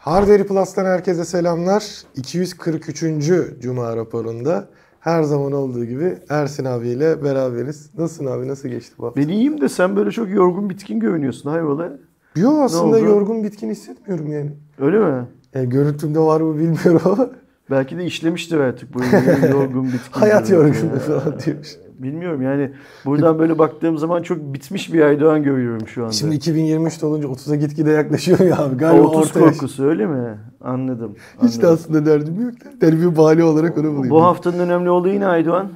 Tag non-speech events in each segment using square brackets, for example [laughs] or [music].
Hardware Plus'tan herkese selamlar. 243. Cuma raporunda her zaman olduğu gibi Ersin abiyle beraberiz. Nasılsın abi? Nasıl geçti bu hafta? Ben iyiyim de sen böyle çok yorgun bitkin görünüyorsun hayrola? Yo aslında yorgun bitkin hissetmiyorum yani. Öyle mi? yani. Görüntümde var mı bilmiyorum ama Belki de işlemiştir artık bu [laughs] yorgun bitkin. hayat yorgunluğu falan diyormuş. Bilmiyorum yani buradan böyle baktığım zaman çok bitmiş bir Aydoğan görüyorum şu anda. Şimdi 2023 olunca 30'a gitgide yaklaşıyor ya abi. Galiba 30 orta yaş. korkusu öyle mi? Anladım. Hiç de anladım. aslında derdim yok. Derdim bir bahane olarak onu bulayım. Bu haftanın önemli olayı ne Aydoğan?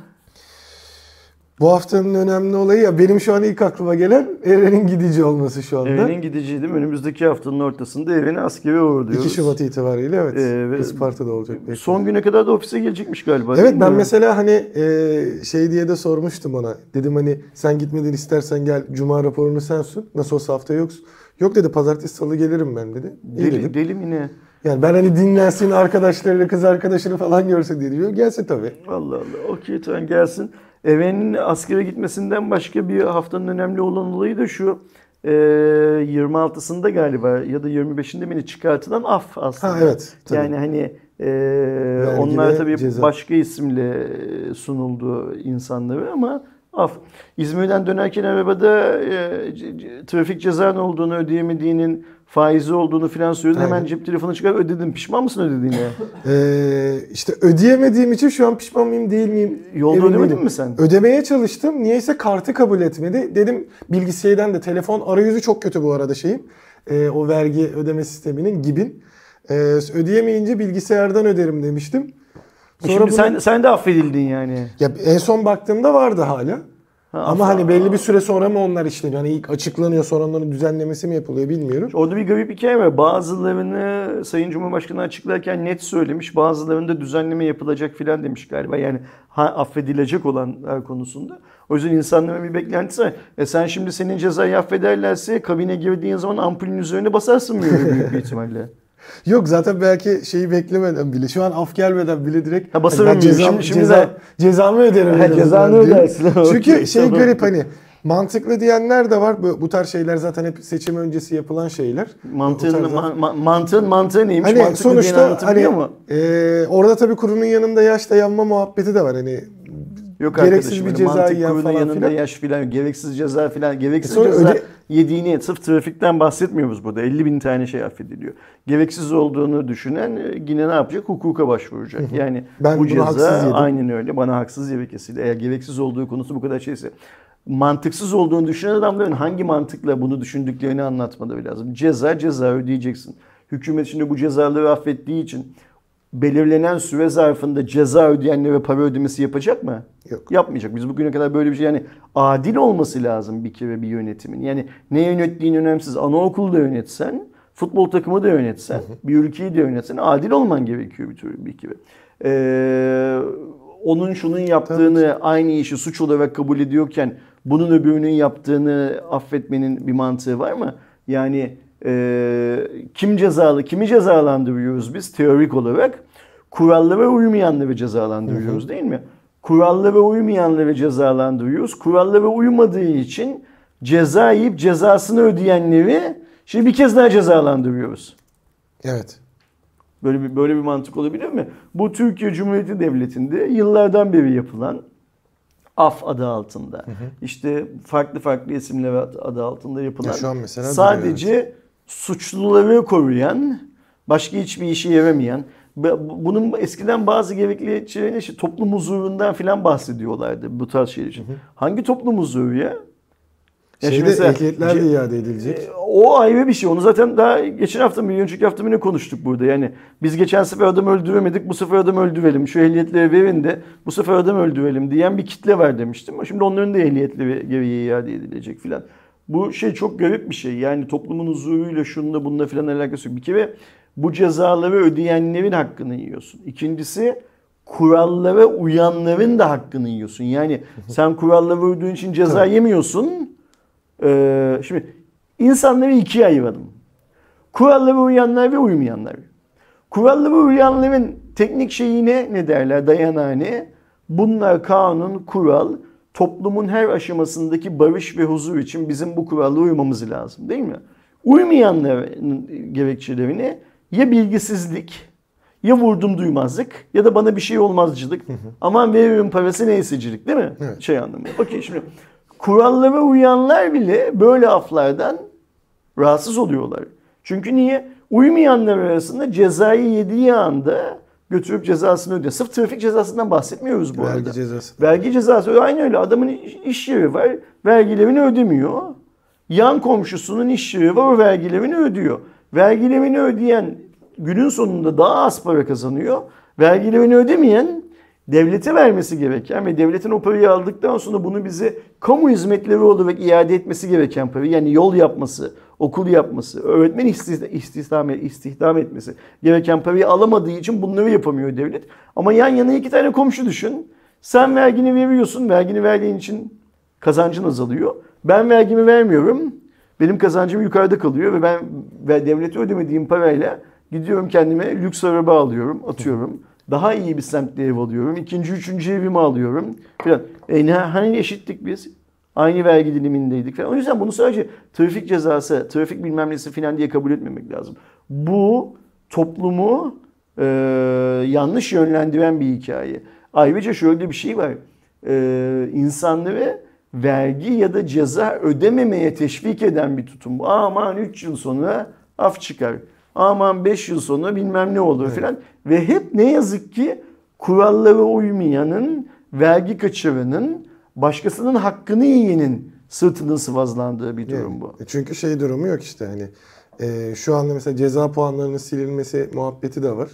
Bu haftanın önemli olayı ya benim şu an ilk aklıma gelen Eren'in gidici olması şu anda. Evinin gidiciydim. Önümüzdeki haftanın ortasında evine askeri uğurluyoruz. 2 Şubat itibariyle evet. Ee, ve- Isparta'da olacak. belki. Son güne kadar da ofise gelecekmiş galiba. değil Evet ben mi? mesela hani e, şey diye de sormuştum ona. Dedim hani sen gitmedin istersen gel cuma raporunu sen sun. Nasıl olsa hafta yoksun. Yok dedi pazartesi salı gelirim ben dedi. İyi dedim. Deli, deli mi ne? Yani ben hani dinlensin arkadaşlarıyla kız arkadaşını falan görse diye diyor. Gelsin tabii. Allah Allah. Okey tamam gelsin. Eve'nin askere gitmesinden başka bir haftanın önemli olan olayı da şu. E, 26'sında galiba ya da 25'inde mi ne çıkartılan af aslında. Ha, evet, tabii. Yani hani e, onlar tabii ceza. başka isimle sunuldu insanlara ama af. İzmir'den dönerken arabada e, trafik cezanın olduğunu ödeyemediğinin faizi olduğunu filan söyledi. Hemen cep telefonu çıkar ödedim. Pişman mısın ödediğine? [laughs] Ee, işte ödeyemediğim için şu an pişman mıyım değil miyim? Yolda emin ödemedin değilim. mi sen? Ödemeye çalıştım. Niyeyse kartı kabul etmedi. Dedim bilgisayardan da telefon arayüzü çok kötü bu arada şeyin. Ee, o vergi ödeme sisteminin gibin. Ee, ödeyemeyince bilgisayardan öderim demiştim. Sonra Şimdi bunu- sen sen de affedildin yani. ya en son baktığımda vardı hala. Ha, Ama hani belli bir süre sonra mı onlar işleniyor? Hani ilk açıklanıyor sonra onların düzenlemesi mi yapılıyor bilmiyorum. Orada bir garip hikaye var. Bazılarını Sayın Cumhurbaşkanı açıklarken net söylemiş. Bazılarında düzenleme yapılacak filan demiş galiba. Yani ha, affedilecek olanlar konusunda. O yüzden insanların bir beklentisi var. E sen şimdi senin cezayı affederlerse kabine girdiğin zaman ampulün üzerine basarsın böyle büyük bir ihtimalle. [laughs] Yok zaten belki şeyi beklemeden bile şu an af gelmeden bile direkt Ha, basarım diyor. cezam- Şimdi- şimdi ceza, de- cezamı öderim. Ha, cezanı ödersin. Çünkü [laughs] şey garip hani mantıklı diyenler de var. Bu, bu tarz şeyler zaten hep seçim öncesi yapılan şeyler. Mantığın, tarz- ma- ma- mantığın mantığı neymiş? Hani Mantıklı sonuçta hani mu? e, orada tabii kurunun yanında yaş dayanma muhabbeti de var. Hani Yok gereksiz arkadaşım, bir ceza yiyen falan yanında filan. yaş filan, gereksiz ceza filan, gereksiz E ceza öde- yediğini, sırf trafikten bahsetmiyoruz burada. 50 bin tane şey affediliyor. Gereksiz olduğunu düşünen e, yine ne yapacak? Hukuka başvuracak. Yani Ben bu ceza aynen öyle. Bana haksız yere kesildi. Eğer gereksiz olduğu konusu bu kadar şeyse. Mantıksız olduğunu düşünen adamların hangi mantıkla bunu düşündüklerini anlatmaları lazım. Ceza ceza ödeyeceksin. Hükümet şimdi bu cezaları affettiği için belirlenen süre zarfında ceza ödeyenlere para ödemesi yapacak mı? Yok. Yapmayacak. Biz bugüne kadar böyle bir şey yani adil olması lazım bir kere bir yönetimin. Yani ne yönettiğin önemsiz. Anaokulu da yönetsen, futbol takımı da yönetsen, bir ülkeyi de yönetsen adil olman gerekiyor bir tür bir kere. Ee, onun şunun yaptığını aynı işi suç olarak kabul ediyorken bunun öbürünün yaptığını affetmenin bir mantığı var mı? Yani e, kim cezalı, kimi cezalandırıyoruz biz teorik olarak? Kurallara uymayanları cezalandırıyoruz değil mi? Kurallara uymayanları cezalandırıyoruz. Kurallara uymadığı için ceza yiyip cezasını ödeyenleri şimdi bir kez daha cezalandırıyoruz. evet. Böyle bir böyle bir mantık olabilir mi? Bu Türkiye Cumhuriyeti Devleti'nde yıllardan beri yapılan af adı altında. işte farklı farklı isimler adı altında yapılan. Ya şu an mesela sadece suçluları koruyan, başka hiçbir Be- bu- bunun eskiden bazı gerekli işte toplum huzurundan filan bahsediyorlardı bu tarz şeyler için. Hangi toplum huzuru ya? Ya Şeyde mesela- ehliyetler de iade edilecek. e, O ayrı bir şey. Onu zaten daha geçen hafta mı, bir önceki hafta mı ne konuştuk burada? Yani biz geçen sefer adam öldüremedik, bu sefer adam öldürelim. Şu ehliyetleri verin de bu sefer adam öldürelim diyen bir kitle var demiştim. Şimdi onların da ehliyetleri geriye iade edilecek filan. Bu şey çok garip bir şey. Yani toplumun huzuruyla şununla bununla filan alakası yok. Bir kere bu cezaları ödeyenlerin hakkını yiyorsun. İkincisi kurallara uyanların da hakkını yiyorsun. Yani sen kurallara uyduğun için ceza yemiyorsun. Ee, şimdi insanları ikiye ayıralım. Kurallara uyanlar ve uymayanlar. Kurallara uyanların teknik şeyi ne? Ne derler? Dayanağı ne? Bunlar kanun, kural, toplumun her aşamasındaki barış ve huzur için bizim bu kurallara uymamız lazım değil mi? Uymayanların gerekçeleri ne? ya bilgisizlik ya vurdum duymazlık ya da bana bir şey olmazcılık. Aman veririm parası neysecilik değil mi? Evet. Şey anlamı. Okey şimdi kurallara uyanlar bile böyle aflardan rahatsız oluyorlar. Çünkü niye? Uymayanlar arasında cezayı yediği anda götürüp cezasını ödüyor. Sırf trafik cezasından bahsetmiyoruz bu Vergi arada. cezası. Vergi cezası aynı öyle. Adamın iş yeri var. Vergilerini ödemiyor. Yan komşusunun iş yeri var. O vergilerini ödüyor. Vergilerini ödeyen günün sonunda daha az para kazanıyor. Vergilerini ödemeyen devlete vermesi gereken ve devletin o parayı aldıktan sonra bunu bize kamu hizmetleri olarak iade etmesi gereken parayı yani yol yapması, okul yapması, öğretmen istihdam, istihdam, etmesi gereken parayı alamadığı için bunları yapamıyor devlet. Ama yan yana iki tane komşu düşün. Sen vergini veriyorsun. Vergini verdiğin için kazancın azalıyor. Ben vergimi vermiyorum. Benim kazancım yukarıda kalıyor ve ben ve devlete ödemediğim parayla gidiyorum kendime lüks araba alıyorum, atıyorum. Daha iyi bir semtte ev alıyorum. İkinci, üçüncü evimi alıyorum. Falan. E hani eşittik biz? Aynı vergi dilimindeydik falan. O yüzden bunu sadece trafik cezası, trafik bilmem nesi falan diye kabul etmemek lazım. Bu toplumu e, yanlış yönlendiren bir hikaye. Ayrıca şöyle bir şey var. E, insanları vergi ya da ceza ödememeye teşvik eden bir tutum bu. Aman 3 yıl sonra af çıkar. Aman 5 yıl sonra bilmem ne olur filan. Ve hep ne yazık ki kurallara uymayanın, vergi kaçıranın, başkasının hakkını yiyenin sırtının sıvazlandığı bir durum bu. E Çünkü şey durumu yok işte hani e, şu anda mesela ceza puanlarının silinmesi muhabbeti de var.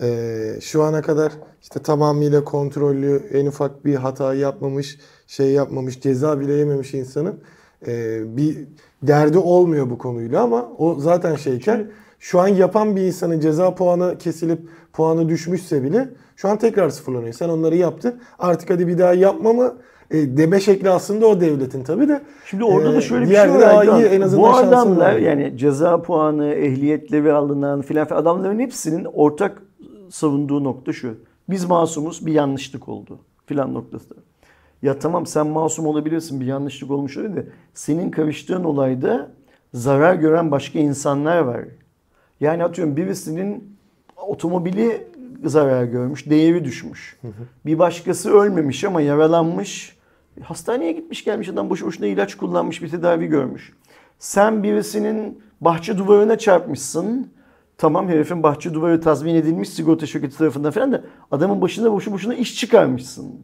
E, şu ana kadar işte tamamıyla kontrollü en ufak bir hata yapmamış, şey yapmamış, ceza bile yememiş insanın e, bir derdi olmuyor bu konuyla ama o zaten şeyken şu an yapan bir insanın ceza puanı kesilip puanı düşmüşse bile şu an tekrar sıfırlanıyor. Sen onları yaptın. Artık hadi bir daha yapma mı? E, deme şekli aslında o devletin tabii de. Şimdi orada Ee, da şöyle bir şey var. iyi, en azından Bu adamlar var. yani ceza puanı, ehliyetleri alınan filan filan adamların hepsinin ortak savunduğu nokta şu. Biz masumuz bir yanlışlık oldu filan noktası. Ya tamam sen masum olabilirsin bir yanlışlık olmuş öyle de senin karıştığın olayda zarar gören başka insanlar var. Yani atıyorum birisinin otomobili zarar görmüş, değeri düşmüş. Bir başkası ölmemiş ama yaralanmış. Hastaneye gitmiş gelmiş adam boşu boşuna ilaç kullanmış bir tedavi görmüş. Sen birisinin bahçe duvarına çarpmışsın. Tamam herifin bahçe duvarı tazmin edilmiş sigorta şirketi tarafından falan da adamın başına boşu boşuna iş çıkarmışsın.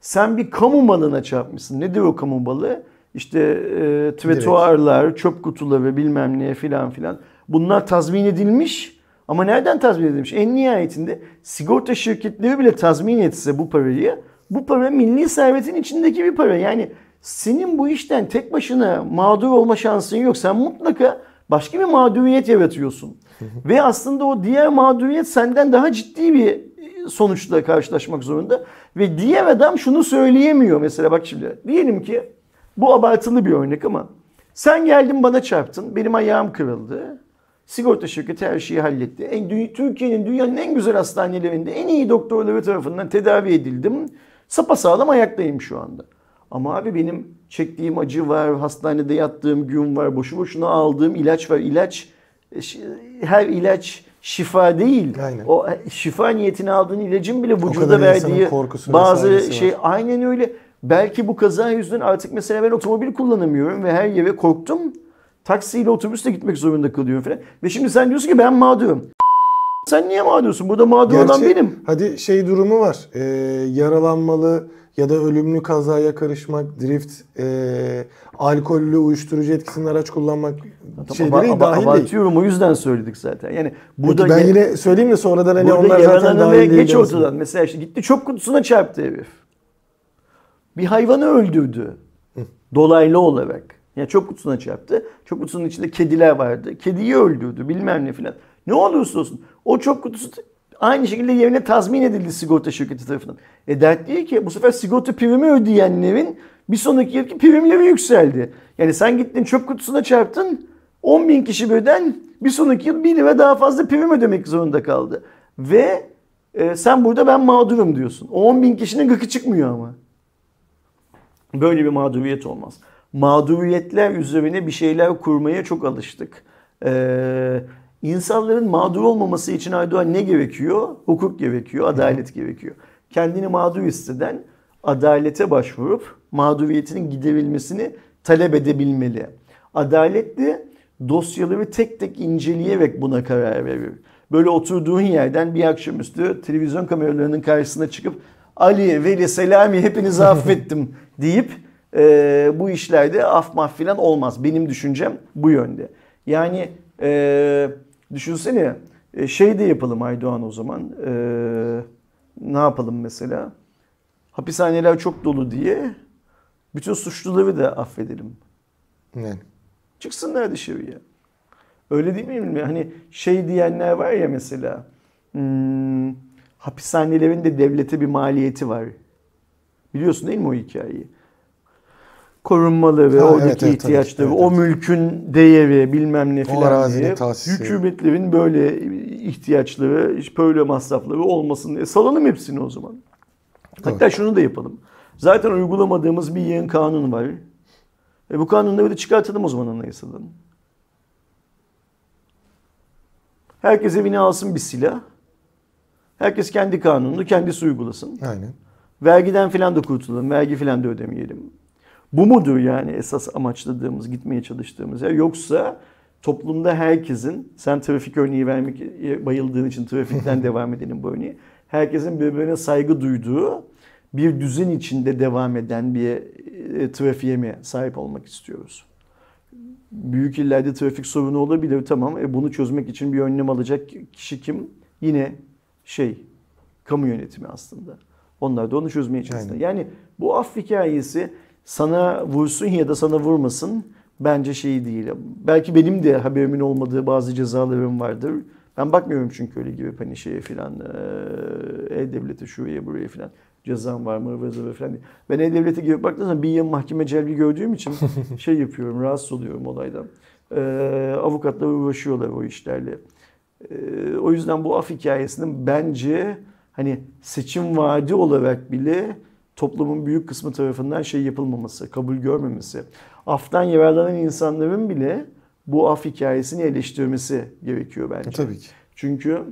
Sen bir kamu malına çarpmışsın. Nedir o kamu malı? İşte e, trotuarlar, çöp kutuları bilmem ne filan filan. Bunlar tazmin edilmiş ama nereden tazmin edilmiş? En nihayetinde sigorta şirketleri bile tazmin etse bu parayı bu para milli servetin içindeki bir para. Yani senin bu işten tek başına mağdur olma şansın yok. Sen mutlaka başka bir mağduriyet yaratıyorsun. Ve aslında o diğer mağduriyet senden daha ciddi bir sonuçla karşılaşmak zorunda. Ve diğer adam şunu söyleyemiyor mesela bak şimdi. Diyelim ki bu abartılı bir örnek ama sen geldin bana çarptın. Benim ayağım kırıldı. Sigorta şirketi her şeyi halletti. Türkiye'nin dünyanın en güzel hastanelerinde en iyi doktorları tarafından tedavi edildim. Sapasağlam ayaktayım şu anda. Ama abi benim çektiğim acı var, hastanede yattığım gün var, boşu boşuna aldığım ilaç var. İlaç, e, her ilaç şifa değil. Aynen. O e, şifa niyetine aldığın ilacın bile vücuda verdiği bazı şey var. aynen öyle. Belki bu kaza yüzünden artık mesela ben otomobil kullanamıyorum ve her yere korktum. Taksiyle otobüsle gitmek zorunda kalıyorum falan. Ve şimdi sen diyorsun ki ben mağdurum. Sen niye mağdursun? Burada mağdur olan Gerçi benim. hadi şey durumu var. Ee, yaralanmalı ya da ölümlü kazaya karışmak, drift, e, alkollü uyuşturucu etkisinde araç kullanmak şeyleri Aba- aba- dahil değil. abartıyorum o yüzden söyledik zaten. Yani burada Peki ben ya- yine söyleyeyim de sonradan hani onlar zaten dahil değil. geç ortadan. Mesela işte gitti çöp kutusuna çarptı herif. Bir hayvanı öldürdü. Dolaylı olarak. Yani çöp kutusuna çarptı. Çöp kutusunun içinde kediler vardı. Kediyi öldürdü bilmem ne filan. Ne olursa olsun o çöp kutusu aynı şekilde yerine tazmin edildi sigorta şirketi tarafından. E dert değil ki bu sefer sigorta primi ödeyenlerin bir sonraki yılki primleri yükseldi. Yani sen gittin çöp kutusuna çarptın 10 bin kişi birden bir sonraki yıl 1 lira daha fazla prim ödemek zorunda kaldı. Ve e, sen burada ben mağdurum diyorsun. O 10 bin kişinin gıkı çıkmıyor ama. Böyle bir mağduriyet olmaz. Mağduriyetler üzerine bir şeyler kurmaya çok alıştık. Ee, İnsanların mağdur olmaması için Aydoğan ne gerekiyor? Hukuk gerekiyor, adalet gerekiyor. Kendini mağdur hisseden adalete başvurup mağduriyetinin giderilmesini talep edebilmeli. Adalet de dosyaları tek tek inceleyerek buna karar verir. Böyle oturduğun yerden bir akşamüstü televizyon kameralarının karşısına çıkıp Ali, Veli, Selami hepinizi [laughs] affettim deyip e, bu işlerde af maf filan olmaz. Benim düşüncem bu yönde. Yani e, düşünsene e, şey de yapalım Aydoğan o zaman. E, ne yapalım mesela? Hapishaneler çok dolu diye bütün suçluları da affedelim. Yani. Çıksınlar dışarıya. Öyle değil mi? Hani şey diyenler var ya mesela. Hmm, hapishanelerin de devlete bir maliyeti var. Biliyorsun değil mi o hikayeyi? Korunmaları, Ha, oradaki evet, evet, ihtiyaçları, o evet. mülkün değeri bilmem ne O filan diye. Hükümetlerin böyle ihtiyaçları, böyle masrafları olmasın diye salalım hepsini o zaman. Hatta şunu da yapalım. Zaten uygulamadığımız bir yığın kanun var. E bu kanunları da çıkartalım o zaman anayasadan. Herkes evine alsın bir silah. Herkes kendi kanununu kendisi uygulasın. Aynen. Vergiden filan da kurtulalım. Vergi filan da ödemeyelim. Bu mudur yani esas amaçladığımız, gitmeye çalıştığımız yer? Yoksa toplumda herkesin, sen trafik örneği vermek bayıldığın için trafikten [laughs] devam edelim bu örneği. Herkesin birbirine saygı duyduğu bir düzen içinde devam eden bir e, trafiğe mi sahip olmak istiyoruz? Büyük illerde trafik sorunu olabilir tamam. E bunu çözmek için bir önlem alacak kişi kim? Yine şey kamu yönetimi aslında. Onlar da onu çözmeye çalışsın. Yani bu af hikayesi sana vursun ya da sana vurmasın bence şey değil. Belki benim de haberimin olmadığı bazı cezalarım vardır. Ben bakmıyorum çünkü öyle gibi hani şeye filan E-Devlet'e şuraya buraya filan cezam var mı zıvır falan diye. Ben E-Devlet'e girip baktığım zaman bir yıl mahkeme celbi gördüğüm için [laughs] şey yapıyorum rahatsız oluyorum olaydan. Ee, avukatlar uğraşıyorlar o işlerle. Ee, o yüzden bu af hikayesinin bence hani seçim vaadi olarak bile toplumun büyük kısmı tarafından şey yapılmaması, kabul görmemesi. Aftan yararlanan insanların bile bu af hikayesini eleştirmesi gerekiyor bence. Tabii ki. Çünkü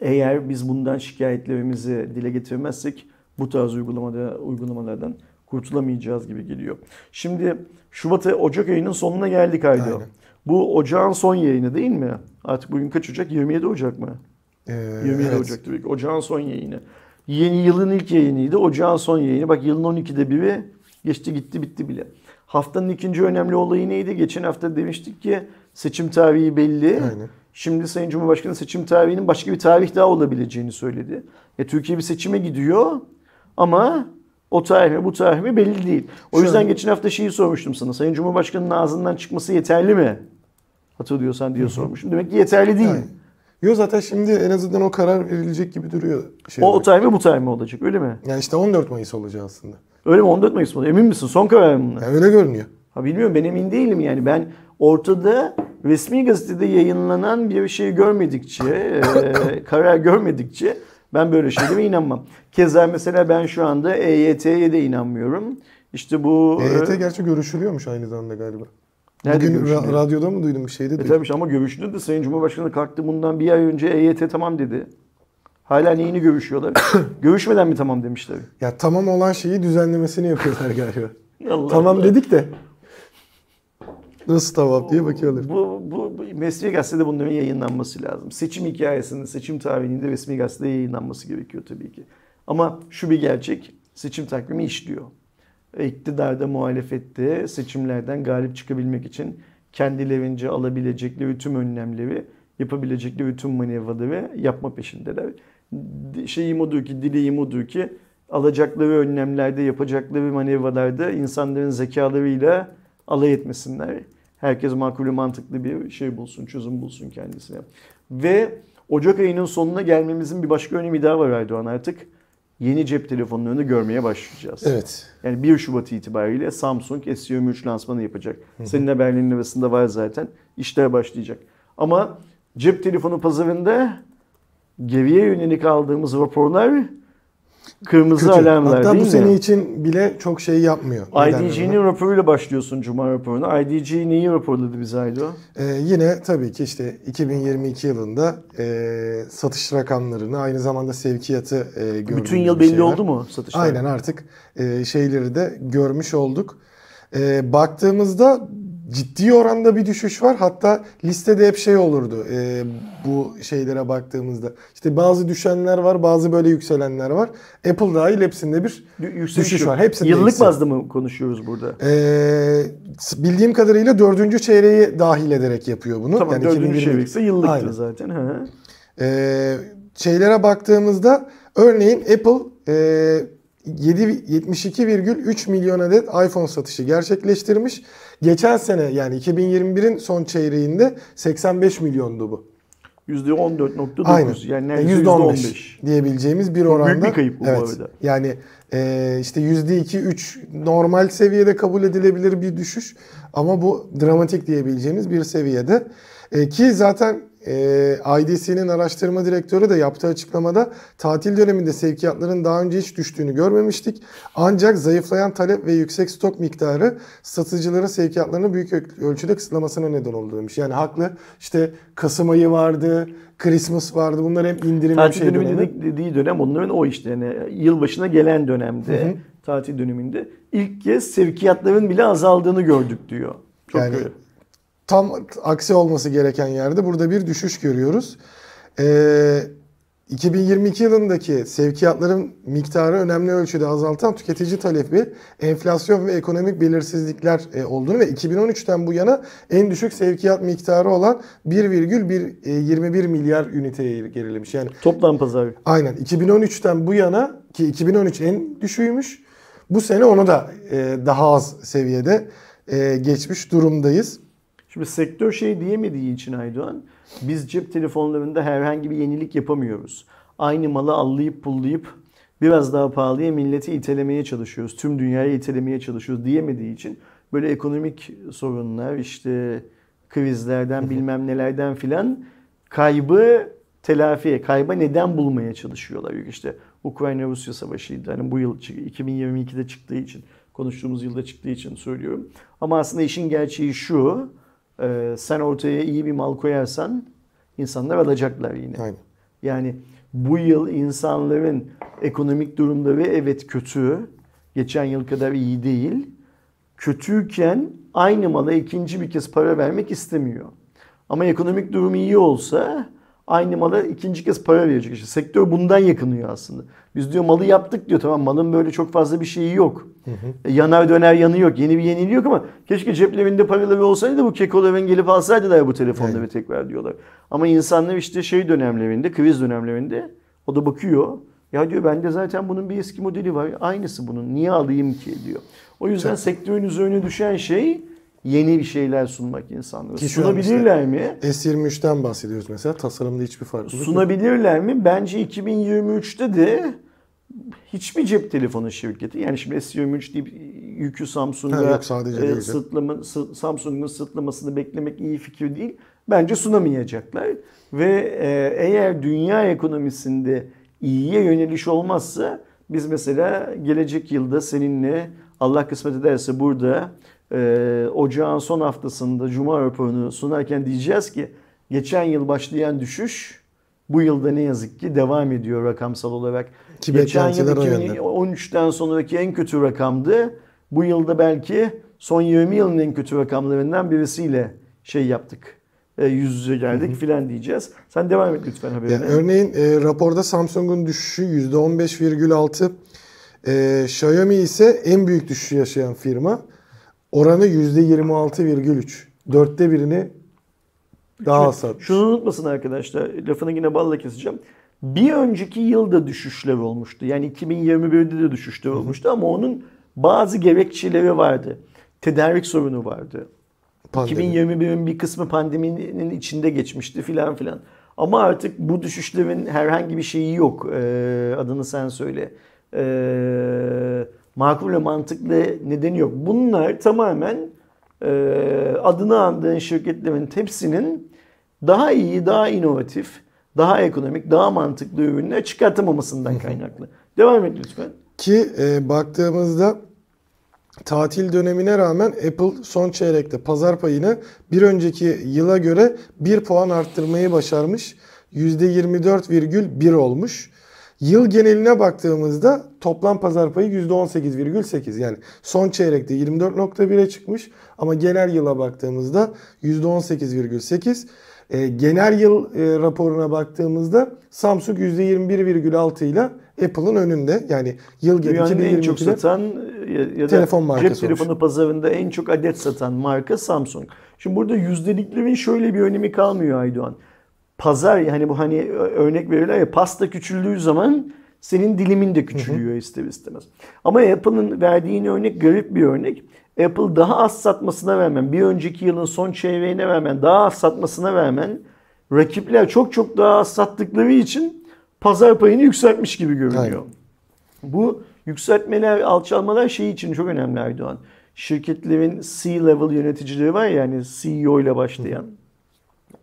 eğer biz bundan şikayetlerimizi dile getirmezsek bu tarz uygulamada, uygulamalardan kurtulamayacağız gibi geliyor. Şimdi Şubat Ocak ayının sonuna geldik Aydo. Aynen. Bu ocağın son yayını değil mi? Artık bugün kaç Ocak? 27 Ocak mı? Ee, 27 evet. Ocak tabii ki. Ocağın son yayını. Yeni yılın ilk yayınıydı. Ocağın son yayını. Bak yılın 12'de biri geçti gitti bitti bile. Haftanın ikinci önemli olayı neydi? Geçen hafta demiştik ki seçim tarihi belli. Aynen. Şimdi Sayın Cumhurbaşkanı seçim tarihinin başka bir tarih daha olabileceğini söyledi. E, Türkiye bir seçime gidiyor ama o tarih mi bu tarih mi belli değil. O Şu yüzden an- geçen hafta şeyi sormuştum sana. Sayın Cumhurbaşkanı'nın ağzından çıkması yeterli mi? Hatırlıyorsan diye sormuştum. Demek ki yeterli değil. Aynen. Yo zaten şimdi en azından o karar verilecek gibi duruyor. Şey O, o tarih mi bu tarih mi olacak öyle mi? Yani işte 14 Mayıs olacak aslında. Öyle mi 14 Mayıs mı? Emin misin? Son karar mı? bunlar? Yani öyle görünüyor. Ha bilmiyorum ben emin değilim yani. Ben ortada resmi gazetede yayınlanan bir şey görmedikçe, [laughs] e, karar görmedikçe ben böyle şeylere inanmam. Keza mesela ben şu anda EYT'ye de inanmıyorum. İşte bu... EYT e, gerçi görüşülüyormuş aynı zamanda galiba. Nerede Bugün ra- radyoda mı duydum bir şeyde E tabii ama görüşülür de Sayın Cumhurbaşkanı kalktı bundan bir ay önce EYT tamam dedi. Hala neyini görüşüyorlar? [coughs] Görüşmeden mi tamam demişler? Ya tamam olan şeyi düzenlemesini yapıyorlar [laughs] galiba. Allah tamam Allah. dedik de. Nasıl tamam diye bakıyorlar. Bu, bu, bu resmi gazetede bunların yayınlanması lazım. Seçim hikayesinin, seçim tarihinde resmi gazetede yayınlanması gerekiyor tabii ki. Ama şu bir gerçek, seçim takvimi işliyor. İktidarda, muhalefette seçimlerden galip çıkabilmek için kendilerince alabilecekleri tüm önlemleri, yapabilecekleri tüm manevraları yapma peşindeler. Şeyim odur ki, dileğim odur ki alacakları önlemlerde, yapacakları manevralarda insanların zekalarıyla alay etmesinler. Herkes makulü mantıklı bir şey bulsun, çözüm bulsun kendisine. Ve Ocak ayının sonuna gelmemizin bir başka önemi daha var Erdoğan artık. Yeni cep telefonlarını görmeye başlayacağız. Evet. Yani 1 Şubat itibariyle Samsung S23 lansmanı yapacak. Senin haberlerin arasında var zaten. İşler başlayacak. Ama cep telefonu pazarında geriye yönelik aldığımız raporlar kırmızı Kötü. alarmlar Hatta değil bu mi? sene için bile çok şey yapmıyor. IDG'nin raporuyla başlıyorsun Cuma raporuna. IDG neyi raporladı bize Aydo? Ee, yine tabii ki işte 2022 yılında e, satış rakamlarını aynı zamanda sevkiyatı e, gördüğümüz Bütün yıl bir belli şeyler. oldu mu satışlar? Aynen artık e, şeyleri de görmüş olduk. E, baktığımızda ciddi oranda bir düşüş var. Hatta listede hep şey olurdu e, bu şeylere baktığımızda. İşte bazı düşenler var, bazı böyle yükselenler var. Apple dahil hepsinde bir yükseliş düşüş yok. var. Hepsinde Yıllık yüksek. bazda mı konuşuyoruz burada? Ee, bildiğim kadarıyla dördüncü çeyreği dahil ederek yapıyor bunu. Tamam Yani dördüncü 2022 çeyrekse yıllıktır Aynen. zaten. Ha. Ee, şeylere baktığımızda örneğin Apple e, 7 72,3 milyon adet iPhone satışı gerçekleştirmiş. Geçen sene yani 2021'in son çeyreğinde 85 milyondu bu. %14.9 Aynen. yani neredeyse %15 %15. diyebileceğimiz bir oranda. büyük bir kayıp bu evet. arada. Yani e, işte %2-3 normal seviyede kabul edilebilir bir düşüş. Ama bu dramatik diyebileceğimiz bir seviyede. E, ki zaten e, IDC'nin araştırma direktörü de yaptığı açıklamada tatil döneminde sevkiyatların daha önce hiç düştüğünü görmemiştik. Ancak zayıflayan talep ve yüksek stok miktarı satıcıların sevkiyatlarını büyük öl- ölçüde kısıtlamasına neden oldu demiş. Yani haklı. İşte Kasım ayı vardı, Christmas vardı. Bunlar hem indirim hem Tatil şey dönemi dönemi. dedik- dediği dönem onların o işte yani yılbaşına gelen dönemde tatil döneminde ilk kez sevkiyatların bile azaldığını gördük diyor. Çok Yani öyle. Tam aksi olması gereken yerde burada bir düşüş görüyoruz. Ee, 2022 yılındaki sevkiyatların miktarı önemli ölçüde azaltan tüketici talebi, enflasyon ve ekonomik belirsizlikler e, olduğunu ve 2013'ten bu yana en düşük sevkiyat miktarı olan 1,21 milyar üniteye gerilemiş. Yani Toplam pazar. aynen 2013'ten bu yana ki 2013 en düşüğüymüş. Bu sene onu da e, daha az seviyede e, geçmiş durumdayız. Şimdi sektör şey diyemediği için Aydoğan biz cep telefonlarında herhangi bir yenilik yapamıyoruz. Aynı malı allayıp pullayıp biraz daha pahalıya milleti itelemeye çalışıyoruz. Tüm dünyayı itelemeye çalışıyoruz diyemediği için böyle ekonomik sorunlar işte krizlerden bilmem nelerden filan kaybı telafi, kayba neden bulmaya çalışıyorlar. İşte Ukrayna-Rusya savaşıydı. Hani bu yıl çık- 2022'de çıktığı için konuştuğumuz yılda çıktığı için söylüyorum. Ama aslında işin gerçeği şu. E, sen ortaya iyi bir mal koyarsan insanlar alacaklar yine. Aynen. Yani bu yıl insanların ekonomik durumları evet kötü. Geçen yıl kadar iyi değil. Kötüyken aynı mala ikinci bir kez para vermek istemiyor. Ama ekonomik durum iyi olsa aynı mala ikinci kez para verecek. İşte sektör bundan yakınıyor aslında. Biz diyor malı yaptık diyor tamam malın böyle çok fazla bir şeyi yok. E, yanar döner yanı yok. Yeni bir yeniliği yok ama keşke ceplerinde paraları olsaydı da bu kekoların gelip alsaydılar bu telefonları tekrar diyorlar. Ama insanlar işte şey dönemlerinde, kriz dönemlerinde o da bakıyor. Ya diyor bende zaten bunun bir eski modeli var. Aynısı bunun. Niye alayım ki diyor. O yüzden sektörün üzerine düşen şey yeni bir şeyler sunmak insanlara. Ki Sunabilirler mi? S23'ten bahsediyoruz mesela. Tasarımda hiçbir farklılık yok. Sunabilirler mi? Bence 2023'te de hiçbir cep telefonu şirketi yani şimdi S23 deyip yükü Samsung'a değil. sırtlama, sı- Samsung'un sırtlamasını beklemek iyi fikir değil. Bence sunamayacaklar. Ve e, eğer dünya ekonomisinde iyiye yöneliş olmazsa biz mesela gelecek yılda seninle Allah kısmet ederse burada e, ocağın son haftasında Cuma raporunu sunarken diyeceğiz ki geçen yıl başlayan düşüş bu yılda ne yazık ki devam ediyor rakamsal olarak. Ki geçen yıl beklentiler o yönde. 2013'ten sonraki en kötü rakamdı. Bu yılda belki son 20 yılın en kötü rakamlarından birisiyle şey yaptık. E, yüz yüze geldik filan diyeceğiz. Sen devam et lütfen haberine. Yani örneğin e, raporda Samsung'un düşüşü %15,6. E, Xiaomi ise en büyük düşüşü yaşayan firma. Oranı %26,3. Dörtte birini daha az satmış. Şunu unutmasın arkadaşlar. Lafını yine balla keseceğim. Bir önceki yılda düşüşler olmuştu. Yani 2021'de de düşüşler olmuştu ama onun bazı gerekçeleri vardı. Tedarik sorunu vardı. Pandemi. 2021'in bir kısmı pandeminin içinde geçmişti filan filan. Ama artık bu düşüşlerin herhangi bir şeyi yok. Ee, adını sen söyle. Ee, makul ve mantıklı nedeni yok. Bunlar tamamen e, adını andığın şirketlerin hepsinin daha iyi, daha inovatif, daha ekonomik, daha mantıklı ürünler çıkartamamasından kaynaklı. Devam et lütfen. Ki e, baktığımızda tatil dönemine rağmen Apple son çeyrekte pazar payını bir önceki yıla göre 1 puan arttırmayı başarmış. %24,1 olmuş. Yıl geneline baktığımızda toplam pazar payı %18,8 yani son çeyrekte 24.1'e çıkmış ama genel yıla baktığımızda %18,8. E, genel yıl e, raporuna baktığımızda Samsung %21,6 ile Apple'ın önünde. Yani yıl Dünyanın en çok 2022'de satan ya, ya da Telefon markası cep telefonu pazarında en çok adet satan marka Samsung. Şimdi burada yüzdeliklerin şöyle bir önemi kalmıyor Aydoğan. Pazar yani bu hani örnek verirler ya pasta küçüldüğü zaman senin dilimin de küçülüyor ister istemez. Ama Apple'ın verdiğin örnek garip bir örnek. Apple daha az satmasına rağmen bir önceki yılın son çeyreğine rağmen daha az satmasına rağmen rakipler çok çok daha az sattıkları için pazar payını yükseltmiş gibi görünüyor. Aynen. Bu yükseltmeler, alçalmalar şey için çok önemli Erdoğan. Şirketlerin C-level yöneticileri var ya yani CEO ile başlayan.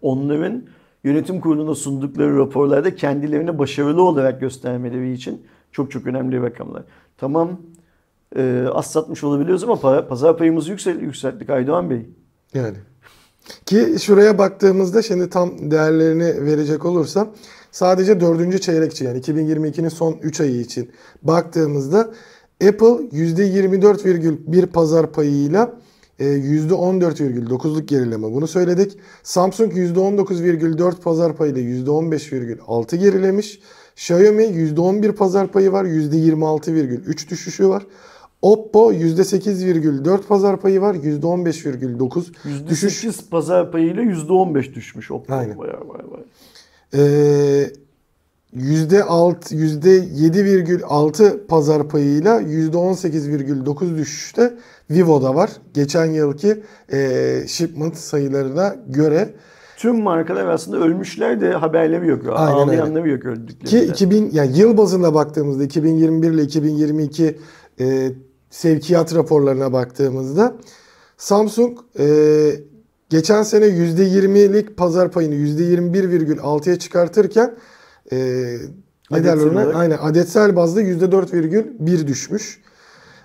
Onların yönetim kuruluna sundukları raporlarda kendilerini başarılı olarak göstermeleri için çok çok önemli rakamlar. Tamam e, az satmış olabiliyoruz ama pa- pazar payımızı yüksel yükselttik Aydoğan Bey. Yani. Ki şuraya baktığımızda şimdi tam değerlerini verecek olursam sadece dördüncü çeyrekçi yani 2022'nin son 3 ayı için baktığımızda Apple %24,1 pazar payıyla %14,9'luk gerileme bunu söyledik. Samsung %19,4 pazar payıyla %15,6 gerilemiş. Xiaomi %11 pazar payı var, %26,3 düşüşü var. Oppo %8,4 pazar payı var, %15,9 düşüş. %8 pazar payıyla %15 düşmüş. Oppo. Aynen. Vay vay vay. Ee, %6, %7,6 pazar payıyla %18,9 düşüşte Vivo'da var. Geçen yılki e, shipment sayılarına göre Tüm markalar aslında ölmüşler de haberleri yok. Aynen öyle. Ağlayanları yok öldüklerinde. ki 2000 yani yıl bazında baktığımızda 2021 ile 2022 e, sevkiyat raporlarına baktığımızda Samsung e, geçen sene %20'lik pazar payını %21,6'ya çıkartırken e, ne derler ona? Aynen adetsel bazda %4,1 düşmüş.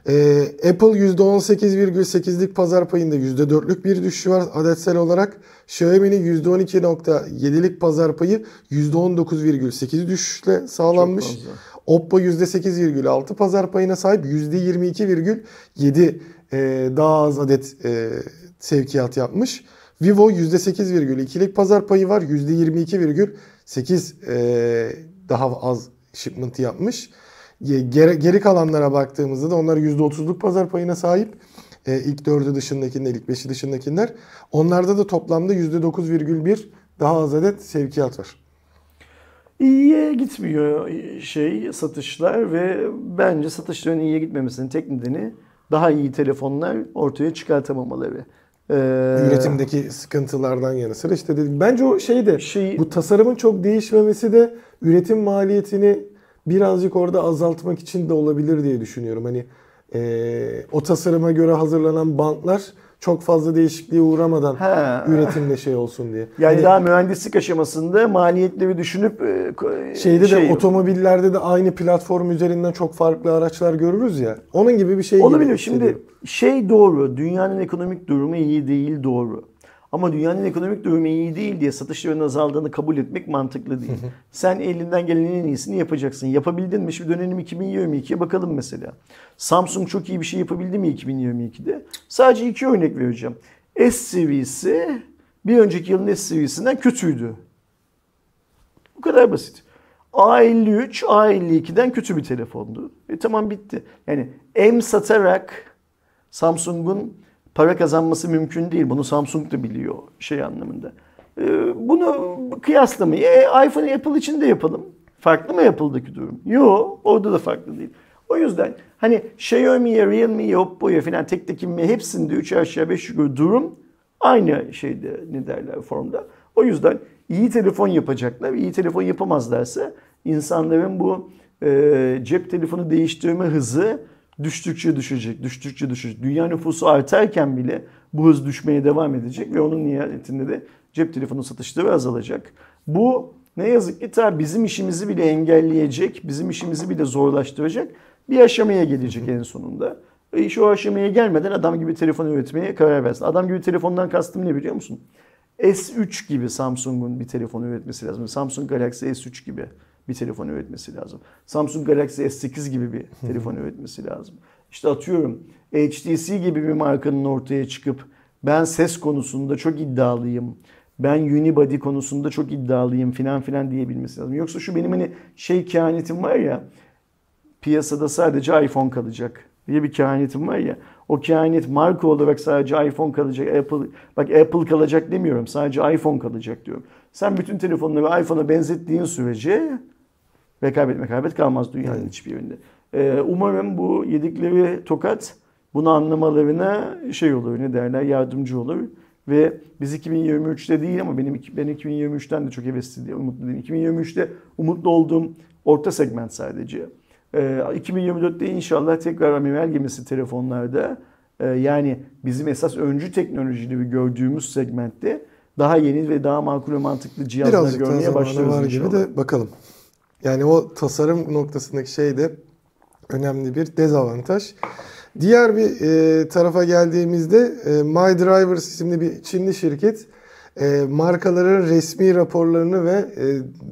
E, Apple %18,8'lik pazar payında %4'lük bir düşüşü var adetsel olarak. Xiaomi'nin %12,7'lik pazar payı %19,8 düşüşle sağlanmış. Oppo %8,6 pazar payına sahip %22,7 e, daha az adet e, sevkiyat yapmış. Vivo %8,2'lik pazar payı var. %22,8 e, daha az shipment yapmış. Ge- Geri, geri kalanlara baktığımızda da onlar %30'luk pazar payına sahip. E, ilk dördü dışındakiler, ilk beşi dışındakiler. Onlarda da toplamda %9,1 daha az adet sevkiyat var. İyiye gitmiyor şey satışlar ve bence satışların iyiye gitmemesinin tek nedeni daha iyi telefonlar ortaya çıkartamamaları. Ee, Üretimdeki sıkıntılardan yanı sıra işte dedim. Bence o şey de Şey- bu tasarımın çok değişmemesi de üretim maliyetini birazcık orada azaltmak için de olabilir diye düşünüyorum. Hani eee, o tasarıma göre hazırlanan bantlar çok fazla değişikliğe uğramadan Ha. üretimde şey olsun diye. yani Hani daha mühendislik aşamasında maliyetleri düşünüp e, ko- şeyde şey de otomobillerde de aynı platform üzerinden çok farklı araçlar görürüz ya. Onun gibi bir şey Olabilir. Şimdi şey doğru. Dünyanın ekonomik durumu iyi değil doğru. Ama dünyanın ekonomik durumu iyi değil diye satışların azaldığını kabul etmek mantıklı değil. Sen elinden gelenin en iyisini yapacaksın. Yapabildin mi? Şimdi dönelim 2022'ye bakalım mesela. Samsung çok iyi bir şey yapabildi mi 2022'de? Sadece iki örnek vereceğim. S seviyesi bir önceki yılın S seviyesinden kötüydü. Bu kadar basit. A53, A52'den kötü bir telefondu. E tamam bitti. Yani M satarak Samsung'un para kazanması mümkün değil. Bunu Samsung da biliyor şey anlamında. E, bunu kıyaslamayı e, iPhone Apple için de yapalım. Farklı mı Apple'daki durum? Yok, orada da farklı değil. O yüzden hani Xiaomi'ye, Realme'ye, Oppo'ya falan tek tek inme hepsinde 3 aşağı 5 yukarı durum aynı şeyde ne derler formda. O yüzden iyi telefon yapacaklar. İyi telefon yapamazlarsa insanların bu e, cep telefonu değiştirme hızı düştükçe düşecek, düştükçe düşecek. Dünya nüfusu artarken bile bu hız düşmeye devam edecek ve onun nihayetinde de cep telefonu satışları azalacak. Bu ne yazık ki ta bizim işimizi bile engelleyecek, bizim işimizi bile zorlaştıracak bir aşamaya gelecek en sonunda. E o aşamaya gelmeden adam gibi telefon üretmeye karar versin. Adam gibi telefondan kastım ne biliyor musun? S3 gibi Samsung'un bir telefon üretmesi lazım. Samsung Galaxy S3 gibi bir telefon üretmesi lazım. Samsung Galaxy S8 gibi bir telefon üretmesi lazım. İşte atıyorum HTC gibi bir markanın ortaya çıkıp ben ses konusunda çok iddialıyım. Ben unibody konusunda çok iddialıyım filan filan diyebilmesi lazım. Yoksa şu benim hani şey kehanetim var ya piyasada sadece iPhone kalacak diye bir kehanetim var ya. O kehanet marka olarak sadece iPhone kalacak. Apple bak Apple kalacak demiyorum. Sadece iPhone kalacak diyorum. Sen bütün telefonları iPhone'a benzettiğin sürece rekabet rekabet kalmaz dünyanın hiçbir yerinde. Ee, umarım bu yedikleri tokat bunu anlamalarına şey olur ne derler yardımcı olur. Ve biz 2023'te değil ama benim ben 2023'ten de çok hevesli umutluyum. 2023'te umutlu olduğum orta segment sadece. Ee, 2024'te inşallah tekrar amiral gemisi telefonlarda e, yani bizim esas öncü teknolojileri gördüğümüz segmentte daha yeni ve daha makul ve mantıklı cihazlar Birazcık görmeye başlarız var gibi de bakalım. Yani o tasarım noktasındaki şey de önemli bir dezavantaj. Diğer bir e, tarafa geldiğimizde e, My Drivers isimli bir Çinli şirket e, markaların resmi raporlarını ve e,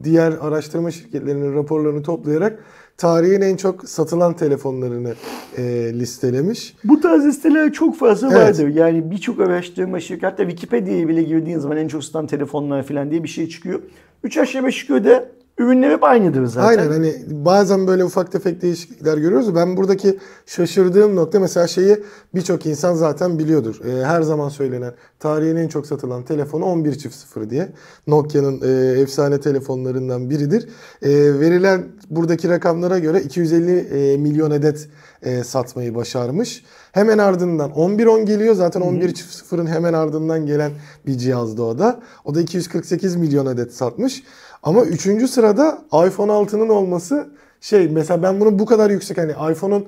diğer araştırma şirketlerinin raporlarını toplayarak tarihin en çok satılan telefonlarını e, listelemiş. Bu tarz listeler çok fazla Evet. vardır. Yani birçok araştırma şirketi hatta Wikipedia'ya bile girdiğin zaman en çok satan telefonlar falan diye bir şey çıkıyor. 3 aşağı 5 yukarıda ürünler hep aynıdır zaten. Aynen hani bazen böyle ufak tefek değişiklikler görüyoruz. Ben buradaki şaşırdığım nokta mesela şeyi birçok insan zaten biliyordur. Ee, her zaman söylenen tarihin en çok satılan telefonu 11 çift 0 diye. Nokia'nın e, efsane telefonlarından biridir. E, verilen buradaki rakamlara göre 250 e, milyon adet e, satmayı başarmış. Hemen ardından 1110 geliyor. Zaten 11 çift 0'ın hemen ardından gelen bir cihazdı o da. O da 248 milyon adet satmış. Ama üçüncü sırada iPhone 6'nın olması şey mesela ben bunun bu kadar yüksek hani iPhone'un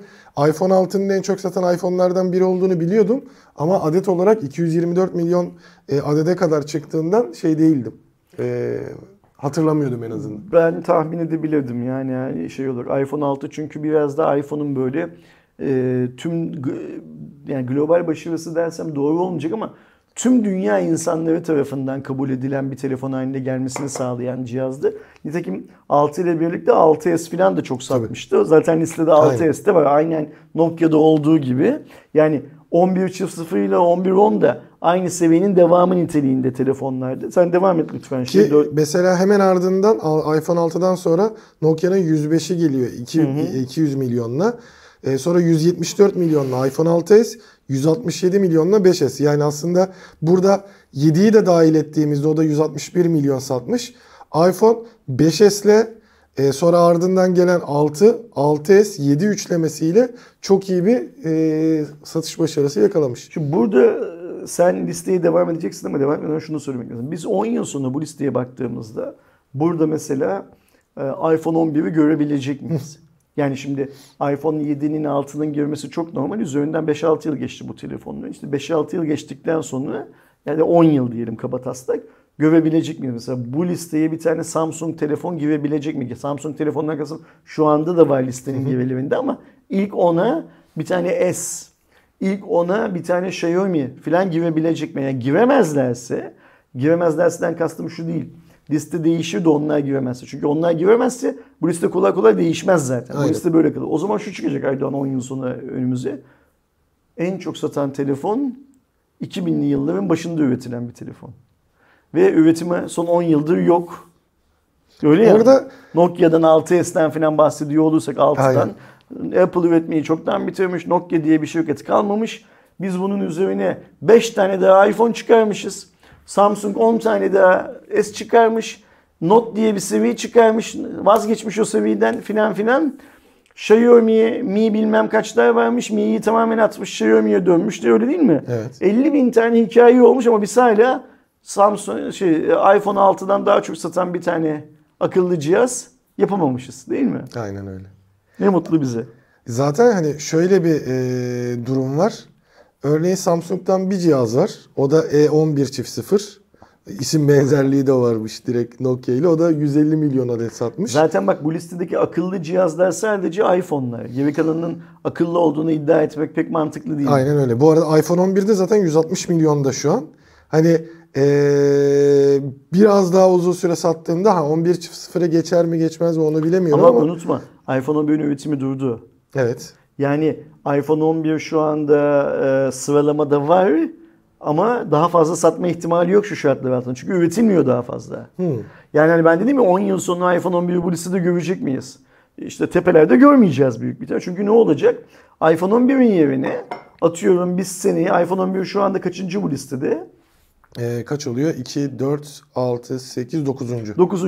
iPhone 6'nın en çok satan iPhone'lardan biri olduğunu biliyordum. Ama adet olarak 224 milyon e, adede kadar çıktığından şey değildim. E, hatırlamıyordum en azından. Ben tahmin edebilirdim yani, yani şey olur. iPhone 6 çünkü biraz da iPhone'un böyle e, tüm yani global başarısı dersem doğru olmayacak ama tüm dünya insanları tarafından kabul edilen bir telefon haline gelmesini sağlayan cihazdı. Nitekim 6 ile birlikte 6S falan da çok satmıştı. Zaten listede 6S'te var. Aynen Nokia'da olduğu gibi. Yani 11.0 ile 11.10 da aynı seviyenin devamı niteliğinde telefonlardı. Sen devam et lütfen. Ki Şimdi mesela hemen ardından iPhone 6'dan sonra Nokia'nın 105'i geliyor. iki- 200 milyonla. E, sonra 174 milyonla iPhone 6s, 167 milyonla 5s. Yani aslında burada 7'yi de dahil ettiğimizde o da 161 milyon satmış. iPhone 5s ile e, sonra ardından gelen 6, 6s, 7 üçlemesiyle çok iyi bir e, satış başarısı yakalamış. Şimdi burada e, sen listeye devam edeceksin ama devam etmeden şunu söylemek lazım. Biz 10 yıl sonra bu listeye baktığımızda burada mesela e, iPhone 11'i görebilecek miyiz? Yani şimdi iPhone 7'nin altının görmesi çok normal. Üzerinden 5-6 yıl geçti bu telefonun. İşte 5-6 yıl geçtikten sonra yani 10 yıl diyelim kabataslak görebilecek miyiz? Mesela bu listeye bir tane Samsung telefon girebilecek mi? Samsung telefonlar kasım şu anda da var listenin gerilerinde ama ilk ona bir tane S ilk ona bir tane Xiaomi falan girebilecek mi? Yani giremezlerse, giremezlerse'den kastım şu değil. Liste değişir de onlar giremezse. Çünkü onlar giremezse bu liste kolay kolay değişmez zaten. Aynen. Bu liste böyle kalır. O zaman şu çıkacak Aydoğan 10 yıl sonra önümüze. En çok satan telefon 2000'li yılların başında üretilen bir telefon. Ve üretimi son 10 yıldır yok. Öyle ya. Orada- Nokia'dan 6S'ten falan bahsediyor olursak 6'dan. Apple üretmeyi çoktan bitirmiş. Nokia diye bir şirket kalmamış. Biz bunun üzerine 5 tane daha iPhone çıkarmışız. Samsung 10 tane daha S çıkarmış. Note diye bir seviye çıkarmış. Vazgeçmiş o seviyeden filan filan. Xiaomi'ye Mi bilmem kaçlar varmış. Mi'yi tamamen atmış. Xiaomi'ye dönmüş de öyle değil mi? Evet. 50 bin tane hikaye olmuş ama biz hala Samsung şey iPhone 6'dan daha çok satan bir tane akıllı cihaz yapamamışız değil mi? Aynen öyle. Ne mutlu bize. Zaten hani şöyle bir e, durum var. Örneğin Samsung'dan bir cihaz var. O da E11 çift 0. İsim benzerliği de varmış direkt Nokia ile. O da 150 milyon adet satmış. Zaten bak bu listedeki akıllı cihazlar sadece iPhone'lar. Geri kalanının akıllı olduğunu iddia etmek pek mantıklı değil. Aynen öyle. Bu arada iPhone 11'de zaten 160 milyonda şu an. Hani ee, biraz daha uzun süre sattığında ha 11.0'a geçer mi geçmez mi onu bilemiyorum ama, ama. unutma iPhone 11'in üretimi durdu. Evet. Yani iPhone 11 şu anda e, sıralamada var ama daha fazla satma ihtimali yok şu şartlar altında. Çünkü üretilmiyor daha fazla. Hmm. Yani hani ben dedim ya 10 yıl sonra iPhone 11'i bu listede görecek miyiz? İşte tepelerde görmeyeceğiz büyük bir ihtimal. Çünkü ne olacak? iPhone 11'in yerine atıyorum biz seneyi iPhone 11 şu anda kaçıncı bu listede? Ee, kaç oluyor? 2, 4, 6, 8, 9. 9.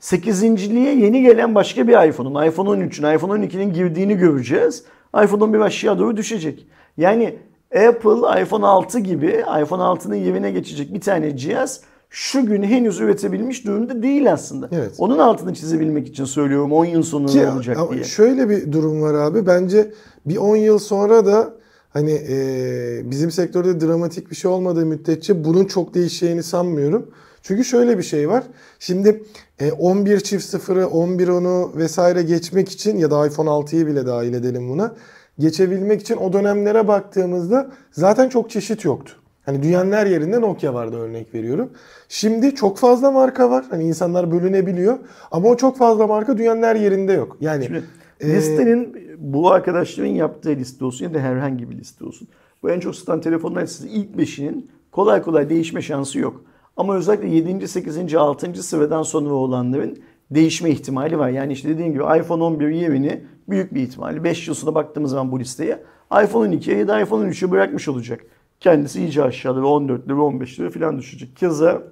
8.liğe yeni gelen başka bir iPhone'un, iPhone 13'ün, iPhone 12'nin girdiğini göreceğiz. iPhone 11 aşağı doğru düşecek. Yani Apple iPhone 6 gibi iPhone 6'nın yerine geçecek bir tane cihaz şu gün henüz üretebilmiş durumda değil aslında. Evet. Onun altını çizebilmek için söylüyorum 10 yıl sonra Ki, olacak diye. Şöyle bir durum var abi. Bence bir 10 yıl sonra da hani e, bizim sektörde dramatik bir şey olmadığı müddetçe bunun çok değişeceğini sanmıyorum. Çünkü şöyle bir şey var. Şimdi e, 11 çift sıfırı, 11 onu vesaire geçmek için ya da iPhone 6'yı bile dahil edelim buna. Geçebilmek için o dönemlere baktığımızda zaten çok çeşit yoktu. Hani dünyanın her yerinde Nokia vardı örnek veriyorum. Şimdi çok fazla marka var. Hani insanlar bölünebiliyor. Ama o çok fazla marka dünyanın her yerinde yok. Yani Şimdi e, listenin bu arkadaşların yaptığı liste olsun ya da herhangi bir liste olsun. Bu en çok satan telefonlar listesi ilk beşinin kolay kolay değişme şansı yok. Ama özellikle 7. 8. 6. sıradan sonra olanların değişme ihtimali var. Yani işte dediğim gibi iPhone 11 yerini büyük bir ihtimalle 5 yıl sonra baktığımız zaman bu listeye iPhone 12'ye ya da iPhone 13'e bırakmış olacak. Kendisi iyice aşağıda ve 14 lira 15 lira falan düşecek. Keza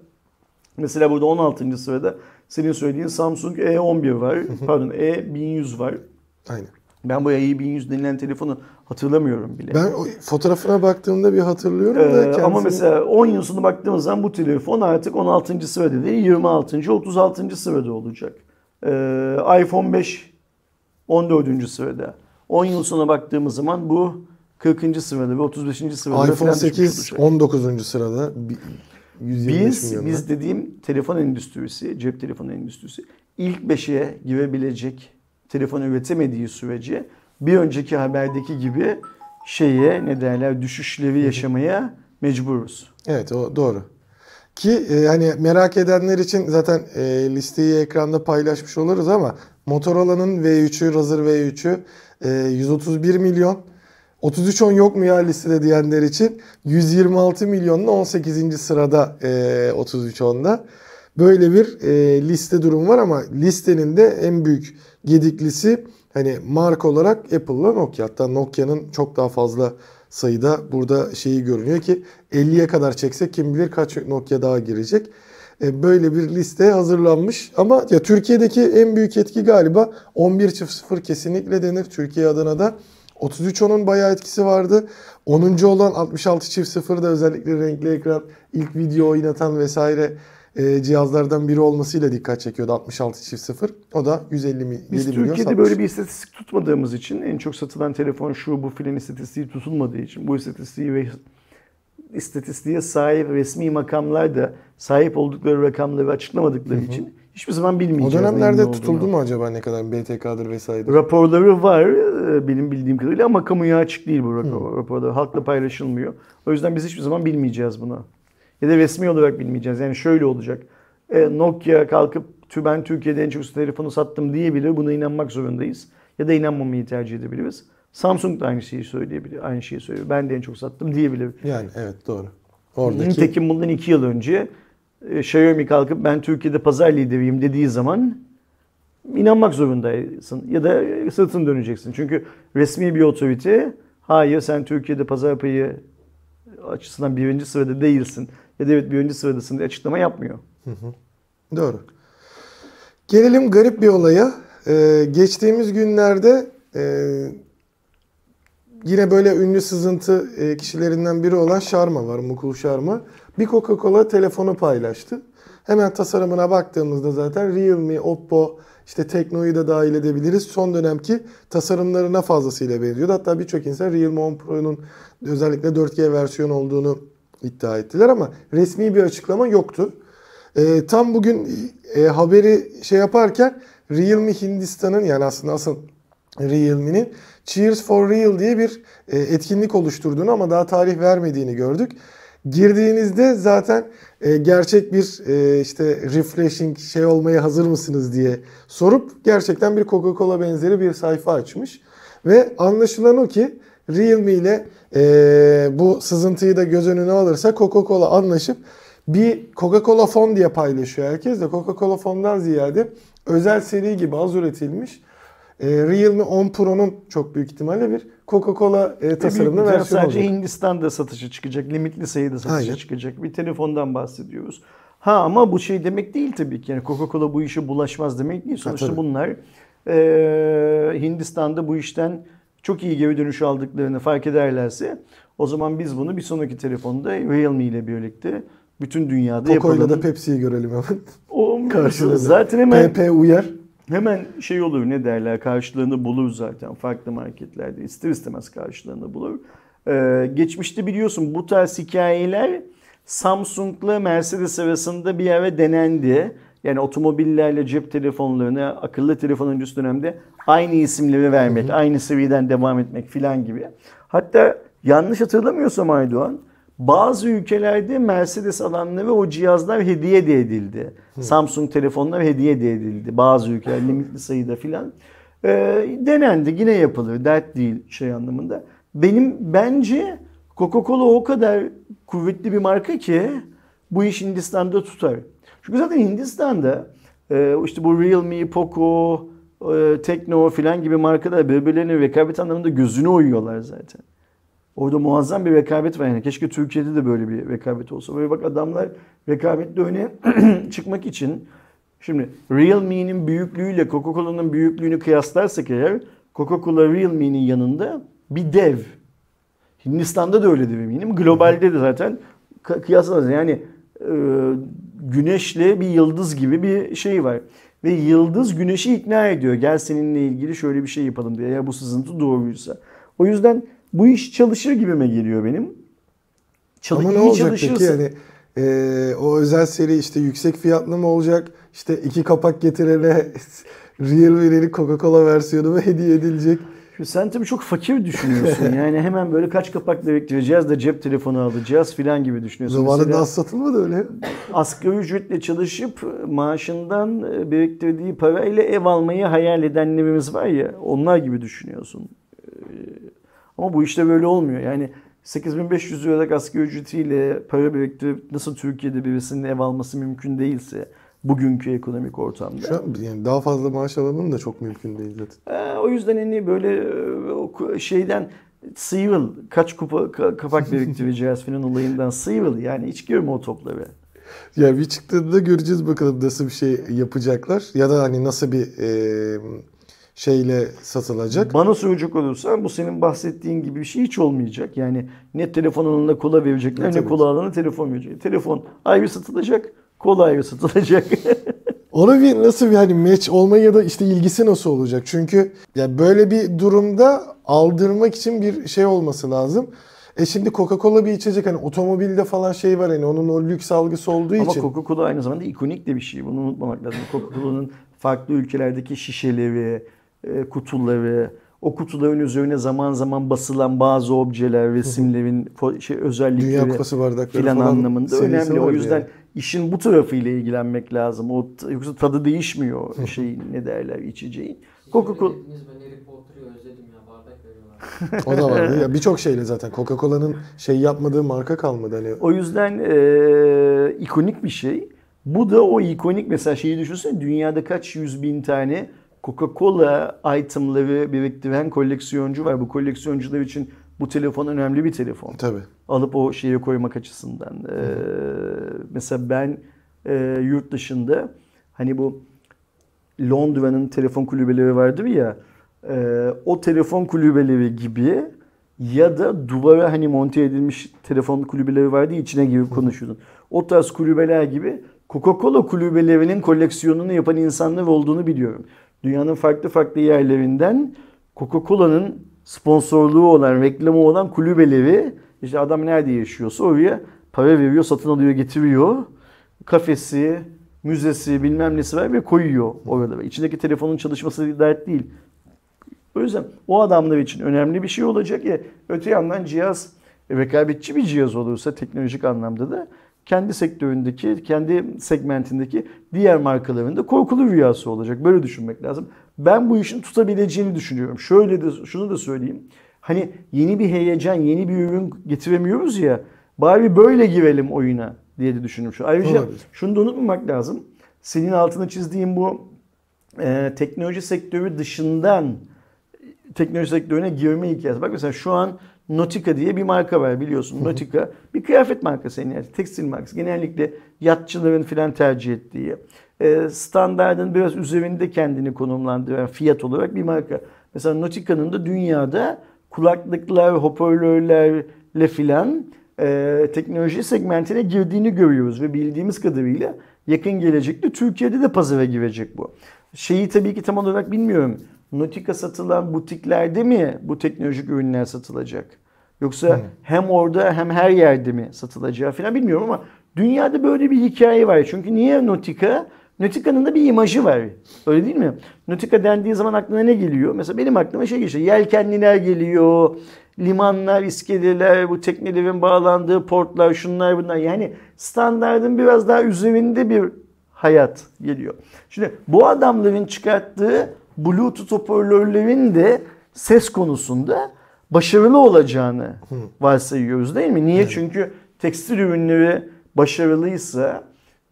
mesela burada 16. sırada senin söylediğin Samsung E11 var. Pardon E1100 var. aynen. Ben bu E1100 denilen telefonu hatırlamıyorum bile. Ben o fotoğrafına baktığımda bir hatırlıyorum da Ee, kendisini... ama mesela 10 yıl sonra baktığımız zaman bu telefon artık 16. sırada değil 26. 36. sırada olacak. Ee, iPhone 5 14. sırada. 10 yıl sonra baktığımız zaman bu 40. sırada ve 35. sırada iPhone falan düşmüş 8 olacak. 19. sırada. Bi- 125 Biz, milyonla. biz dediğim telefon endüstrisi, cep telefonu endüstrisi ilk 5'e girebilecek telefon üretemediği sürece bir önceki haberdeki gibi şeye ne derler düşüşleri yaşamaya mecburuz. Evet o doğru. Ki e, hani merak edenler için zaten e, listeyi ekranda paylaşmış oluruz ama Motorola'nın V3'ü, Razer V3'ü e, 131 milyon. 3310 yok mu ya listede diyenler için 126 milyonla 18. sırada e, 3310'da. Böyle bir e, liste durum var ama listenin de en büyük gediklisi hani marka olarak Apple'la Nokia. Hatta Nokia'nın çok daha fazla sayıda burada şeyi görünüyor ki 50'ye kadar çeksek kim bilir kaç Nokia daha girecek. E, Böyle bir liste hazırlanmış ama ya Türkiye'deki en büyük etki galiba 11.0 kesinlikle denir Türkiye adına da. 3310'un bayağı etkisi vardı. 10. olan 66.0 da özellikle renkli ekran ilk video oynatan vesaire e, cihazlardan biri olmasıyla dikkat çekiyordu 66.0. O da 150 mi- Biz 7 milyon Türkiye'de satmış. böyle bir istatistik tutmadığımız için en çok satılan telefon şu bu filan istatistiği tutulmadığı için bu istatistiği ve istatistiğe sahip resmi makamlar da sahip oldukları rakamları açıklamadıkları için hiçbir zaman O bilmeyeceğiz. ne dönemlerde tutuldu mu acaba ne kadar BTK'dır vesaire? Raporları var e, benim bildiğim kadarıyla ama kamuya açık değil bu rapor. Raporlar halkla paylaşılmıyor. O yüzden biz hiçbir zaman bilmeyeceğiz bunu. Ya da resmi olarak bilmeyeceğiz. Yani şöyle olacak. E, Nokia kalkıp "Tü- ben Türkiye'de en çok telefonu sattım diyebilir. Buna inanmak zorundayız. Ya da inanmamayı tercih edebiliriz. Samsung da aynı şeyi söyleyebilir. Aynı şeyi söylüyor. Ben de en çok sattım diyebilir. Yani evet doğru. Oradaki Nitekim bundan iki yıl önce e, Xiaomi kalkıp ben Türkiye'de pazar lideriyim dediği zaman inanmak zorundaysın ya da sırtını döneceksin. Çünkü resmi bir otorite hayır sen Türkiye'de pazar payı açısından birinci sırada değilsin ya da evet birinci sıradasın diye açıklama yapmıyor. Doğru. Gelelim garip bir olaya. Ee, geçtiğimiz günlerde e, yine böyle ünlü sızıntı e, kişilerinden biri olan Sharma var, Mukul Sharma. Bir Coca-Cola telefonu paylaştı. Hemen tasarımına baktığımızda zaten Realme, Oppo, işte Tekno'yu da dahil edebiliriz. Son dönemki tasarımlarına fazlasıyla benziyordu. Hatta birçok insan Realme 10 Pro'nun özellikle 4G versiyon olduğunu iddia ettiler ama resmi bir açıklama yoktu. E, tam bugün e, haberi şey yaparken Realme Hindistan'ın yani aslında asıl Realme'nin Cheers for Real diye bir e, etkinlik oluşturduğunu ama daha tarih vermediğini gördük. Girdiğinizde zaten e, gerçek bir e, işte refreshing şey olmaya hazır mısınız diye sorup gerçekten bir Coca-Cola benzeri bir sayfa açmış. Ve anlaşılan o ki Realme ile e, bu sızıntıyı da göz önüne alırsa Coca-Cola anlaşıp bir Coca-Cola fon diye paylaşıyor herkes de Coca-Cola fondan ziyade özel seri gibi az üretilmiş e, Realme 10 Pro'nun çok büyük ihtimalle bir Coca-Cola e, tasarımlı bir versiyonu Sadece olacak. Hindistan'da satışa çıkacak, limitli sayıda satışa Aynen. çıkacak bir telefondan bahsediyoruz. Ha ama bu şey demek değil tabii ki. Yani Coca-Cola bu işe bulaşmaz demek değil. Sonuçta tabii. bunlar e, Hindistan'da bu işten çok iyi geri dönüş aldıklarını fark ederlerse o zaman biz bunu bir sonraki telefonda Realme ile birlikte bütün dünyada Coco'yla yapalım. da Pepsi'yi görelim hemen. o [laughs] Karşıladı. zaten hemen PP uyar. Hemen şey olur ne derler karşılığını bulur zaten farklı marketlerde ister istemez karşılığını bulur. Ee, geçmişte biliyorsun bu tarz hikayeler Samsung'la Mercedes arasında bir ara denendi. Yani otomobillerle cep telefonlarına akıllı telefon öncesi dönemde aynı isimleri vermek, aynı seriden devam etmek filan gibi. Hatta yanlış hatırlamıyorsam Aydoğan bazı ülkelerde Mercedes alanları o cihazlar hediye de edildi. Samsung telefonlar hediye de edildi. Bazı ülkeler [laughs] limitli sayıda filan. Ee, denendi yine yapılır. Dert değil şey anlamında. Benim bence Coca-Cola o kadar kuvvetli bir marka ki bu iş Hindistan'da tutar. Çünkü zaten Hindistan'da e, işte bu Realme, Poco, e, Tekno filan gibi markalar birbirlerine rekabet anlamında gözünü oyuyorlar zaten. Orada muazzam bir rekabet var yani. Keşke Türkiye'de de böyle bir rekabet olsa. Böyle bak adamlar rekabette öne [clears throat] çıkmak için şimdi Realme'nin büyüklüğüyle Coca-Cola'nın büyüklüğünü kıyaslarsak eğer Coca-Cola Realme'nin yanında bir dev. Hindistan'da da öyledir eminim. Globalde de zaten k- kıyaslamaz. Yani e, güneşle bir yıldız gibi bir şey var. Ve yıldız güneşi ikna ediyor. Gel seninle ilgili şöyle bir şey yapalım diye. Eğer bu sızıntı doğruysa. O yüzden bu iş çalışır gibime geliyor benim. Çalı- Ama ne olacak peki yani e, o özel seri işte yüksek fiyatlı mı olacak? İşte iki kapak getirene [laughs] Realme'nin Coca-Cola versiyonu mu hediye edilecek? Şimdi sen tabii çok fakir düşünüyorsun. [laughs] Yani hemen böyle kaç kapak biriktireceğiz de cep telefonu alacağız filan gibi düşünüyorsun. Zamanında Mesela az satılmadı öyle. asgari ücretle çalışıp maaşından e, biriktirdiği parayla ev almayı hayal edenlerimiz var ya onlar gibi düşünüyorsun. Ee, Ama bu işte böyle olmuyor. Yani 8500 liralık asgari ücretiyle para biriktirip nasıl Türkiye'de birisinin ev alması mümkün değilse bugünkü ekonomik ortamda. Şu an yani daha fazla maaş alalım da çok mümkün değil zaten. Ee, o yüzden hani böyle e, şeyden sıyrıl kaç kupa ka- kapak biriktireceğiz falan olayından sıyrıl yani hiç girme o topları. Ya bir çıktığında göreceğiz bakalım nasıl bir şey yapacaklar ya da hani nasıl bir e, şeyle satılacak. Bana soracak olursa bu senin bahsettiğin gibi bir şey hiç olmayacak. Yani ne telefon alanına kola verecekler ne Tabii. kola alanına telefon verecek. Telefon ayrı satılacak, kola ayrı satılacak. [laughs] Ona bir nasıl bir hani match olma ya da işte ilgisi nasıl olacak? Çünkü ya böyle bir durumda aldırmak için bir şey olması lazım. E şimdi Coca-Cola bir içecek hani otomobilde falan şey var hani onun o lüks algısı olduğu Ama için. Coca-Cola aynı zamanda ikonik de bir şey. Bunu unutmamak lazım. Coca-Cola'nın farklı ülkelerdeki şişeleri, e, kutuları, o kutuların üzerine zaman zaman basılan bazı objeler, resimlerin şey Dünya özellikleri Kupası bardakları filan falan anlamında önemli. O yüzden yani. İşin bu tarafıyla ilgilenmek lazım. O yoksa tadı değişmiyor şeyin ne derler içeceğin. Coca-Cola. O da vardı. [laughs] ya birçok şeyle zaten Coca-Cola'nın şey yapmadığı marka kalmadı hani. O yüzden e, ikonik bir şey. Bu da o ikonik mesela şeyi düşünsene dünyada kaç yüz bin tane Coca-Cola itemları biriktiren koleksiyoncu var. Bu koleksiyoncular için bu telefon önemli bir telefon. Tabii. Alıp o şeye koymak açısından. E, mesela ben e, yurt dışında hani bu Londra'nın telefon kulübeleri vardır ya e, o telefon kulübeleri gibi ya da duvara hani monte edilmiş telefon kulübeleri vardı içine girip konuşuyordun. O tarz kulübeler gibi Coca-Cola kulübelerinin koleksiyonunu yapan insanlar olduğunu biliyorum. Dünyanın farklı farklı yerlerinden Coca-Cola'nın sponsorluğu olan, reklamı olan kulübeleri işte adam nerede yaşıyorsa oraya para veriyor, satın alıyor, getiriyor kafesi, müzesi bilmem nesi var ve koyuyor orada. İçindeki telefonun çalışması dert değil. O yüzden o adamlar için önemli bir şey olacak ya öte yandan cihaz rekabetçi bir cihaz olursa teknolojik anlamda da kendi sektöründeki, kendi segmentindeki diğer markaların da korkulu rüyası olacak. Böyle düşünmek lazım. Ben bu işin tutabileceğini düşünüyorum. Şöyle de şunu da söyleyeyim. Hani yeni bir heyecan, yeni bir ürün getiremiyoruz ya. Bari böyle girelim oyuna diye de düşünmüşüm. Ayrıca Olabilir. şunu da unutmamak lazım. Senin altını çizdiğim bu e, teknoloji sektörü dışından teknoloji sektörüne girme hikayesi. Bak mesela şu an Nautica diye bir marka var biliyorsun. Nautica bir kıyafet markası yani tekstil markası. Genellikle yatçıların filan tercih ettiği. E, standardın biraz üzerinde kendini konumlandıran fiyat olarak bir marka. Mesela Nautica'nın da dünyada kulaklıklar, hoparlörlerle filan e, teknoloji segmentine girdiğini görüyoruz ve bildiğimiz kadarıyla yakın gelecekte Türkiye'de de pazara girecek bu. Şeyi tabii ki tam olarak bilmiyorum. Nautica satılan butiklerde mi bu teknolojik ürünler satılacak? Yoksa hem orada hem her yerde mi satılacağı falan bilmiyorum ama dünyada böyle bir hikaye var. Çünkü niye Nautica? Nautica'nın da bir imajı var. Öyle değil mi? Nautica dendiği zaman aklına ne geliyor? Mesela benim aklıma şey geliyor. Yelkenliler geliyor. Limanlar, iskeleler, bu teknelerin bağlandığı portlar, şunlar bunlar. Yani standardın biraz daha üzerinde bir hayat geliyor. Şimdi bu adamların çıkarttığı Bluetooth hoparlörlerin de ses konusunda başarılı olacağını varsayıyoruz değil mi? Niye? Çünkü tekstil ürünleri başarılıysa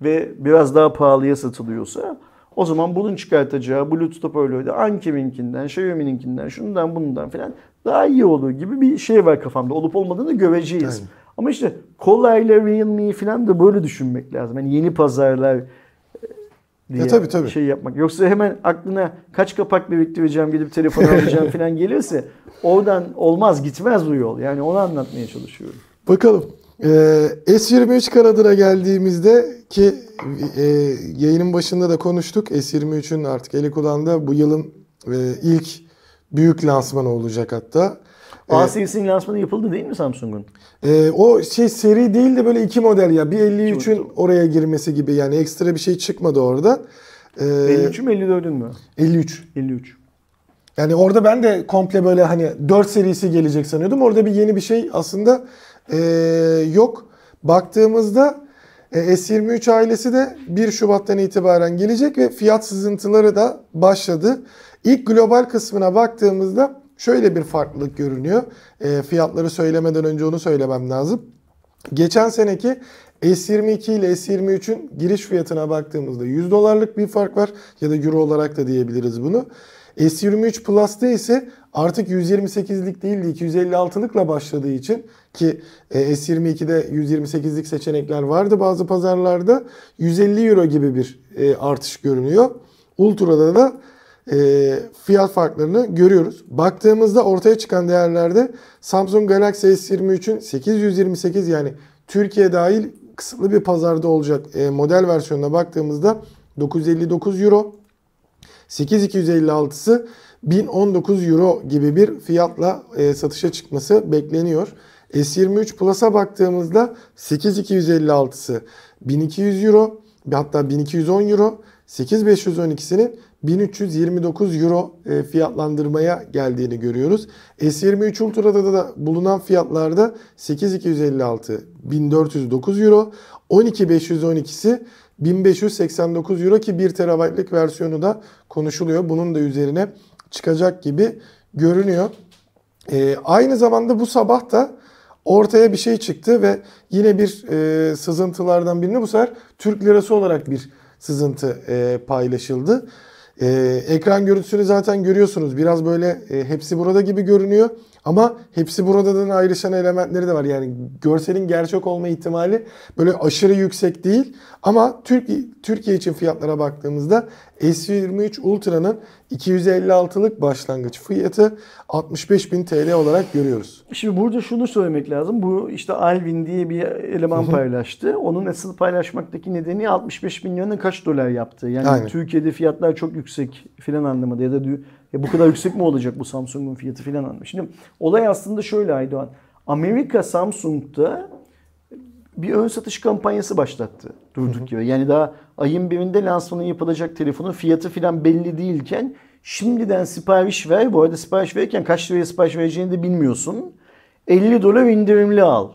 ve biraz daha pahalıya satılıyorsa o zaman bunun çıkartacağı Bluetooth hoparlörü de Anker'inkinden, Xiaomi'ninkinden, şundan bundan falan daha iyi olur gibi bir şey var kafamda. Olup olmadığını göreceğiz. Aynen. Ama işte kolayla Realme falan da böyle düşünmek lazım. Yani yeni pazarlar e, diye Ya tabii, tabii. şey yapmak. Yoksa hemen aklına kaç kapak biriktireceğim gidip telefon alacağım [laughs] falan gelirse oradan olmaz gitmez bu yol. Yani onu anlatmaya çalışıyorum. Bakalım. Ee, S23 kanadına geldiğimizde ki e, yayının başında da konuştuk. S23'ün artık eli kulağında bu yılın e, ilk büyük lansmanı olacak hatta. A serisinin lansmanı yapıldı değil mi Samsung'un? Ee, o şey seri değil de böyle iki model ya. Bir 53'ün Çok- oraya girmesi gibi yani ekstra bir şey çıkmadı orada. Ee, 53'ün mü 54'ün mü? 53. 53. Yani orada ben de komple böyle hani 4 serisi gelecek sanıyordum. Orada bir yeni bir şey aslında ee, yok. Baktığımızda e, S23 ailesi de 1 Şubat'tan itibaren gelecek ve fiyat sızıntıları da başladı. İlk global kısmına baktığımızda şöyle bir farklılık görünüyor. E, fiyatları söylemeden önce onu söylemem lazım. Geçen seneki S22 ile S23'ün giriş fiyatına baktığımızda 100 dolarlık bir fark var ya da euro olarak da diyebiliriz bunu. S23 Plus'ta ise artık 128'lik değil de 256'lıkla başladığı için ki e, S22'de 128'lik seçenekler vardı bazı pazarlarda 150 euro gibi bir e, artış görünüyor. Ultra'da da e, fiyat farklarını görüyoruz. Baktığımızda ortaya çıkan değerlerde Samsung Galaxy S23'ün 828 yani Türkiye dahil kısıtlı bir pazarda olacak model versiyonuna baktığımızda 959 euro. 8256'sı 1019 euro gibi bir fiyatla e, satışa çıkması bekleniyor. S23 Plus'a baktığımızda 8256'sı 1200 euro hatta 1210 euro 8512'sinin 1329 euro e, fiyatlandırmaya geldiğini görüyoruz. S23 Ultra'da da bulunan fiyatlarda 8256 1409 euro 12512'si 1589 euro ki 1 terabaytlık versiyonu da konuşuluyor. Bunun da üzerine çıkacak gibi görünüyor. Ee, aynı zamanda bu sabah da ortaya bir şey çıktı ve yine bir e, sızıntılardan birini bu sefer Türk lirası olarak bir sızıntı e, paylaşıldı. E, ekran görüntüsünü zaten görüyorsunuz. Biraz böyle e, hepsi burada gibi görünüyor. Ama hepsi buradan ayrışan elementleri de var. Yani görselin gerçek olma ihtimali böyle aşırı yüksek değil. Ama Türkiye, Türkiye için fiyatlara baktığımızda S23 Ultra'nın 256'lık başlangıç fiyatı 65.000 TL olarak görüyoruz. Şimdi burada şunu söylemek lazım. Bu işte Alvin diye bir eleman paylaştı. Onun asıl paylaşmaktaki nedeni 65 milyonun kaç dolar yaptığı. Yani Aynen. Türkiye'de fiyatlar çok yüksek filan anlamında ya da ya bu kadar yüksek mi olacak bu Samsung'un fiyatı filan anlamında. Şimdi olay aslında şöyle Aydoğan. Amerika Samsung'da bir ön satış kampanyası başlattı durduk yere. Yani daha ayın birinde lansmanı yapılacak telefonun fiyatı filan belli değilken şimdiden sipariş ver. Bu arada sipariş verirken kaç liraya sipariş vereceğini de bilmiyorsun. 50 dolar indirimli al.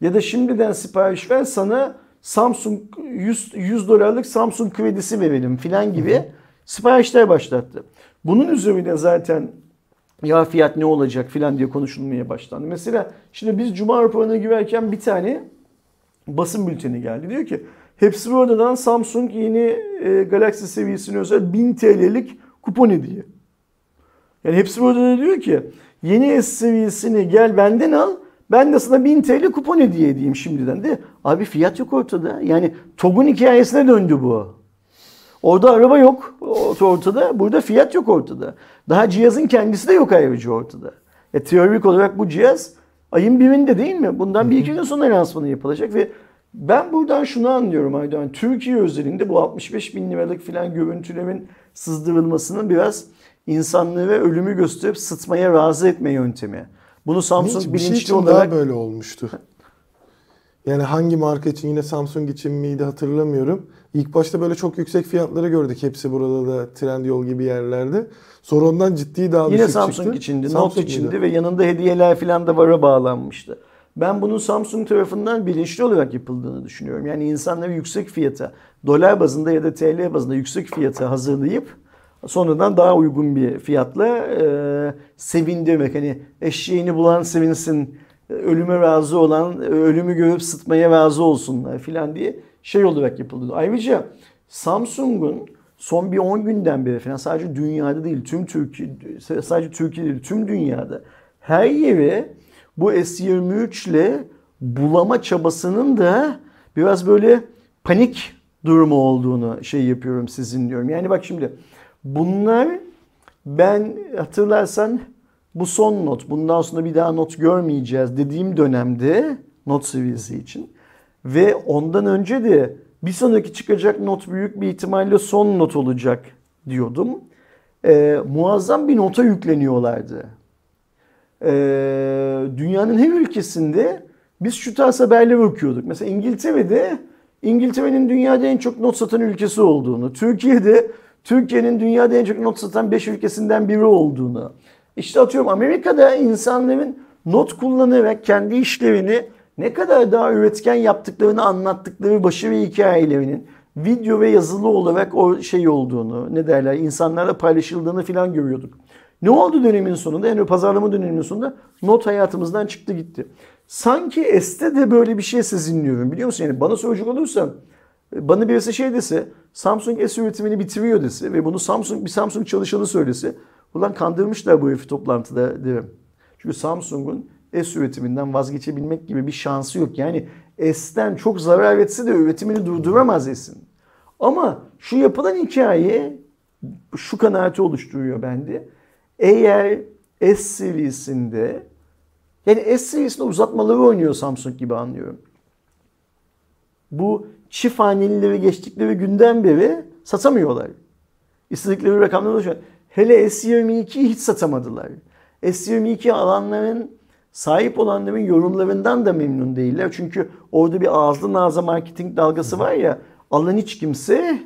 Ya da şimdiden sipariş ver sana Samsung 100, 100 dolarlık Samsung kredisi verelim filan gibi siparişler başlattı. Bunun üzerine zaten ya fiyat ne olacak filan diye konuşulmaya başlandı. Mesela şimdi biz Cuma raporuna girerken bir tane basın bülteni geldi. Diyor ki hepsi buradan Samsung yeni e, Galaxy seviyesine özel 1000 TL'lik kupon hediye. Yani hepsi burada da diyor ki yeni S seviyesini gel benden al. Ben de sana 1000 TL kupon hediye edeyim şimdiden de. Abi fiyat yok ortada. Yani TOG'un hikayesine döndü bu. Orada araba yok ortada. Burada fiyat yok ortada. Daha cihazın kendisi de yok ayrıca ortada. E, teorik olarak bu cihaz ayın birinde değil mi? Bundan bir iki gün sonra lansmanı yapılacak ve ben buradan şunu anlıyorum Aydoğan. Türkiye özelinde bu 65 bin liralık filan görüntülerin sızdırılmasının biraz insanlığı ve ölümü gösterip sıtmaya razı etme yöntemi. Bunu Samsung bir şey bilinçli için olarak... daha böyle olmuştu. [laughs] Yani hangi marka için yine Samsung için miydi hatırlamıyorum. İlk başta böyle çok yüksek fiyatları gördük. Hepsi burada da Trendyol gibi yerlerde. Sonra ondan ciddi daha Yine düşük Samsung çıktı. içindi, Samsung Note içindi ve yanında hediyeler falan da vara bağlanmıştı. Ben bunun Samsung tarafından bilinçli olarak yapıldığını düşünüyorum. Yani insanları yüksek fiyata, dolar bazında ya da TL bazında yüksek fiyata hazırlayıp sonradan daha uygun bir fiyatla e, sevindirmek. Hani eşeğini bulan sevinsin, ölüme razı olan ölümü görüp sıtmaya razı olsunlar filan diye şey olarak yapıldı. Ayrıca Samsung'un son bir 10 günden beri falan sadece dünyada değil tüm Türkiye sadece Türkiye değil tüm dünyada her yere bu S23 ile bulama çabasının da biraz böyle panik durumu olduğunu şey yapıyorum sizin diyorum. Yani bak şimdi bunlar ben hatırlarsan bu son not bundan sonra bir daha not görmeyeceğiz dediğim dönemde not seviyesi için ve ondan önce de bir sonraki çıkacak not büyük bir ihtimalle son not olacak diyordum. Ee, muazzam bir nota yükleniyorlardı. Ee, dünyanın her ülkesinde biz şu tarz haberleri okuyorduk. Mesela İngiltere'de İngiltere'nin dünyada en çok not satan ülkesi olduğunu, Türkiye'de Türkiye'nin dünyada en çok not satan 5 ülkesinden biri olduğunu. İşte atıyorum Amerika'da insanların not kullanarak kendi işlerini ne kadar daha üretken yaptıklarını anlattıkları başarı hikayelerinin video ve yazılı olarak o şey olduğunu, ne derler, insanlarla paylaşıldığını falan görüyorduk. Ne oldu dönemin sonunda? Yani pazarlama döneminin sonunda not hayatımızdan çıktı gitti. Sanki S'te de böyle bir şey sezinliyorum biliyor musun? Yani bana soracak olursan bana birisi şey dese Samsung S üretimini bitiriyor dese ve bunu Samsung bir Samsung çalışanı söylese ulan kandırmışlar bu herifi toplantıda derim. Çünkü Samsung'un S üretiminden vazgeçebilmek gibi bir şansı yok. Yani S'ten çok zarar etse de üretimini durduramaz S'in. Ama şu yapılan hikaye şu kanaati oluşturuyor bende. Eğer S seviyesinde yani S seviyesinde uzatmaları oynuyor Samsung gibi anlıyorum. Bu çift hanelileri geçtikleri günden beri satamıyorlar. İstedikleri rakamlara ulaşıyor. Hele S22'yi hiç satamadılar. S22 alanların sahip olanların yorumlarından da memnun değiller. Çünkü orada bir ağızlı naza marketing dalgası var ya alan hiç kimse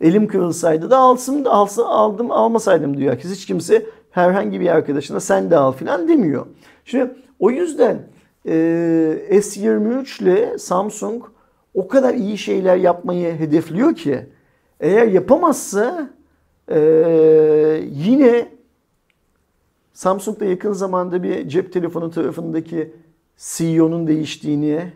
elim kırılsaydı da alsın, alsın aldım almasaydım diyor. Herkes hiç kimse herhangi bir arkadaşına sen de al filan demiyor. Şimdi o yüzden e, S23 ile Samsung o kadar iyi şeyler yapmayı hedefliyor ki eğer yapamazsa e, yine Samsung'da yakın zamanda bir cep telefonu tarafındaki CEO'nun değiştiğini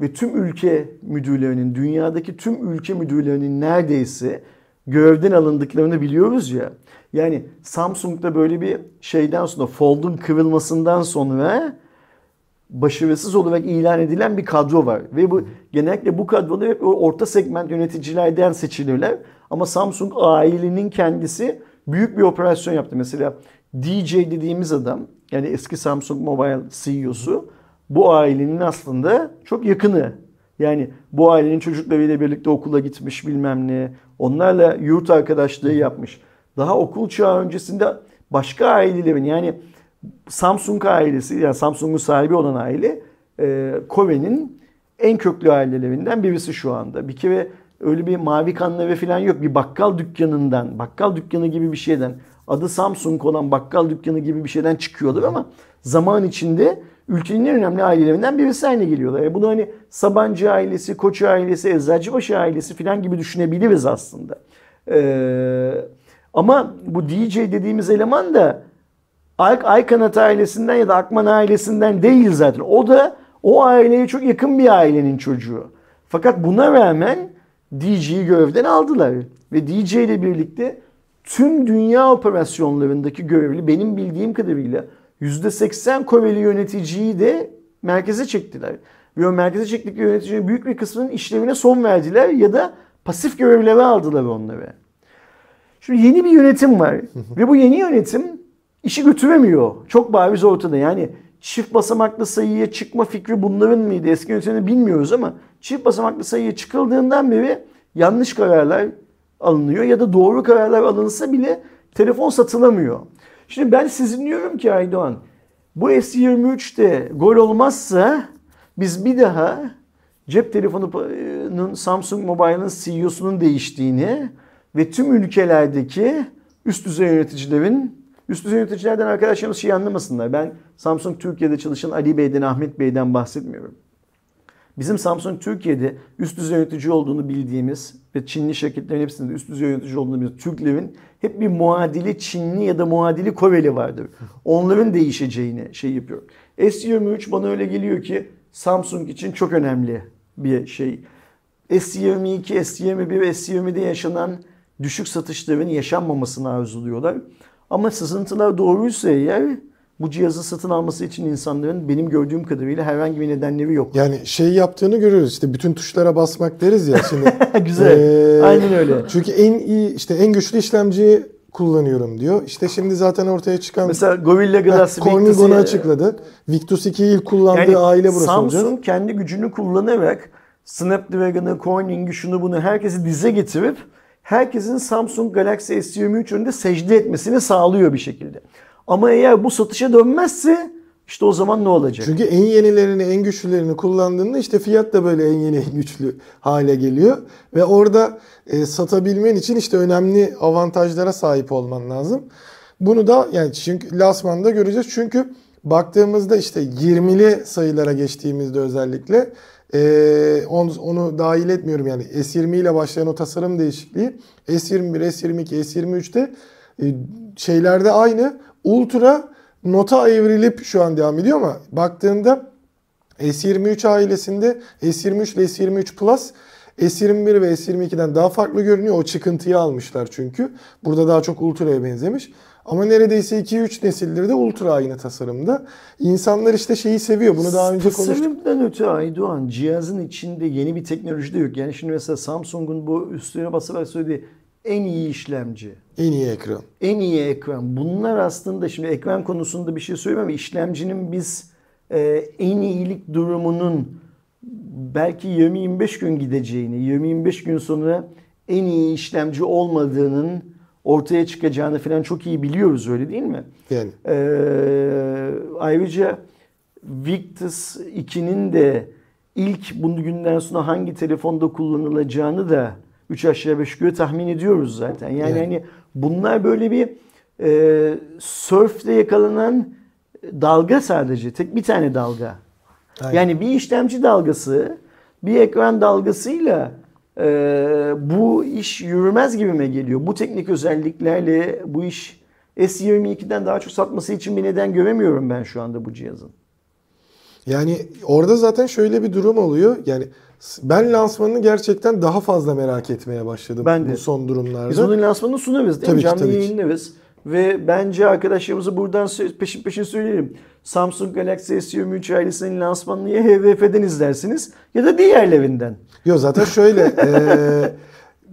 ve tüm ülke müdürlerinin, dünyadaki tüm ülke müdürlerinin neredeyse görevden alındıklarını biliyoruz ya. Yani Samsung'da böyle bir şeyden sonra, Fold'un kırılmasından sonra başarısız olarak ilan edilen bir kadro var. Ve bu genellikle bu kadroda hep orta segment yöneticilerden seçilirler. Ama Samsung ailenin kendisi büyük bir operasyon yaptı. Mesela DJ dediğimiz adam yani eski Samsung Mobile CEO'su bu ailenin aslında çok yakını. Yani bu ailenin çocuklarıyla birlikte okula gitmiş bilmem ne. Onlarla yurt arkadaşlığı yapmış. Daha okul çağı öncesinde başka ailelerin yani Samsung ailesi yani Samsung'un sahibi olan aile e, Kore'nin en köklü ailelerinden birisi şu anda. Bir kere öyle bir mavi kanları falan yok. Bir bakkal dükkanından, bakkal dükkanı gibi bir şeyden, adı Samsung olan bakkal dükkanı gibi bir şeyden çıkıyorlar ama zaman içinde ülkenin en önemli ailelerinden birisi haline geliyorlar. Yani bunu hani Sabancı ailesi, Koç ailesi, Eczacıbaşı ailesi falan gibi düşünebiliriz aslında. Ee, ama bu DJ dediğimiz eleman da Ay- Aykanat ailesinden ya da Akman ailesinden değil zaten. O da o aileye çok yakın bir ailenin çocuğu. Fakat buna rağmen DJ'yi görevden aldılar. Ve DJ ile birlikte tüm dünya operasyonlarındaki görevli benim bildiğim kadarıyla %80 Koreli yöneticiyi de merkeze çektiler. Ve o merkeze çektikleri yöneticinin büyük bir kısmının işlevine son verdiler ya da pasif görevlere aldılar onları. Şimdi yeni bir yönetim var ve bu yeni yönetim işi götüremiyor. Çok bariz ortada. Yani çift basamaklı sayıya çıkma fikri bunların mıydı? Eski yönetimini bilmiyoruz ama çift basamaklı sayıya çıkıldığından beri yanlış kararlar alınıyor ya da doğru kararlar alınsa bile telefon satılamıyor. Şimdi ben sizin diyorum ki Aydoğan bu S23'te gol olmazsa biz bir daha cep telefonunun Samsung Mobile'ın CEO'sunun değiştiğini ve tüm ülkelerdeki üst düzey yöneticilerin üst düzey yöneticilerden arkadaşlarımız şey anlamasınlar. Ben Samsung Türkiye'de çalışan Ali Bey'den, Ahmet Bey'den bahsetmiyorum. Bizim Samsung Türkiye'de üst düzey yönetici olduğunu bildiğimiz ve Çinli şirketlerin hepsinde üst düzey yönetici olduğunu bildiğimiz Türklerin hep bir muadili Çinli ya da muadili Koreli vardır. Onların değişeceğini şey yapıyor. S23 bana öyle geliyor ki Samsung için çok önemli bir şey. S22, S21, S20'de yaşanan düşük satışların yaşanmamasını arzuluyorlar. Ama sızıntılar doğruysa eğer bu cihazı satın alması için insanların benim gördüğüm kadarıyla herhangi bir nedenleri yok. Yani şey yaptığını görüyoruz işte bütün tuşlara basmak deriz ya şimdi. [laughs] Güzel. Ee, Aynen öyle. Çünkü en iyi işte en güçlü işlemciyi kullanıyorum diyor. İşte şimdi zaten ortaya çıkan Mesela Gorilla Glass Corning Victus'u- onu açıkladı. Victus 2'yi ilk kullandığı Yani aile burası Samsung olacak. kendi gücünü kullanarak Snapdragon'ı, Corning'i, şunu bunu herkesi dize getirip herkesin Samsung Galaxy S23 önünde secde etmesini sağlıyor bir şekilde. Ama eğer bu satışa dönmezse işte o zaman ne olacak? Çünkü en yenilerini, en güçlülerini kullandığında işte fiyat da böyle en yeni, en güçlü hale geliyor. Ve orada e, satabilmen için işte önemli avantajlara sahip olman lazım. Bunu da yani çünkü Lasman'da göreceğiz. Çünkü baktığımızda işte 20'li sayılara geçtiğimizde özellikle e, onu, onu dahil etmiyorum yani S20 ile başlayan o tasarım değişikliği S21, S22, S23'te e, şeylerde aynı. Ultra nota evrilip şu an devam ediyor ama baktığında S23 ailesinde S23 ile S23 Plus S21 ve S22'den daha farklı görünüyor. O çıkıntıyı almışlar çünkü. Burada daha çok Ultra'ya benzemiş. Ama neredeyse 2-3 nesildir de Ultra aynı tasarımda. İnsanlar işte şeyi seviyor. Bunu daha önce konuştuk. Tasarımdan öte Aydoğan cihazın içinde yeni bir teknoloji de yok. Yani şimdi mesela Samsung'un bu üstüne basarak söylediği en iyi işlemci, En iyi ekran. en iyi ekran. Bunlar aslında şimdi ekran konusunda bir şey söyleyeyim ama işlemcinin biz e, en iyilik durumunun belki 20-25 gün gideceğini, 20-25 gün sonra en iyi işlemci olmadığının ortaya çıkacağını falan çok iyi biliyoruz öyle değil mi? Yani Ee, ayrıca Victus 2'nin de ilk bu günden sonra hangi telefonda kullanılacağını da 3 aşağı 5 yukarı tahmin ediyoruz zaten. Yani Evet. hani bunlar böyle bir e, sörfte yakalanan dalga sadece. Tek bir tane dalga. Aynen. Yani bir işlemci dalgası, bir ekran dalgasıyla e, bu iş yürümez gibime geliyor. Bu teknik özelliklerle bu iş S22'den daha çok satması için bir neden göremiyorum ben şu anda bu cihazın. Yani orada zaten şöyle bir durum oluyor. Yani ben lansmanını gerçekten daha fazla merak etmeye başladım Ben de. bu son durumlarda. Biz bunun lansmanını sunarız değil mi? Tabii ki, Canlı yayınlarız. Ve bence arkadaşlarımıza buradan peşin peşin söyleyelim. Samsung Galaxy S23 ailesinin lansmanını ya HVF'den izlersiniz ya da diğerlerinden. Yok zaten şöyle [laughs] e,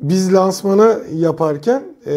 biz lansmanı yaparken e,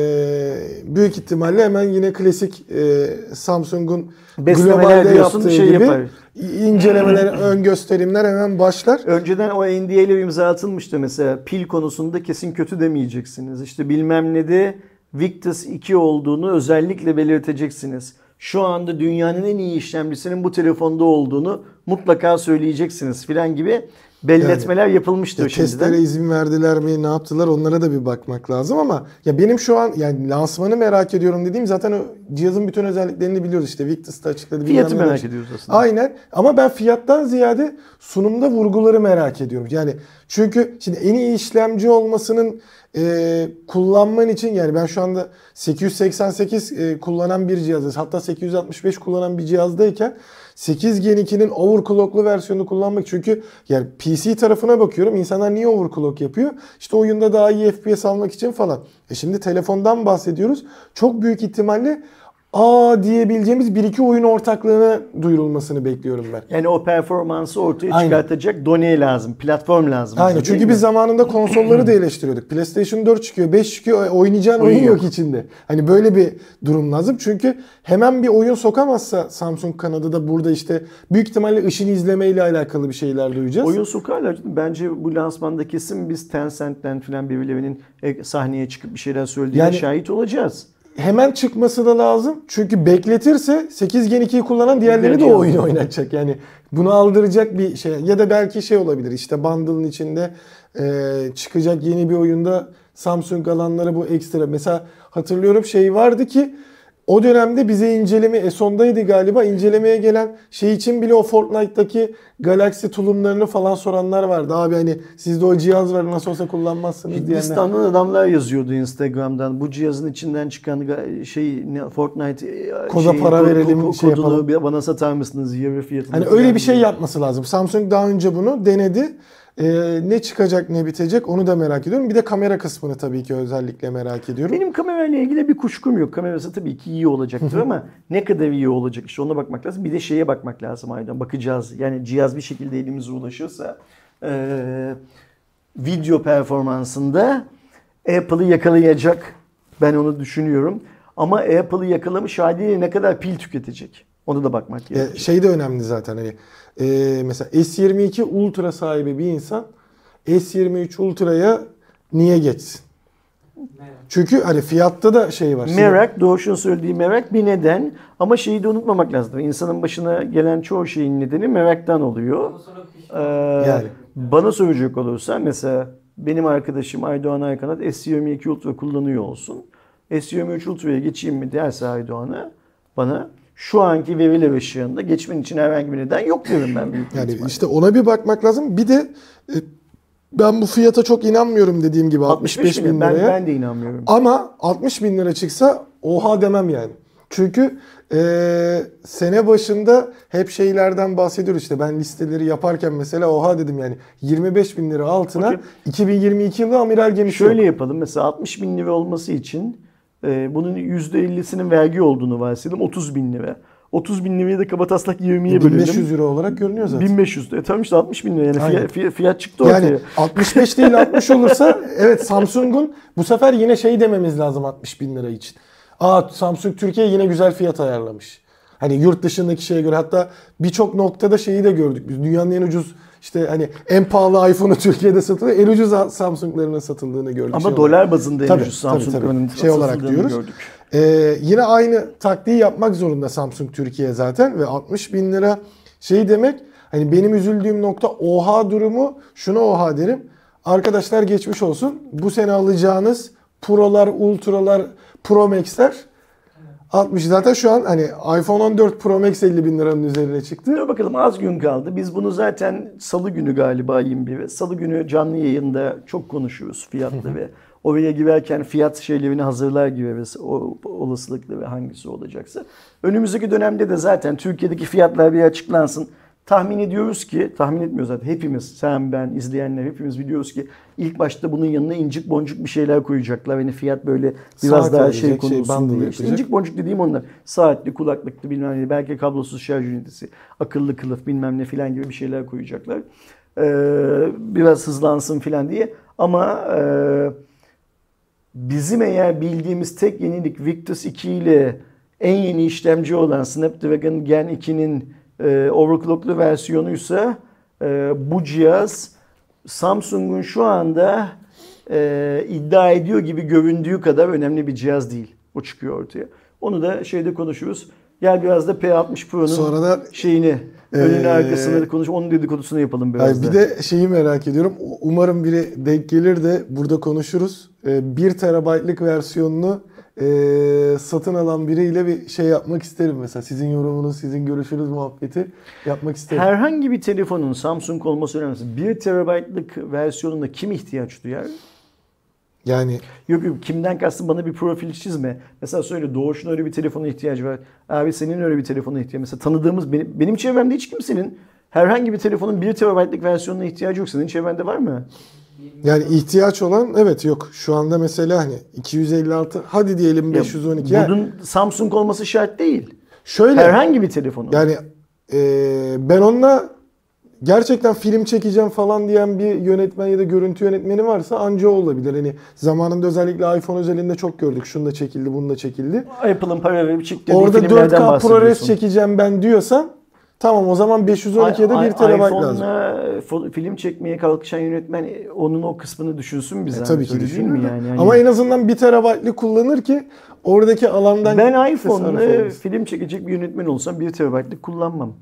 büyük ihtimalle hemen yine klasik e, Samsung'un globalde yaptığı şey gibi yapar. incelemeler, [laughs] ön gösterimler hemen başlar. Önceden o NDA ile imza atılmıştı mesela pil konusunda kesin kötü demeyeceksiniz. İşte bilmem ne de Victus 2 olduğunu özellikle belirteceksiniz. Şu anda dünyanın en iyi işlemcisinin bu telefonda olduğunu mutlaka söyleyeceksiniz filan gibi belletmeler yapılmıştır Ya şimdiden. testlere izin verdiler mi, ne yaptılar onlara da bir bakmak lazım ama ya benim şu an yani lansmanı merak ediyorum dediğim zaten o cihazın bütün özelliklerini biliyoruz işte Victus da açıkladı. Fiyatı merak ediyoruz aslında. Aynen ama ben fiyattan ziyade sunumda vurguları merak ediyorum. Yani çünkü şimdi en iyi işlemci olmasının e, kullanman için yani ben şu anda 888 e, kullanan bir cihazda hatta 865 kullanan bir cihazdayken 8 Gen 2'nin overclocklu versiyonunu kullanmak çünkü yani PC tarafına bakıyorum insanlar niye overclock yapıyor? İşte oyunda daha iyi FPS almak için falan. E şimdi telefondan bahsediyoruz. Çok büyük ihtimalle aa diyebileceğimiz bir iki oyun ortaklığına duyurulmasını bekliyorum ben. Yani o performansı ortaya Aynen. çıkartacak doneye lazım, platform lazım. Aynen çünkü mi? biz zamanında konsolları da eleştiriyorduk. [clears throat] PlayStation 4 çıkıyor, 5 çıkıyor, oynayacağın oyun, Oyun yok. yok. içinde. Hani böyle bir durum lazım. Çünkü hemen bir oyun sokamazsa Samsung kanadı da burada işte büyük ihtimalle ışın izlemeyle alakalı bir şeyler duyacağız. Oyun sokarlar. Bence bu lansmanda kesin biz Tencent'ten falan birilerinin e, sahneye çıkıp bir şeyler söylediğine Yani- şahit olacağız. Hemen çıkması da lazım. Çünkü bekletirse 8 Gen 2'yi kullanan diğerleri de o oyunu oynatacak. Yani bunu aldıracak bir şey. Ya da belki şey olabilir. İşte bundle'ın içinde e, çıkacak yeni bir oyunda Samsung alanlara bu ekstra. Mesela hatırlıyorum şey vardı ki o dönemde bize inceleme S10'daydı galiba. incelemeye gelen şey için bile o Fortnite'daki Galaxy tulumlarını falan soranlar vardı. Abi hani sizde o cihaz var nasıl olsa kullanmazsınız diyenler. Hindistan'dan adamlar yazıyordu Instagram'dan. Bu cihazın içinden çıkan şey Fortnite e, Koda şeyi, para verelim, ko- şey yapalım. bana satar mısınız yarı fiyatına? Hani öyle bir şey yapması lazım. Samsung daha önce bunu denedi. Ee, ne çıkacak ne bitecek onu da merak ediyorum. Bir de kamera kısmını tabii ki özellikle merak ediyorum. Benim kamerayla ilgili bir kuşkum yok. Kamerası tabii ki iyi olacaktır ama ne kadar iyi olacak işte ona bakmak lazım. Bir de şeye bakmak lazım Aydan. Bakacağız. Yani cihaz bir şekilde elimize ulaşırsa eee, video performansında Apple'ı yakalayacak. Ben onu düşünüyorum. Ama Apple'ı yakalamış haliyle ne kadar pil tüketecek? Ona da bakmak Ee, gerekiyor. şey de önemli zaten hani e, mesela S22 Ultra sahibi bir insan S23 Ultra'ya niye geçsin? Merak. Çünkü hani fiyatta da şey var. Merak, Doğuş'un söylediği merak bir neden. Ama şeyi de unutmamak lazım. İnsanın başına gelen çoğu şeyin nedeni meraktan oluyor. Sonra Ee. Yani. Bana soracak olursa mesela benim arkadaşım Aydoğan Aykanat S22 Ultra kullanıyor olsun. S23 Ultra'ya geçeyim mi derse Aydoğan'a bana şu anki veriler ışığında geçmen için herhangi bir neden yok derim ben büyük Yani ihtimalle. işte ona bir bakmak lazım. Bir de e, ben bu fiyata çok inanmıyorum dediğim gibi 65 bin bin. Ben, liraya. ben de inanmıyorum. Ama 60 bin lira çıksa oha demem yani. Çünkü eee, sene başında hep şeylerden bahsediyoruz işte ben listeleri yaparken mesela oha dedim yani 25 bin lira altına Okey. 2022 yılı amiral gemisi Şöyle yok. yapalım. Mesela 60 bin lira olması için e, bunun %50'sinin vergi olduğunu varsayalım. 30 bin lira. 30 bin lirayı da kabataslak 20'ye bölelim. 1500 euro olarak görünüyor zaten. 1500. E tamam işte 60 bin lira. Yani Aynen. fiyat, fiyat, çıktı ortaya. Yani 65 değil 60 olursa evet Samsung'un bu sefer yine şey dememiz lazım 60 bin lira için. Aa Samsung Türkiye yine güzel fiyat ayarlamış. Hani yurt dışındaki şeye göre hatta birçok noktada şeyi de gördük biz. Dünyanın en ucuz işte hani en pahalı iPhone'u Türkiye'de satılıyor. En ucuz Samsung'larının satıldığını gördük. Ama şey dolar olarak. bazında en Tabii, ucuz tabii, Samsung'ların tabii. Şey olarak diyoruz. gördük. Ee, yine aynı taktiği yapmak zorunda Samsung Türkiye zaten ve 60 bin lira şey demek hani benim üzüldüğüm nokta oha durumu şuna oha derim. Arkadaşlar geçmiş olsun. Bu sene alacağınız Pro'lar, Ultra'lar, Pro Max'ler 60 zaten şu an hani iPhone 14 Pro Max 50 bin liranın üzerine çıktı. Dur bakalım az gün kaldı. Biz bunu zaten salı günü galiba 21. Salı günü canlı yayında çok konuşuyoruz fiyatlı ve oraya girerken fiyat şeylerini hazırlar gireriz. O olasılıkla ve hangisi olacaksa. Önümüzdeki dönemde de zaten Türkiye'deki fiyatlar bir açıklansın. Tahmin ediyoruz ki, tahmin etmiyoruz zaten hepimiz, sen, ben, izleyenler hepimiz biliyoruz ki ilk başta bunun yanına incik boncuk bir şeyler koyacaklar. Yani fiyat böyle biraz Saat daha şey şey, konulsun bundle diye. İşte incik boncuk dediğim onlar. Saatli, kulaklıklı bilmem ne, belki kablosuz şarj ünitesi, akıllı kılıf bilmem ne filan gibi bir şeyler koyacaklar. Ee, biraz hızlansın filan diye. Ama e, bizim eğer bildiğimiz tek yenilik Victus 2 ile en yeni işlemci olan Snapdragon Gen 2'nin e, overclocklu versiyonuysa e, bu cihaz Samsung'un şu anda e, iddia ediyor gibi göründüğü kadar önemli bir cihaz değil. O çıkıyor ortaya. Onu da şeyde konuşuruz. Gel biraz da P60 Pro'nun Sonra da şeyini, önünü Ee, arkasını konuş, onun dedikodusunu yapalım biraz Ay, da. bir de şeyi merak ediyorum. Umarım biri denk gelir de burada konuşuruz. 1 terabaytlık versiyonunu e, satın alan biriyle bir şey yapmak isterim mesela. Sizin yorumunuz, sizin görüşünüz muhabbeti yapmak isterim. Herhangi bir telefonun Samsung olması önemli. 1 terabaytlık versiyonunda kim ihtiyaç duyar? Yani Yok yok kimden kastım bana bir profil çizme. Mesela söyle Doğuş'un öyle bir telefona ihtiyacı var. Abi senin öyle bir telefona ihtiyacı Mesela tanıdığımız benim, benim çevremde hiç kimsenin herhangi bir telefonun 1 terabaytlık versiyonuna ihtiyacı yok. Senin çevrende var mı? Yani ihtiyaç olan evet yok. Şu anda mesela hani 256 hadi diyelim 512. Ya, Yani bunun Samsung olması şart değil. şöyle Herhangi bir telefonun. yani e, ben onunla gerçekten film çekeceğim falan diyen bir yönetmen ya da görüntü yönetmeni varsa anca olabilir. Hani zamanında özellikle iPhone özelinde çok gördük. Şunu da çekildi, bunu da çekildi. Apple'ın para verip çıktığı Orada filmlerden 4K ProRes çekeceğim ben diyorsan tamam o zaman 512'ye de Ay- 1 terabayt lazım. iPhone'la fo- film çekmeye kalkışan yönetmen e, onun o kısmını düşünsün bir E, tabii ki değil mi yani? Hani Ama en azından 1 terabaytlı kullanır ki oradaki alandan ben iPhone'la olmasın. film çekecek bir yönetmen olsam 1 terabaytlık kullanmam.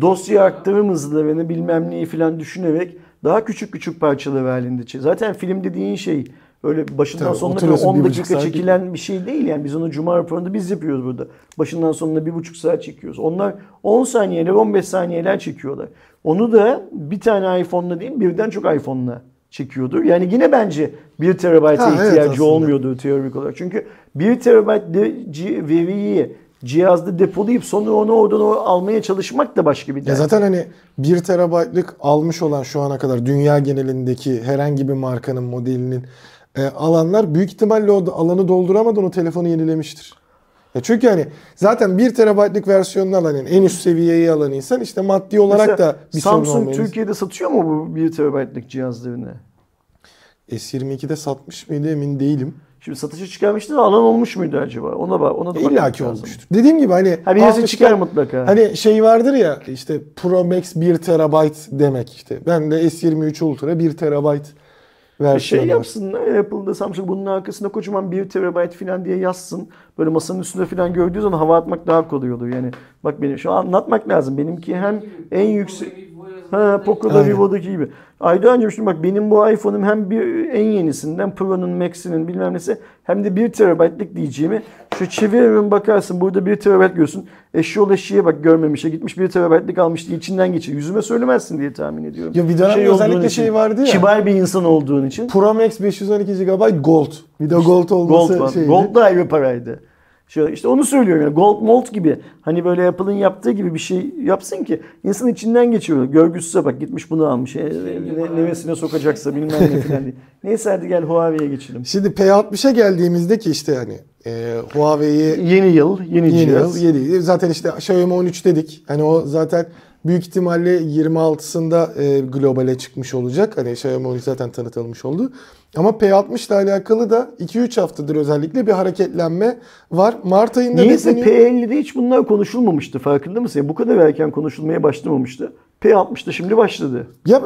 Dosya aktarım hızlarını bilmem neyi falan düşünerek daha küçük küçük parçalar halinde. Zaten film dediğin şey öyle başından Tabii, sonuna kadar oturuyorsun 10 bir buçuk dakika saat çekilen bir şey değil yani. Biz onu cuma raporunda biz yapıyoruz burada. Başından sonuna bir buçuk saat çekiyoruz. Onlar 10 saniyeler 15 saniyeler çekiyorlar. Onu da bir tane iPhone'la değil birden çok iPhone'la çekiyordur. Yani yine bence 1 terabayta Ha, evet ihtiyacı aslında. olmuyordu teorik olarak. Çünkü 1 terabayt de- ci- veriyi cihazda depolayıp sonra onu oradan almaya çalışmak da başka bir dert. zaten hani 1 terabaytlık almış olan şu ana kadar dünya genelindeki herhangi bir markanın modelinin e, alanlar büyük ihtimalle o alanı dolduramadan o telefonu yenilemiştir. Ya çünkü hani zaten 1 terabaytlık versiyonunu alan yani en üst seviyeyi alan insan işte maddi olarak Mesela da bir sorun Samsung. Türkiye'de satıyor mu bu 1 terabaytlık cihazlarını? S22'de satmış mıydı emin değilim. Şimdi satışa çıkarmıştı da alan olmuş muydu acaba? Ona bak, ona da bakmak İlla ki olmuştur. Dediğim gibi hani Ha birisi almışken- çıkar mutlaka. Hani şey vardır ya işte Pro Max 1 terabayt demek işte. Ben de S23 Ultra 1 terabayt versiyonu. şey yapsınlar Apple'da Samsung bunun arkasında kocaman 1 terabayt falan diye yazsın. Böyle masanın üstünde falan gördüğü zaman hava atmak daha kolay olur. Yani bak benim şu an anlatmak lazım. Benimki hem en yüksek Ha, Poco'da Aynen. Vivo'daki gibi. Aydoğan'cığım şimdi bak benim bu iPhone'um hem bir en yenisinden Pro'nun, Max'inin bilmem nesi hem de 1 terabaytlık diyeceğimi şu çeviriyorum bakarsın burada 1 terabayt görüyorsun. Eşyol eşeğe bak görmemişe gitmiş 1 terabaytlık almış diye içinden geçir. Yüzüme söylemezsin diye tahmin ediyorum. Ya bir dönem olduğun özellikle şey vardı ya. Kibar bir insan olduğun için. Pro Max 512 GB Gold. Bir de Gold olması Gold var. şeydi. Gold da ayrı paraydı. Şöyle işte onu söylüyorum yani Gold Mold gibi hani böyle Apple'ın yaptığı gibi bir şey yapsın ki insan içinden geçiyor. Görgüsüze bak gitmiş bunu almış. E, ne, nevesine sokacaksa bilmem ne falan diye. [laughs] Neyse hadi gel Huawei'ye geçelim. Şimdi P60'a geldiğimizde ki işte hani e, Huawei'yi Yeni yıl, yeni, yeni cihaz. yıl yedi. Zaten işte Xiaomi 13 dedik. Hani o zaten büyük ihtimalle 26'sında e, globale çıkmış olacak. Hani Xiaomi 13 zaten tanıtılmış oldu. Ama P60 ile alakalı da 2-3 haftadır özellikle bir hareketlenme var. Mart ayında bekleniyor. P50'de hiç bunlar konuşulmamıştı farkında mısın? Yani bu kadar erken konuşulmaya başlamamıştı. P60'da şimdi başladı. Ya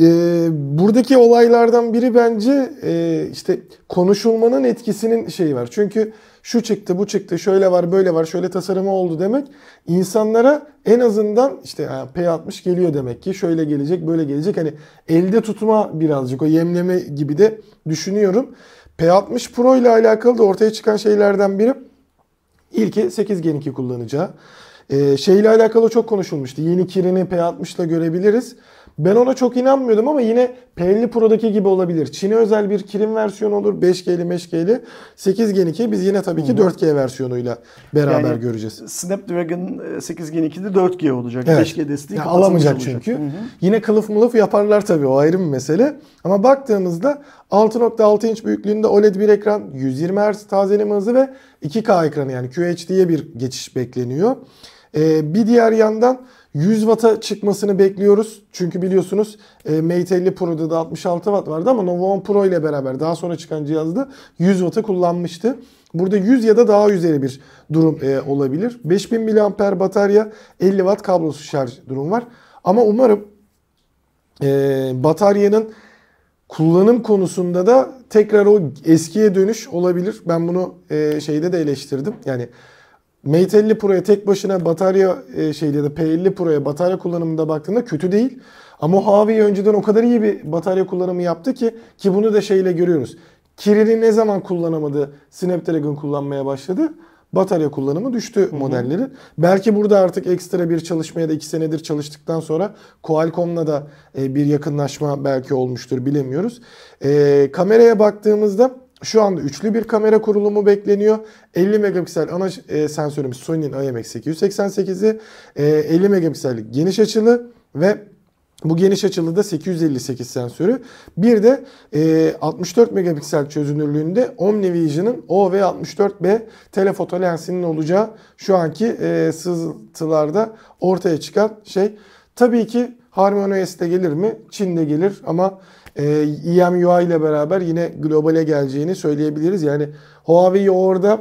e, buradaki olaylardan biri bence e, işte konuşulmanın etkisinin şeyi var. Çünkü şu çıktı, bu çıktı, şöyle var, böyle var, şöyle tasarımı oldu demek insanlara en azından işte ha, P60 geliyor demek ki şöyle gelecek, böyle gelecek. Hani elde tutma birazcık o yemleme gibi de düşünüyorum. P60 Pro ile alakalı da ortaya çıkan şeylerden biri İlki 8 Gen 2 kullanacağı. Ee, şeyle alakalı çok konuşulmuştu. Yeni Kirin'i P60 ile görebiliriz. Ben ona çok inanmıyordum ama yine P50 Pro'daki gibi olabilir. Çin'e özel bir Kirin versiyonu olur. 5G'li 5G'li. 8 Gen 2 biz yine tabii ki 4G versiyonuyla beraber Yani göreceğiz. Snapdragon 8 Gen 2'de 4G olacak. Evet. 5G desteği Ya kapatılmış alamayacak olacak. çünkü. Hı hı. Yine kılıf mılıf yaparlar tabii o ayrı bir mesele. Ama baktığımızda 6.6 inç büyüklüğünde OLED bir ekran, 120 Hz tazeleme hızı ve 2K ekranı yani QHD'ye bir geçiş bekleniyor. Ee, bir diğer yandan 100 Watt'a çıkmasını bekliyoruz. Çünkü biliyorsunuz e, Mate 50 Pro'da da 66 Watt vardı ama Nova 10 Pro ile beraber daha sonra çıkan cihazda 100 Watt'ı kullanmıştı. Burada 100 ya da daha üzeri bir durum e, olabilir. 5000 mAh batarya 50 Watt kablosuz şarj durum var. Ama umarım e, bataryanın kullanım konusunda da tekrar o eskiye dönüş olabilir. Ben bunu e, şeyde de eleştirdim. Yani Mate 50 Pro'ya tek başına batarya e, şeyde ya da P50 Pro'ya batarya kullanımında baktığında kötü değil. Ama Huawei önceden o kadar iyi bir batarya kullanımı yaptı ki ki bunu da şeyle görüyoruz. Kirin'i ne zaman kullanamadı? Snapdragon kullanmaya başladı. Batarya kullanımı düştü modellerin. Belki burada artık ekstra bir çalışmaya da 2 senedir çalıştıktan sonra Qualcomm'la da e, bir yakınlaşma belki olmuştur bilemiyoruz. E, kameraya baktığımızda şu anda üçlü bir kamera kurulumu bekleniyor. 50 megapiksel ana e, sensörümüz Sony'nin IMX888'i. E, 50 megapiksellik geniş açılı ve bu geniş açılı da 858 sensörü. Bir de e, 64 megapiksel çözünürlüğünde OmniVision'ın OV64B telefoto lensinin olacağı şu anki e, sızıntılarda ortaya çıkan şey. Tabii ki HarmonyOS'te gelir mi? Çin'de gelir ama e, EMUI ile beraber yine globale geleceğini söyleyebiliriz. Yani Huawei orada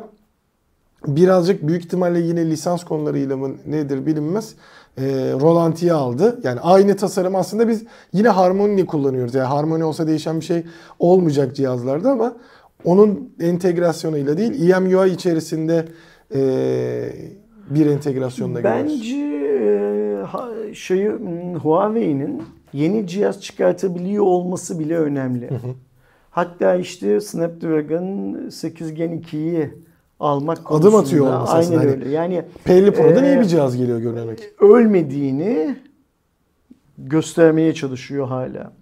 birazcık büyük ihtimalle yine lisans konularıyla mı nedir bilinmez e, rolantiye aldı. Yani aynı tasarım aslında biz yine Harmony kullanıyoruz. Yani Harmony olsa değişen bir şey olmayacak cihazlarda ama onun entegrasyonuyla değil EMUI içerisinde e, bir entegrasyonla görüyoruz. Bence e, ha- şeyi Huawei'nin yeni cihaz çıkartabiliyor olması bile önemli. Hatta işte Snapdragon 8 Gen 2'yi almak Adım atıyor olması aynen. Hani öyle. Yani P50 Pro'dan iyi Ee, bir cihaz geliyor görünen o ki. ölmediğini göstermeye çalışıyor hala.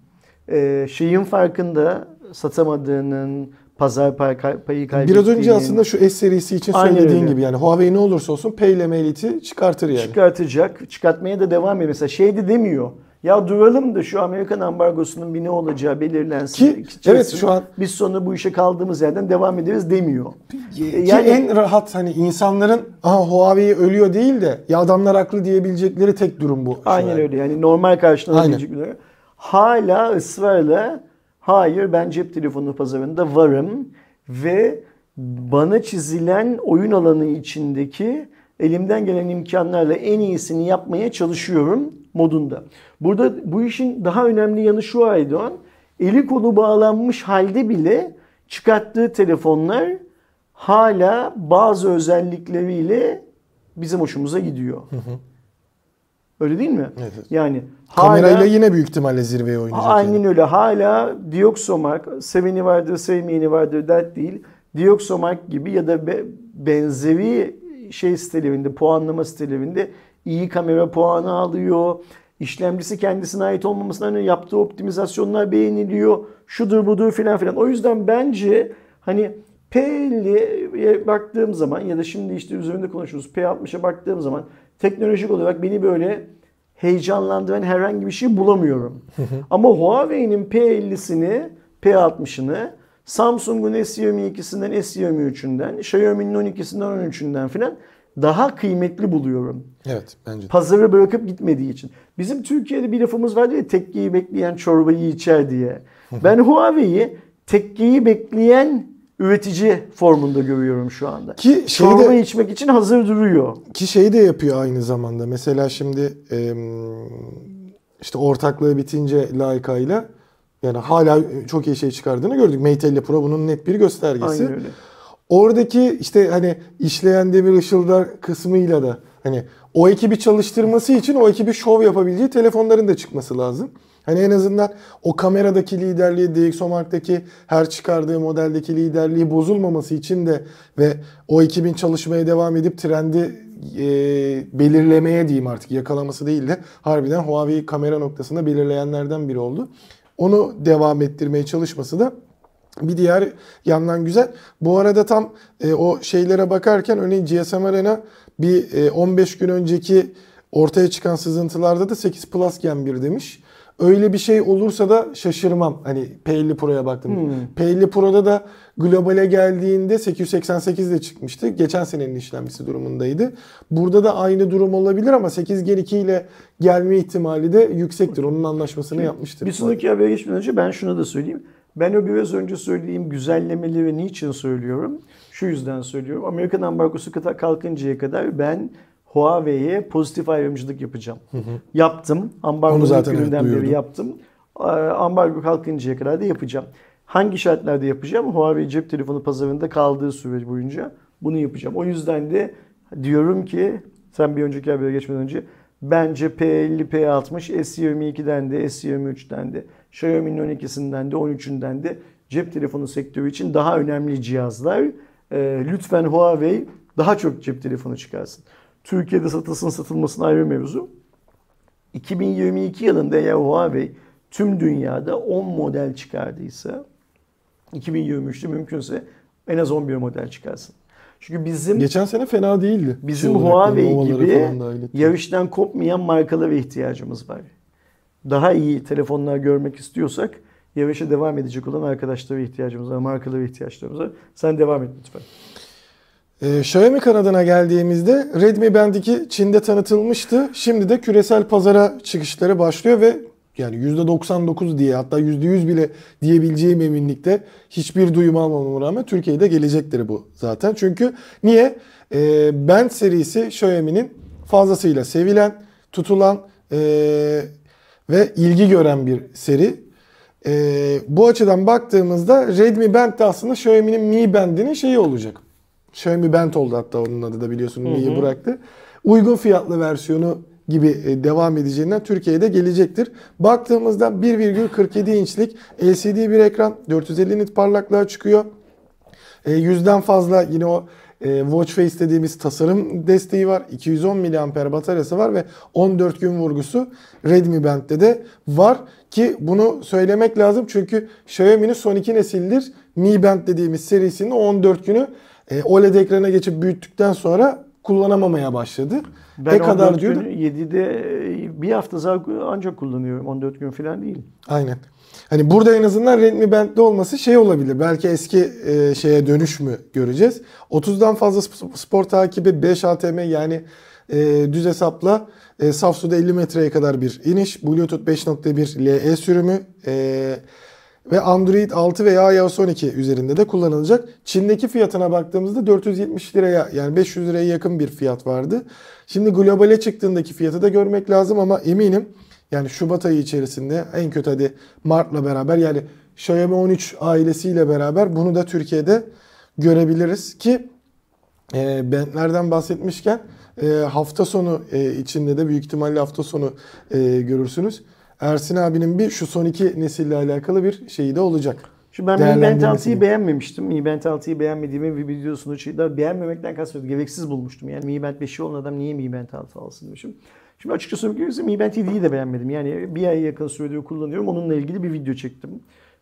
Ee, şeyin farkında satamadığının pazar pay, payı kaybettiğinin. Biraz önce aslında şu S serisi için Aynen söylediğin öyle. gibi yani Huawei ne olursa olsun P ile Mate'i çıkartır yani. çıkartacak. Çıkartmaya da devam ediyor. Mesela şey de demiyor. Ya duralım da şu Amerikan ambargosunun bir ne olacağı belirlensin. Ki, evet, şu an- Biz sonra bu işe kaldığımız yerden devam ederiz demiyor. Ki Yani- en rahat hani insanların aha Huawei ölüyor değil de ya adamlar haklı diyebilecekleri tek durum bu. Aynen öyle. Yani normal karşılanabilecek bir. Hala ısrarla hayır ben cep telefonu pazarında varım ve bana çizilen oyun alanı içindeki elimden gelen imkanlarla en iyisini yapmaya çalışıyorum modunda. Burada bu işin daha önemli yanı şu Aydoğan. Eli kolu bağlanmış halde bile çıkarttığı telefonlar hala bazı özellikleriyle bizim hoşumuza gidiyor. Öyle değil mi? Evet. Yani Kamerayla hala yine büyük ihtimalle zirveye oynayacak. aynen yani. öyle. Hala Dioxomark seveni vardır, sevmeyeni vardır dert değil. Dioxomark gibi ya da be- benzeri şey sitelerinde, puanlama sitelerinde iyi kamera puanı alıyor. İşlemcisi kendisine ait olmamasına rağmen yaptığı optimizasyonlar beğeniliyor. Şudur budur filan filan. O yüzden bence hani P50'ye baktığım zaman ya da şimdi işte üzerinde konuşuyoruz P60'a baktığım zaman teknolojik olarak beni böyle heyecanlandıran herhangi bir şey bulamıyorum. Ama Huawei'nin P50'sini, P60'ını Samsung'un S22'sinden, S23'ünden, Xiaomi'nin 12'sinden, 13'ünden filan daha kıymetli buluyorum. Evet bence de. Pazarı bırakıp gitmediği için. Bizim Türkiye'de bir lafımız vardı ya tekkeyi bekleyen çorbayı içer diye. Ben Huawei'yi tekkeyi bekleyen üretici formunda görüyorum şu anda. Ki şeyi Çorba de- içmek için hazır duruyor. Ki şeyi de yapıyor aynı zamanda. Mesela şimdi işte ortaklığı bitince Leica ile yani hala çok iyi şey çıkardığını gördük. Mate 50 Pro bunun net bir göstergesi. Aynen öyle. Oradaki işte hani işleyen demir ışıldar kısmıyla da hani o ekibi çalıştırması için o ekibi şov yapabileceği telefonların da çıkması lazım. Hani en azından o kameradaki liderliği, DxOMark'taki her çıkardığı modeldeki liderliği bozulmaması için de ve o ekibin çalışmaya devam edip trendi e, belirlemeye diyeyim artık yakalaması değil de harbiden Huawei kamera noktasında belirleyenlerden biri oldu. Onu devam ettirmeye çalışması da bir diğer yandan güzel. Bu arada tam e, o şeylere bakarken örneğin GSM Arena bir e, 15 gün önceki ortaya çıkan sızıntılarda da 8 Plus Gen 1 demiş. Öyle bir şey olursa da şaşırmam. Hani P50 Pro'ya baktım. P50 Pro'da da globale geldiğinde 888 de çıkmıştı. Geçen senenin işlemcisi durumundaydı. Burada da aynı durum olabilir ama 8 Gen 2 ile gelme ihtimali de yüksektir. Onun anlaşmasını yapmıştır. Bir sonraki habere geçmeden önce ben şunu da söyleyeyim. Ben o biraz önce söylediğim güzellemeleri niçin söylüyorum? Şu yüzden söylüyorum. Amerikan ambargosu kalkıncaya kadar ben Huawei'ye pozitif ayrımcılık yapacağım. Yaptım. Ambargo Onu zaten gününden evet, beri yaptım. Ambargo kalkıncaya kadar da yapacağım. Hangi şartlarda yapacağım? Huawei cep telefonu pazarında kaldığı süre boyunca bunu yapacağım. O yüzden de diyorum ki sen bir önceki habere geçmeden önce bence P50, P60, S22'den de, S23'ten de, Xiaomi'nin 12'sinden de, 13'ünden de cep telefonu sektörü için daha önemli cihazlar. Ee, lütfen Huawei daha çok cep telefonu çıkarsın. Türkiye'de satılsın satılmasın ayrı mevzu. 2022 yılında eğer Huawei tüm dünyada 10 model çıkardıysa 2023'te mümkünse en az 11 model çıkarsın. Çünkü bizim Geçen sene fena değildi. bizim Şey Huawei gibi yarıştan kopmayan markalara ihtiyacımız var. Daha iyi telefonlar görmek istiyorsak yarışa devam edecek olan arkadaşlara ihtiyacımız var, markalara ihtiyaçlarımız var. Sen devam et lütfen. Ee, Xiaomi kanadına geldiğimizde Redmi Band 2 Çin'de tanıtılmıştı. Şimdi de küresel pazara çıkışları başlıyor ve yani %99 diye hatta %100 bile diyebileceğim eminlikte hiçbir duyum almamama rağmen Türkiye'de gelecektir bu zaten. Çünkü niye? Ee, Band serisi Xiaomi'nin fazlasıyla sevilen, tutulan ee, ve ilgi gören bir seri. Ee, bu açıdan baktığımızda Redmi Band de aslında Xiaomi'nin Mi Band'inin şeyi olacak. Xiaomi Band oldu hatta onun adı da biliyorsun Mi'yi bıraktı. Uygun fiyatlı versiyonu gibi e, devam edeceğinden Türkiye'de gelecektir. Baktığımızda 1,47 inçlik LCD bir ekran 450 nit parlaklığa çıkıyor. E, yüzden fazla yine o e, watch face dediğimiz tasarım desteği var. 210 mAh bataryası var ve 14 gün vurgusu Redmi Band'de de var ki bunu söylemek lazım çünkü Xiaomi'nin son iki nesildir Mi Band dediğimiz serisinin o 14 günü e, OLED ekrana geçip büyüttükten sonra kullanamamaya başladı. Ben ne kadar 14 diyordu? günü 7'de bir hafta zaten ancak kullanıyorum. 14 gün falan değil. Aynen. Hani burada en azından Redmi Band'de olması şey olabilir. Belki eski e, şeye dönüş mü göreceğiz. 30'dan fazla sp- spor takibi 5 ATM yani e, düz hesapla e, saf suda 50 metreye kadar bir iniş. Bluetooth 5.1 LE sürümü e, ve Android 6 veya iOS 12 üzerinde de kullanılacak. Çin'deki fiyatına baktığımızda 470 liraya yani 500 liraya yakın bir fiyat vardı. Şimdi globale çıktığındaki fiyatı da görmek lazım ama eminim yani Şubat ayı içerisinde en kötü hadi Mart'la beraber yani Xiaomi 13 ailesiyle beraber bunu da Türkiye'de görebiliriz ki e, bentlerden bahsetmişken e, hafta sonu e, içinde de büyük ihtimalle hafta sonu e, görürsünüz. Ersin abinin bir şu son iki nesille alakalı bir şeyi de olacak. Şimdi ben Mi Band Değerlendirmesi 6'yı gibi. beğenmemiştim. Mi Band 6'yı beğenmediğimi bir videosunu şeyler beğenmemekten kastettim. Gereksiz bulmuştum. Yani Mi Band 5'i olan adam niye Mi Band 6 alsın demişim. Şimdi açıkça söylemek gerekirse Mi Band 7'yi de beğenmedim. Yani bir ay yakın süredir kullanıyorum. Onunla ilgili bir video çektim.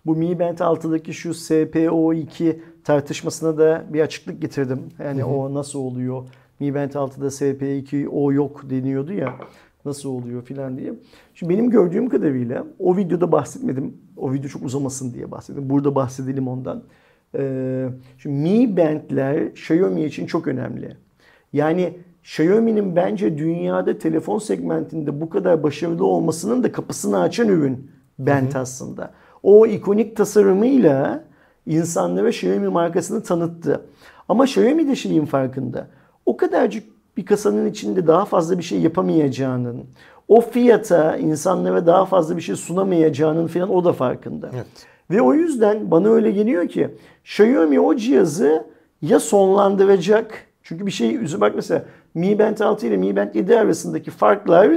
Bu Mi Band 6'daki şu SPO2 tartışmasına da bir açıklık getirdim. Yani o nasıl oluyor? Mi Band 6'da SP2 o yok deniyordu ya. Nasıl oluyor filan diye. Şimdi benim gördüğüm kadarıyla o videoda bahsetmedim. O video çok uzamasın diye bahsettim. Burada bahsedelim ondan. Ee, şimdi Mi Band'ler Xiaomi için çok önemli. Yani Xiaomi'nin bence dünyada telefon segmentinde bu kadar başarılı olmasının da kapısını açan ürün Band aslında. O ikonik tasarımıyla insanlara Xiaomi markasını tanıttı. Ama Xiaomi de şeyin farkında. O kadarcık bir kasanın içinde daha fazla bir şey yapamayacağının, o fiyata insanlara daha fazla bir şey sunamayacağının falan o da farkında. Evet. Ve o yüzden bana öyle geliyor ki Xiaomi o cihazı ya sonlandıracak. Çünkü bir şey bak mesela Mi Band 6 ile Mi Band 7 arasındaki farklar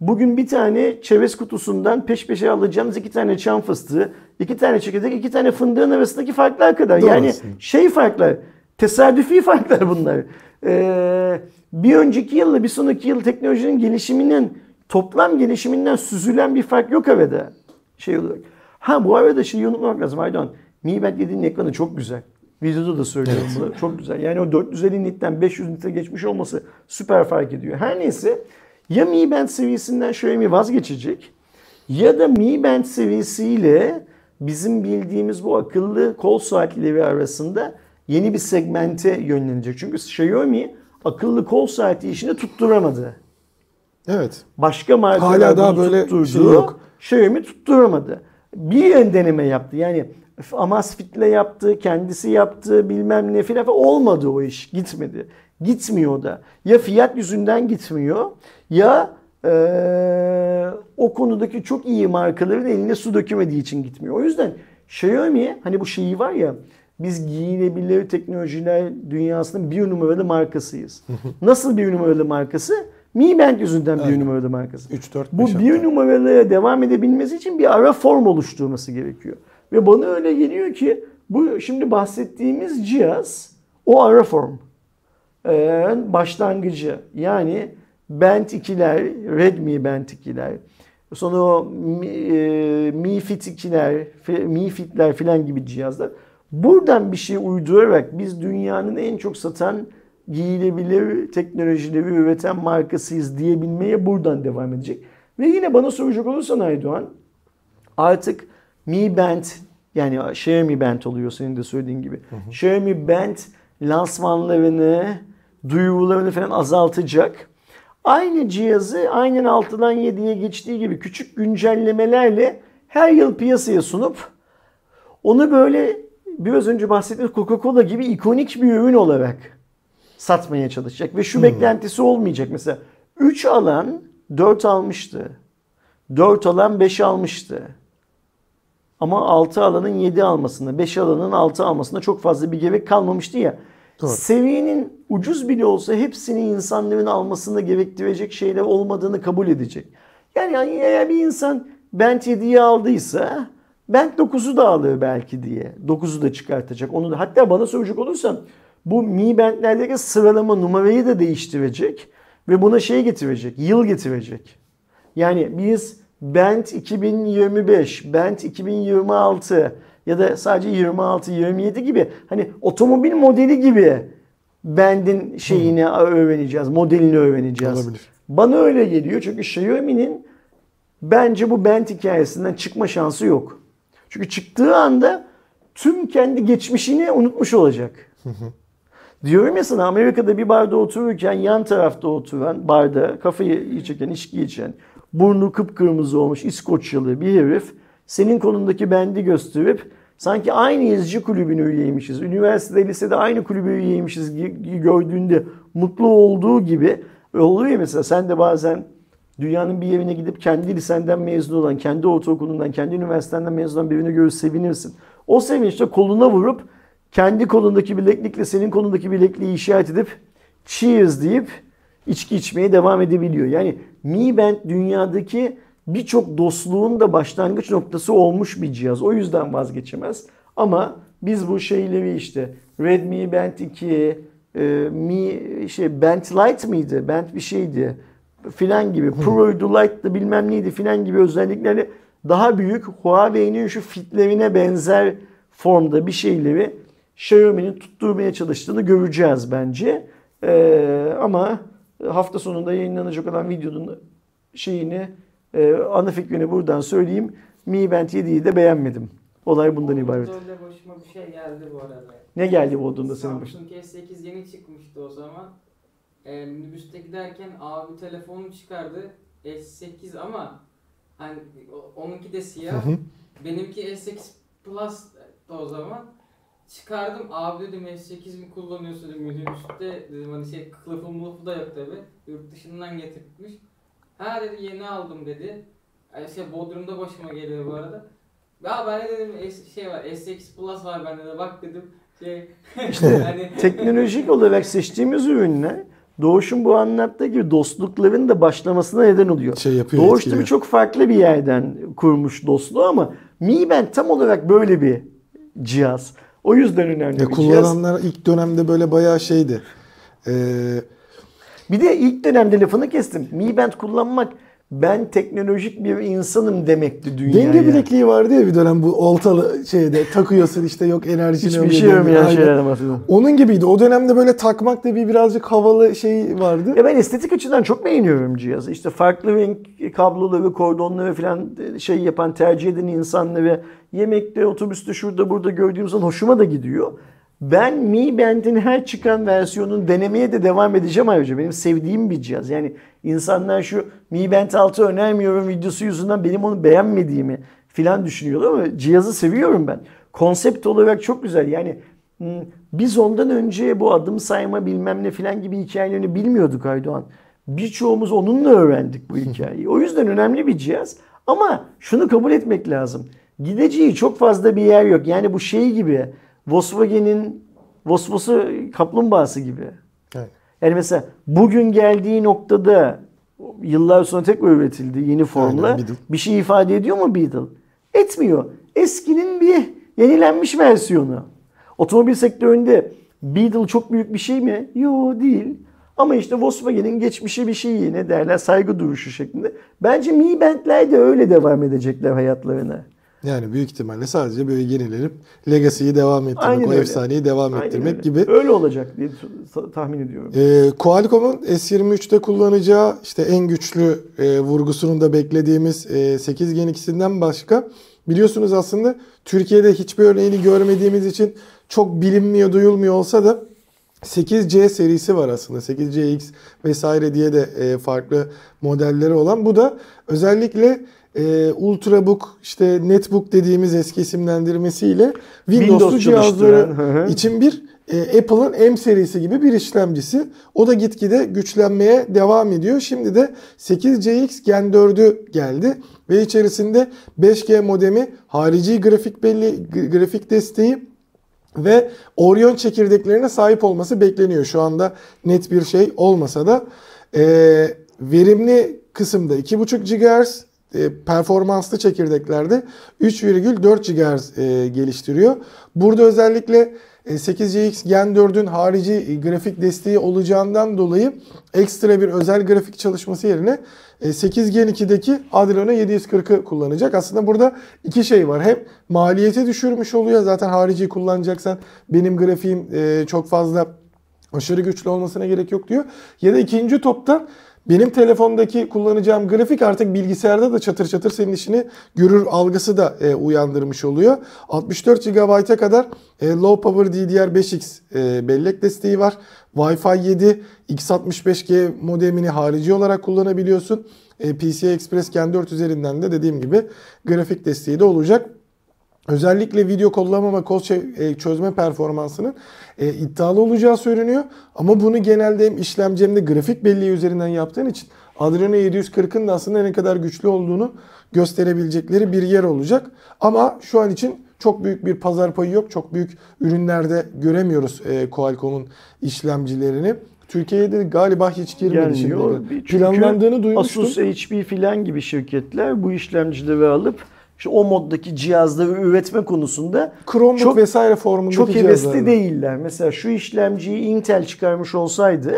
bugün bir tane çerez kutusundan peş peşe alacağınız iki tane çam fıstığı, iki tane çekirdek, iki tane fındığın arasındaki farklar kadar. Doğru yani aslında. şey farklar, tesadüfi farklar bunlar. Ee, bir önceki yılla bir sonraki yıl teknolojinin gelişiminin toplam gelişiminden süzülen bir fark yok arada. Şey olarak. Ha bu arada şeyi unutmamak lazım Aydan. Mi Band 7'nin ekranı çok güzel. Videoda da söylüyorum bunu. Çok güzel. Yani o 450 nitten 500 nite geçmiş olması süper fark ediyor. Her neyse ya Mi Band seviyesinden Xiaomi vazgeçecek ya da Mi Band seviyesiyle bizim bildiğimiz bu akıllı kol saatleri arasında yeni bir segmente yönlenecek. Çünkü Xiaomi akıllı kol saati işini tutturamadı. Evet. Başka markalar Hala daha böyle tutturdu. şey yok. Xiaomi tutturamadı. Bir ön deneme yaptı. Yani Amazfit'le yaptı, kendisi yaptı, bilmem ne filan olmadı o iş. Gitmedi. Gitmiyor da. Ya fiyat yüzünden gitmiyor ya eee, o konudaki çok iyi markaların eline su dökemediği için gitmiyor. O yüzden Xiaomi hani bu şeyi var ya Biz giyilebilir teknolojiler dünyasının bir numaralı markasıyız. Nasıl bir numaralı markası? Mi Band yüzünden bir numaralı markası. 3 4 Bu bir numaralıya devam edebilmesi için bir ara form oluşturması gerekiyor. Ve bana öyle geliyor ki bu şimdi bahsettiğimiz cihaz o ara form. Ee, başlangıcı. Yani Band 2'ler, Redmi Band 2'ler, sonra o Mi, e, Mi Fit 2'ler, Fi- Mi Fit'ler filan gibi cihazlar. Buradan bir şey uydurarak biz dünyanın en çok satan giyilebilir teknolojileri üreten markasıyız diyebilmeye buradan devam edecek. Ve yine bana soracak olursan Aydoğan artık Mi Band yani Xiaomi Band oluyor senin de söylediğin gibi. Xiaomi Band lansmanlarını, duyurularını falan azaltacak. Aynı cihazı aynen 6'dan 7'ye geçtiği gibi küçük güncellemelerle her yıl piyasaya sunup onu böyle biraz önce bahsettiğimiz Coca-Cola gibi ikonik bir ürün olarak satmaya çalışacak. Ve şu beklentisi olmayacak. Mesela 3 alan 4 almıştı. 4 alan 5 almıştı. Ama 6 alanın 7 almasında, 5 alanın 6 almasında çok fazla bir gerek kalmamıştı ya. Doğru. Seviyenin ucuz bile olsa hepsini insanların almasını gerektirecek şeyler olmadığını kabul edecek. Yani, eğer bir insan Bent 7'yi aldıysa Bent 9'u da alır belki diye. 9'u da çıkartacak. Onu da hatta bana soracak olursan bu Mi Band'lerdeki sıralama numarayı da değiştirecek ve buna şey getirecek, yıl getirecek. Yani biz Bent 2025, Bent 2026 ya da sadece 26, 27 gibi hani otomobil modeli gibi Bend'in şeyini öğreneceğiz, modelini öğreneceğiz. Olabilir. Bana öyle geliyor çünkü Xiaomi'nin bence bu Bent hikayesinden çıkma şansı yok. Çünkü çıktığı anda tüm kendi geçmişini unutmuş olacak. Diyorum ya sana Amerika'da bir barda otururken yan tarafta oturan barda kafayı çeken, içki içen, burnu kıpkırmızı olmuş İskoçyalı bir herif senin konumdaki bendi gösterip sanki aynı yazıcı kulübün üyeymişiz, üniversitede, lisede aynı kulübü üyeymişiz gördüğünde mutlu olduğu gibi oluyor ya mesela sen de bazen dünyanın bir yerine gidip kendi lisenden mezun olan, kendi ortaokulundan, kendi üniversitenden mezun olan birini görür sevinirsin. O sevinçte koluna vurup kendi kolundaki bileklikle senin kolundaki bilekliği işaret edip cheers deyip içki içmeye devam edebiliyor. Yani Mi Band dünyadaki birçok dostluğun da başlangıç noktası olmuş bir cihaz. O yüzden vazgeçemez. Ama biz bu şeyleri işte Redmi Band 2, e, Mi şey Band Lite miydi? Band bir şeydi. Filan gibi. Pro'ydu, Lite'dı bilmem neydi filan gibi özelliklerle daha büyük Huawei'nin şu fitlerine benzer formda bir şeyleri Xiaomi'nin tutturmaya çalıştığını göreceğiz bence. Ee, ama hafta sonunda yayınlanacak olan videonun şeyini, e, ana fikrini buradan söyleyeyim. Mi Band 7'yi de beğenmedim. Olay bundan ibaret. Öyle başıma bir şey geldi bu arada. Ne geldi bu olduğunda senin başına? Samsung S8 yeni çıkmıştı o zaman. Ee, minibüste giderken abi telefonunu çıkardı. S8 ama hani onunki de siyah. Benimki S8 Plus da o zaman. Çıkardım abi dedim S8 mi kullanıyorsun dedim minibüste dedim hani şey kılıfı mılıfı da yok tabi. Yurt dışından getirmiş. Ha dedi yeni aldım dedi. Ay, Şey Bodrum'da başıma geliyor bu arada. Ya ben de dedim S, şey var S8 Plus var bende de bak dedim. Şey [laughs] hani [laughs] Teknolojik olarak seçtiğimiz ürünler Doğuş'un bu anlattığı gibi dostlukların da başlamasına neden oluyor. Şey yapıyor, Doğuş etkiliyor. tabii çok farklı bir yerden kurmuş dostluğu ama Mi Band tam olarak böyle bir cihaz. O yüzden önemli Ya bir cihaz. kullananlar ilk dönemde böyle bayağı şeydi. Ee, Bir de ilk dönemde lafını kestim. Mi Band kullanmak ben teknolojik bir insanım demekti dünyaya. denge bilekliği vardı ya bir dönem bu oltalı şeyde takıyorsun işte yok enerjini Hiçbir şey Aynen. şeylerden bahsediyorum. Onun gibiydi. O dönemde böyle takmak da bir birazcık havalı şey vardı. Ya ben estetik açıdan çok beğeniyorum cihazı. İşte farklı renk kabloları, kordonları falan şey yapan, tercih eden insanları yemekte, otobüste, şurada burada gördüğüm zaman hoşuma da gidiyor. Ben Mi Band'in her çıkan versiyonunu denemeye de devam edeceğim ayrıca. Benim sevdiğim bir cihaz. Yani insanlar şu Mi Band 6 önermiyorum videosu yüzünden benim onu beğenmediğimi filan düşünüyorlar ama cihazı seviyorum ben. Konsept olarak çok güzel. Yani hmm, biz ondan önce bu adım sayma bilmem ne filan gibi hikayelerini bilmiyorduk Aydoğan. Birçoğumuz onunla öğrendik bu hikayeyi. O yüzden önemli bir cihaz. Ama şunu kabul etmek lazım. Gideceği çok fazla bir yer yok. Yani bu şey gibi Volkswagen'in Vosvos'u kaplumbağası gibi. Evet. Yani mesela bugün geldiği noktada yıllar sonra tekrar üretildi yeni formla. Aynen. Bir şey ifade ediyor mu Beetle? Etmiyor. Eskinin bir yenilenmiş versiyonu. Otomobil sektöründe Beetle çok büyük bir şey mi? Yo değil. Ama işte Volkswagen'in geçmişi bir şeyi ne derler saygı duruşu şeklinde. Bence Mi Band'ler de öyle devam edecekler hayatlarına. Yani büyük ihtimalle sadece böyle yenilenip Legacy'yi devam ettirmek, Aynen o öyle. efsaneyi devam Aynen ettirmek öyle. gibi. Öyle olacak diye tahmin ediyorum. Ee, Qualcomm'un S23'te kullanacağı işte en güçlü e, vurgusunun da beklediğimiz e, 8 Gen ikisinden başka biliyorsunuz aslında Türkiye'de hiçbir örneğini görmediğimiz için çok bilinmiyor, duyulmuyor olsa da 8C serisi var aslında. 8CX vesaire diye de e, farklı modelleri olan. Bu da özellikle e, Ultrabook, işte Netbook dediğimiz eski isimlendirmesiyle Windows'lu Windows cihazları çalıştıran, için bir e, Apple'ın M serisi gibi bir işlemcisi. O da gitgide güçlenmeye devam ediyor. Şimdi de 8CX Gen 4'ü geldi ve içerisinde 5G modemi, harici grafik belli grafik desteği ve Orion çekirdeklerine sahip olması bekleniyor. Şu anda net bir şey olmasa da e, verimli kısımda 2.5 GHz, performanslı çekirdeklerde 3,4 GHz e, geliştiriyor. Burada özellikle e, 8CX Gen 4'ün harici e, grafik desteği olacağından dolayı ekstra bir özel grafik çalışması yerine e, 8 Gen 2'deki Adreno 740'ı kullanacak. Aslında burada iki şey var. Hem maliyeti düşürmüş oluyor. Zaten harici kullanacaksan benim grafiğim e, çok fazla aşırı güçlü olmasına gerek yok diyor. Ya da ikinci toptan benim telefondaki kullanacağım grafik artık bilgisayarda da çatır çatır senin işini görür algısı da e, uyandırmış oluyor. 64 GB'a kadar e, Low Power DDR5X e, bellek desteği var. Wi-Fi 7 X65G modemini harici olarak kullanabiliyorsun. E, PCI Express Gen 4 üzerinden de dediğim gibi grafik desteği de olacak. Özellikle video kodlama ve kod e, çözme performansının e, iddialı olacağı söyleniyor. Ama bunu genelde hem işlemci hem de grafik belleği üzerinden yaptığın için Adreno 740'ın da aslında ne kadar güçlü olduğunu gösterebilecekleri bir yer olacak. Ama şu an için çok büyük bir pazar payı yok. Çok büyük ürünlerde göremiyoruz e, Qualcomm'un işlemcilerini. Türkiye'de galiba hiç girmedi çünkü Planlandığını duymuştum. Asus, HP filan gibi şirketler bu işlemcileri alıp işte o moddaki cihazları üretme konusunda Chromebook çok- vesaire formundaki çok hevesli değiller. Mesela şu işlemciyi Intel çıkarmış olsaydı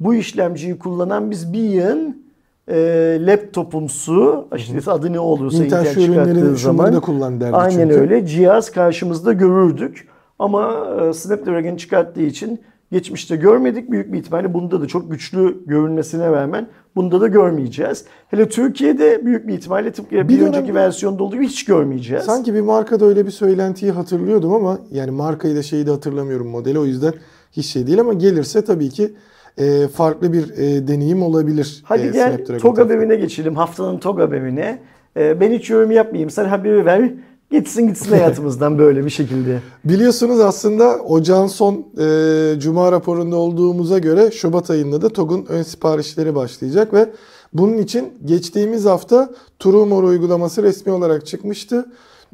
bu işlemciyi kullanan biz bir yığın e, laptopumsu işte adı ne olursa Intel Intel, çıkarttığı zaman kullan derdi aynen çünkü. öyle cihaz karşımızda görürdük. Ama e, Snapdragon çıkarttığı için geçmişte görmedik. Büyük bir ihtimalle bunda da çok güçlü görünmesine rağmen bunda da görmeyeceğiz. Hele Türkiye'de büyük bir ihtimalle tıpkı bir, Bir önceki versiyonda olduğu gibi hiç görmeyeceğiz. Sanki bir markada öyle bir söylentiyi hatırlıyordum ama yani markayı da şeyi de hatırlamıyorum modeli o yüzden hiç şey değil ama gelirse tabii ki e, farklı bir e, deneyim olabilir. Hadi e, gel Toga bevine geçelim. Haftanın Toga bevine. Ee, ben hiç yorum yapmayayım. Sen haberi ver. Gitsin gitsin [laughs] hayatımızdan böyle bir şekilde. Biliyorsunuz aslında ocağın son e, cuma raporunda olduğumuza göre Şubat ayında da TOG'un ön siparişleri başlayacak ve bunun için geçtiğimiz hafta Trumor uygulaması resmi olarak çıkmıştı.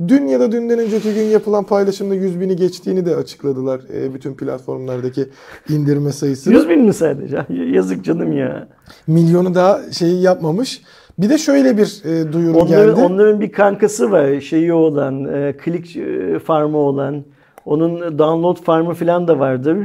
Dün ya da dünden önceki gün yapılan paylaşımda 100 bini geçtiğini de açıkladılar e, bütün platformlardaki indirme sayısını. 100 bin mi sadece? [laughs] Yazık canım ya. Milyonu daha şeyi yapmamış. Bir de şöyle bir e, duyuru Onların, geldi. onların bir kankası var. Şeyi olan, e, klik e, farmı olan. Onun download farmı falan da vardır.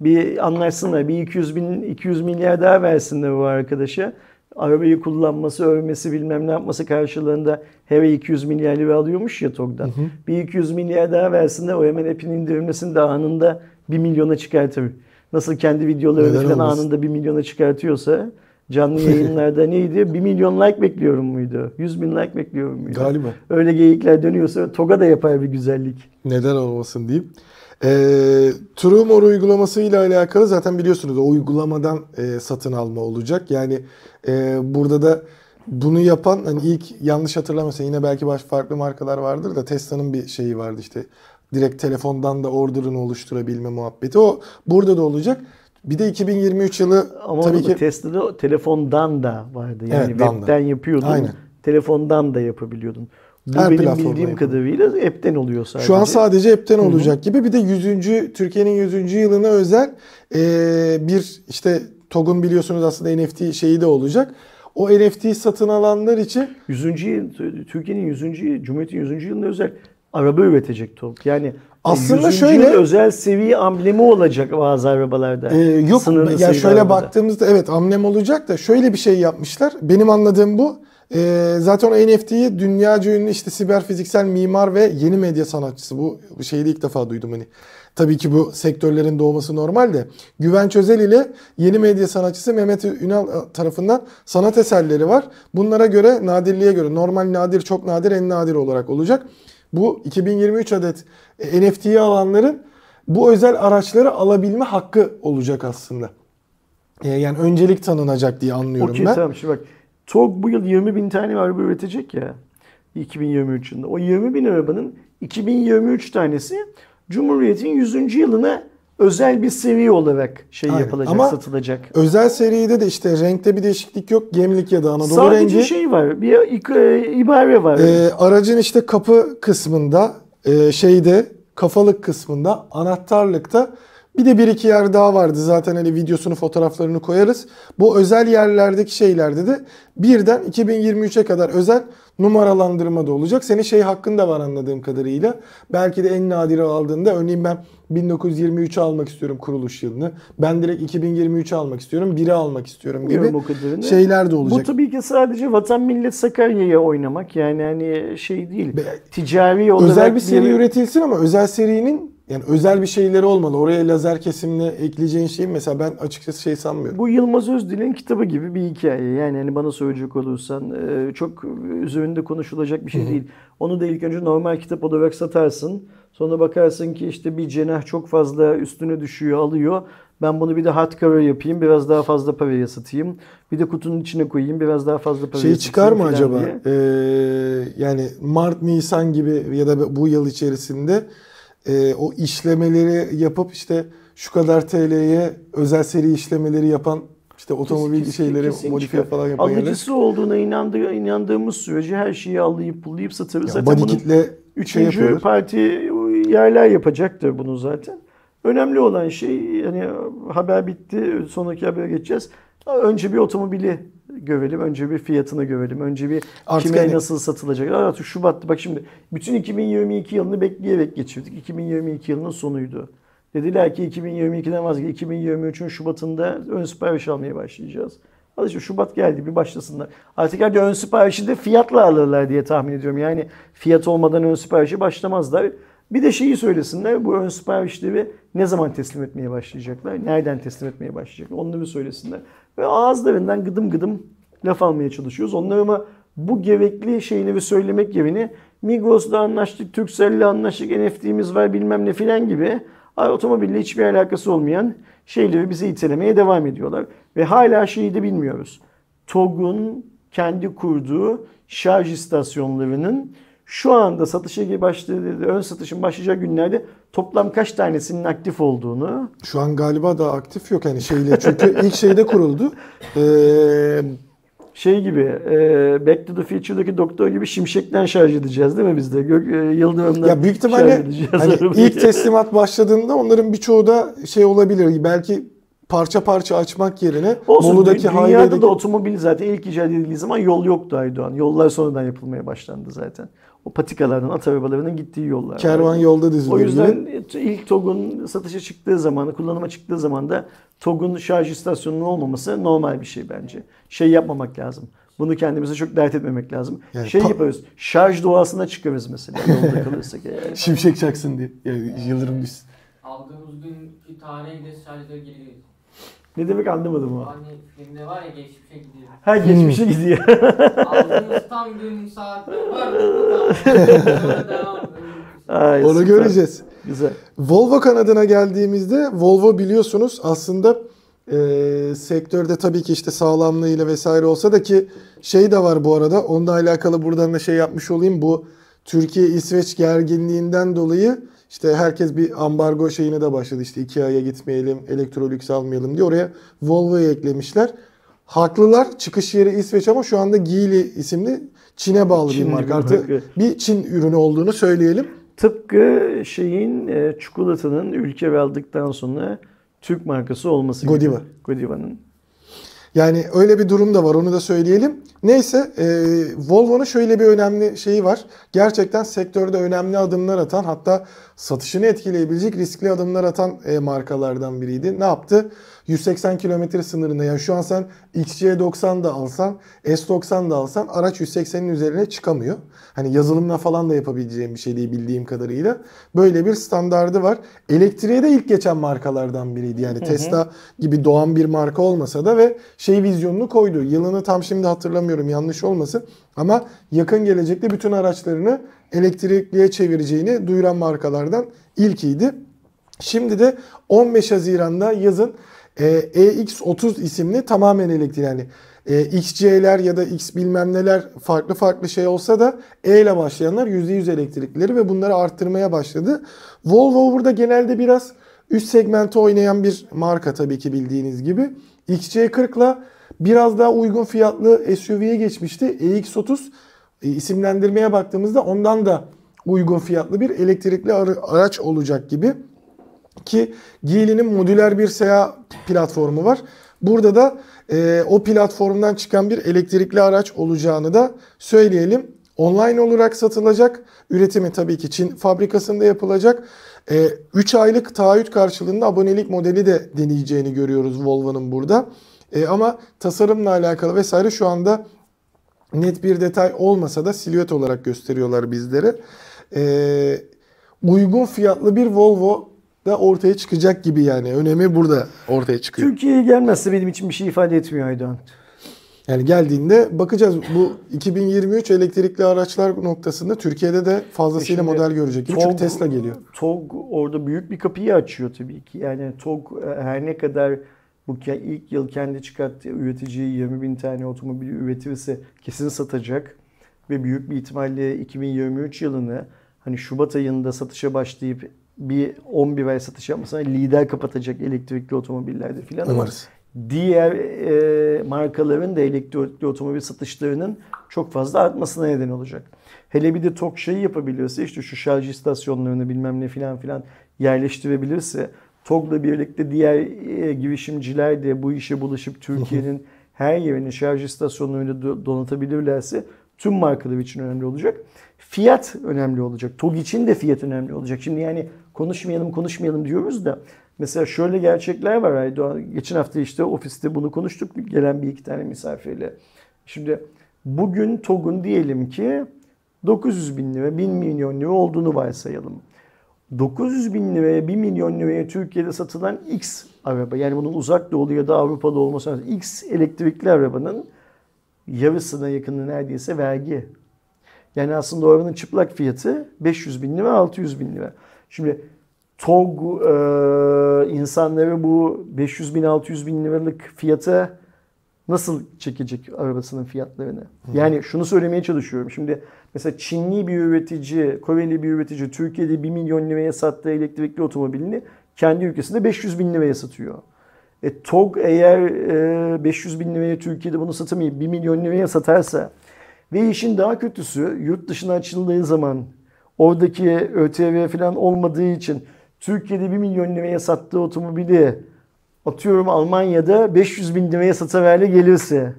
Bir anlaşsınlar. Bir 200 bin 200 milyar daha versinler bu arkadaşa. Arabayı kullanması, övmesi bilmem ne yapması karşılığında her ay 200 milyar lira alıyormuş ya TOG'dan. Bir 200 milyar daha versinler. O hemen app'in indirilmesini de anında 1 milyona çıkartır. Nasıl kendi videolarını Neden falan anında 1 milyona çıkartıyorsa canlı yayınlarda neydi? 1 milyon like bekliyorum muydu? 100 bin like bekliyorum muydu? Galiba. Öyle geyikler dönüyorsa TOG'a da yapar bir güzellik. Neden olmasın diyeyim. E, Trumor uygulaması ile alakalı zaten biliyorsunuz o uygulamadan e, satın alma olacak. Yani e, burada da bunu yapan hani ilk yanlış hatırlamıyorsam yine belki baş farklı markalar vardır da Tesla'nın bir şeyi vardı işte direkt telefondan da order'ını oluşturabilme muhabbeti. O burada da olacak. Bir de 2023 yılı Ama tabii ki Tesla'da telefondan da vardı. Yani Evet, webten yapıyordun. Aynen. Telefondan da yapabiliyordun. Bu Her benim bildiğim kadarıyla app'ten oluyor sadece. Şu an sadece app'ten olacak gibi. Bir de 100. Türkiye'nin 100. yılına özel e, bir işte TOG'un biliyorsunuz aslında NFT şeyi de olacak. O NFT satın alanlar için 100. yıl, Türkiye'nin 100. yıl, Cumhuriyet'in 100. yılına özel araba üretecek TOG. Yani Aslında 100. şöyle- özel seviye amblemi olacak bazı arabalarda. Ee, yok Sınırlı ya sayıda şöyle arabada. baktığımızda evet amblem olacak da şöyle bir şey yapmışlar. Benim anladığım bu. Ee, zaten o NFT'yi dünyaca ünlü işte siber fiziksel mimar ve yeni medya sanatçısı bu bu şeyi de ilk defa duydum hani. Tabii ki bu sektörlerin doğması normal de. Güven Çözel ile yeni medya sanatçısı Mehmet Ünal tarafından sanat eserleri var. Bunlara göre nadirliğe göre normal nadir çok nadir en nadir olarak olacak. Bu 2023 adet NFT'yi alanların bu özel araçları alabilme hakkı olacak aslında. Ee, yani öncelik tanınacak diye anlıyorum Okey ben. tamam şimdi bak. TOG bu yıl 20 bin tane araba üretecek ya. 2023 yılında. O 20 bin arabanın 2023 tanesi Cumhuriyet'in 100. yılına özel bir seviye olarak şey Aynen. yapılacak, Ama satılacak. Özel seride de işte renkte bir değişiklik yok. Gemlik ya da Anadolu Sadece rengi. şey var, bir e, ibare var. Ee, aracın işte kapı kısmında, e, şeyde kafalık kısmında, anahtarlıkta bir de bir iki yer daha vardı. Zaten hani videosunu, fotoğraflarını koyarız. Bu özel yerlerdeki şeylerde de birden 2023'e kadar özel numaralandırma da olacak. Senin şey hakkın da var anladığım kadarıyla. Belki de en nadiri aldığında örneğin ben 1923'ü almak istiyorum kuruluş yılını. Ben direkt 2023'ü almak istiyorum. Biri almak istiyorum gibi şeyler de olacak. Bu tabii ki sadece Vatan Millet Sakarya'ya oynamak yani hani şey değil. Be- ticari olarak özel bir seri üretilsin ama özel serinin yani özel bir şeyleri olmalı. Oraya lazer kesimle ekleyeceğin şey mesela ben açıkçası şey sanmıyorum. Bu Yılmaz Özdil'in kitabı gibi bir hikaye. Yani hani bana söyleyecek olursan e, çok üzerinde konuşulacak bir şey değil. Onu da ilk önce normal kitap olarak satarsın. Sonra bakarsın ki işte bir cenah çok fazla üstüne düşüyor, alıyor. Ben bunu bir de hardcover yapayım, biraz daha fazla paraya satayım. Bir de kutunun içine koyayım, biraz daha fazla paraya Şey çıkar mı acaba? diye. Ee, yani Mart, Nisan gibi ya da bu yıl içerisinde e, o işlemeleri yapıp işte şu kadar TL'ye özel seri işlemeleri yapan işte otomobil Kesin- şeyleri kesin modifiye çıkar. falan yapan yerler. Alıcısı olduğuna inandığı, inandığımız sürece her şeyi alayıp pullayıp satarız. Ya Zaten kitle şey Üçüncü yapıyorlar. parti yerler yapacaktır bunu zaten. Önemli olan şey hani haber bitti sonraki habere geçeceğiz. Önce bir otomobili görelim. Önce bir fiyatını görelim. Önce bir Artık kime hani- nasıl satılacak. Artık Şubat'ta bak şimdi bütün 2022 yılını bekleyerek geçirdik. 2022 yılının sonuydu. Dediler ki 2022'den vazgeç. 2023'ün Şubat'ında ön sipariş almaya başlayacağız. Hadi işte Şubat geldi bir başlasınlar. Artık hadi ön siparişi de fiyatla alırlar diye tahmin ediyorum. Yani fiyat olmadan ön siparişi başlamazlar. Bir de şeyi söylesinler. Bu ön siparişleri ne zaman teslim etmeye başlayacaklar? Nereden teslim etmeye başlayacaklar? Onları söylesinler. Ve ağızlarından gıdım gıdım laf almaya çalışıyoruz. Onlar ama bu gerekli şeyleri söylemek yerine Migros'la anlaştık, Turkcell'le anlaştık, NFT'miz var bilmem ne filan gibi otomobille hiçbir alakası olmayan şeyleri bize itelemeye devam ediyorlar. Ve hala şeyi de bilmiyoruz. TOG'un kendi kurduğu şarj istasyonlarının şu anda satışa başladığı, ön satışın başlayacağı günlerde toplam kaç tanesinin aktif olduğunu Şu an galiba daha aktif yok hani şeyle çünkü [laughs] ilk şeyde kuruldu. Ee, şey gibi e, Back to the Future'daki doktor gibi şimşekten şarj edeceğiz değil mi biz de? Gök, e, Yıldırım'dan ya büyük ihtimalle hani ilk teslimat başladığında onların birçoğu da şey olabilir. Belki parça parça açmak yerine Olsun, Bolu'daki dü- dünyada da otomobil zaten ilk icat edildiği zaman yol yoktu Aydoğan. Yollar sonradan yapılmaya başlandı zaten. O patikalardan, at arabalarının gittiği yollar. kervan yolda diziliyor. O yüzden ilk TOG'un satışa çıktığı zaman, kullanıma çıktığı zaman da TOG'un şarj istasyonunun olmaması normal bir şey bence. Şey yapmamak lazım. Bunu kendimize çok dert etmemek lazım. Yani şey pa- yaparız. Şarj doğasına çıkarız mesela yolda [laughs] kalırsak eğer. Şimşek çaksın diye. Yani yıldırım düşsün. Aldığımız günkü tarihe de şarjları geliyor. Ne demek anlamadım o. Hani filmde var ya geçmişe gidiyor. Ha geçmişe Hmm. gidiyor. [laughs] Aldığımız [laughs] tam gün saat var. Sonra devam. Ay, Onu süper. göreceğiz. Güzel. Volvo kanadına geldiğimizde Volvo biliyorsunuz aslında e, sektörde tabii ki işte sağlamlığıyla vesaire olsa da ki şey de var bu arada onunla alakalı buradan da şey yapmış olayım bu Türkiye-İsveç gerginliğinden dolayı işte herkes bir ambargo şeyine de başladı işte iki aya gitmeyelim elektrolüks almayalım diye oraya Volvo'yu eklemişler. Haklılar. Çıkış yeri İsveç ama şu anda Geely isimli Çin'e bağlı Çinli bir marka. Artık bir Çin ürünü olduğunu söyleyelim. Tıpkı şeyin e, çikolatanın ülke aldıktan sonra Türk markası olması gibi. Godiva. Godiva'nın. Yani öyle bir durum da var onu da söyleyelim. Neyse e, Volvo'nun şöyle bir önemli şeyi var. Gerçekten sektörde önemli adımlar atan hatta satışını etkileyebilecek riskli adımlar atan e, markalardan biriydi. Ne yaptı? 180 km sınırında yani şu an sen XC90 da alsan S90 da alsan araç 180'in üzerine çıkamıyor. Hani yazılımla falan da yapabileceğim bir şey değil bildiğim kadarıyla. Böyle bir standardı var. Elektriğe de ilk geçen markalardan biriydi. Yani Tesla gibi doğan bir marka olmasa da ve şey vizyonunu koydu. Yılını tam şimdi hatırlamıyorum yanlış olmasın. Ama yakın gelecekte bütün araçlarını elektrikliye çevireceğini duyuran markalardan ilkiydi. Şimdi de 15 Haziran'da yazın e, EX30 isimli tamamen elektrikli yani e, XC'ler ya da X bilmem neler farklı farklı şey olsa da E ile başlayanlar %100 elektriklileri ve bunları arttırmaya başladı. Volvo burada genelde biraz üst segmente oynayan bir marka tabii ki bildiğiniz gibi. XC40 ile biraz daha uygun fiyatlı SUV'ye geçmişti. EX30 e, isimlendirmeye baktığımızda ondan da uygun fiyatlı bir elektrikli ara- araç olacak gibi. Ki Geely'nin modüler bir SEA platformu var. Burada da e, o platformdan çıkan bir elektrikli araç olacağını da söyleyelim. Online olarak satılacak. Üretimi tabii ki Çin fabrikasında yapılacak. 3 aylık taahhüt karşılığında abonelik modeli de deneyeceğini görüyoruz Volvo'nun burada. E, ama tasarımla alakalı vesaire şu anda net bir detay olmasa da silüet olarak gösteriyorlar bizlere. E, uygun fiyatlı bir Volvo da ortaya çıkacak gibi yani. Önemi burada ortaya çıkıyor. Türkiye'ye gelmezse benim için bir şey ifade etmiyor Aydoğan. Yani geldiğinde bakacağız. Bu 2023 elektrikli araçlar noktasında Türkiye'de de fazlasıyla E şimdi model görecek gibi. Çünkü Tesla geliyor. TOG orada büyük bir kapıyı açıyor tabii ki. Yani TOG e, her ne kadar bu ilk yıl kendi çıkarttığı üreticiyi 20 bin tane otomobili üretirse kesin satacak. Ve büyük bir ihtimalle 2023 yılını hani Şubat ayında satışa başlayıp bir 11 ay satış yapmasına lider kapatacak elektrikli otomobillerde filan. Umarız. diğer e, markaların da elektrikli otomobil satışlarının çok fazla artmasına neden olacak. Hele bir de TOG şeyi yapabiliyorsa işte şu şarj istasyonlarını bilmem ne filan filan yerleştirebilirse TOG'la birlikte diğer e, girişimciler de bu işe bulaşıp Türkiye'nin [laughs] her yerine şarj istasyonlarını do- donatabilirlerse tüm markalar için önemli olacak. Fiyat önemli olacak. TOG için de fiyat önemli olacak. Şimdi yani konuşmayalım konuşmayalım diyoruz da mesela şöyle gerçekler var Aydoğan. Geçen hafta işte ofiste bunu konuştuk gelen bir iki tane misafirle. Şimdi bugün TOG'un diyelim ki 900 bin lira, 1000 milyon lira olduğunu varsayalım. 900 bin liraya 1 milyon liraya Türkiye'de satılan X araba yani bunun uzak doğulu ya da Avrupa'da olması. X elektrikli arabanın yarısına yakını neredeyse vergi. Yani aslında o arabanın çıplak fiyatı 500 bin lira 600 bin lira. Şimdi TOG e, insanları bu 500 bin 600 bin liralık fiyata nasıl çekecek arabasının fiyatlarını? Yani şunu söylemeye çalışıyorum. Şimdi mesela Çinli bir üretici, Koreli bir üretici Türkiye'de 1 milyon liraya sattığı elektrikli otomobilini kendi ülkesinde 500 bin liraya satıyor. E, TOG eğer e, 500 bin liraya Türkiye'de bunu satamayıp 1 milyon liraya satarsa ve işin daha kötüsü yurt dışına açıldığı zaman oradaki ÖTV falan olmadığı için Türkiye'de 1 milyon liraya sattığı otomobili atıyorum Almanya'da 500 bin liraya satıverle gelirse.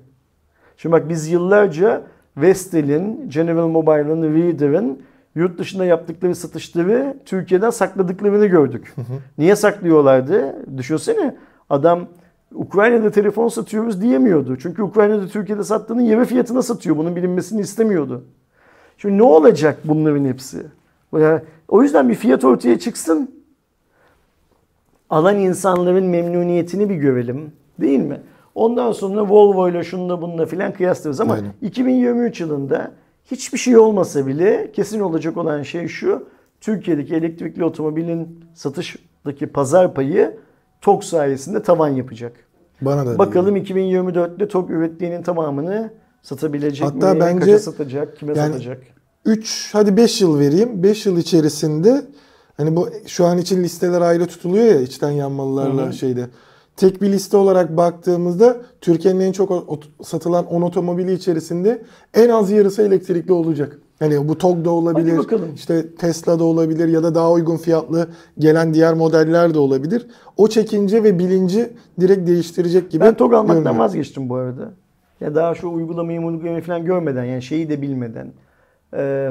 Şimdi bak biz yıllarca Vestel'in, General Mobile'ın, Reader'ın yurt dışında yaptıkları satışları Türkiye'den sakladıklarını gördük. Niye saklıyorlardı? Düşünsene adam Ukrayna'da telefon satıyoruz diyemiyordu. Çünkü Ukrayna'da Türkiye'de sattığının yarı fiyatına satıyor. Bunun bilinmesini istemiyordu. Şimdi ne olacak bunların hepsi? O yüzden bir fiyat ortaya çıksın. Alan insanların memnuniyetini bir görelim. Değil mi? Ondan sonra Volvo ile şununla bununla filan kıyaslarız. Ama Aynen. 2023 yılında hiçbir şey olmasa bile kesin olacak olan şey şu. Türkiye'deki elektrikli otomobilin satıştaki pazar payı TOG sayesinde tavan yapacak. Bana da. Bakalım 2024'te TOG ürettiğinin tamamını satabilecek Hatta mi? bence- Kaça satacak? Kime yani- satacak? 3 hadi 5 yıl vereyim. 5 yıl içerisinde hani bu şu an için listeler ayrı tutuluyor ya içten yanmalılarla Hı hı. şeyde. tek bir liste olarak baktığımızda Türkiye'nin en çok ot- satılan 10 otomobili içerisinde en az yarısı elektrikli olacak. Hani bu TOG'da olabilir, bakalım. işte Tesla'da olabilir ya da daha uygun fiyatlı gelen diğer modeller de olabilir. O çekince ve bilinci direkt değiştirecek gibi Ben TOG almaktan görünüyor. vazgeçtim bu arada. Ya daha şu uygulamayı uygulamayı falan görmeden yani şeyi de bilmeden e,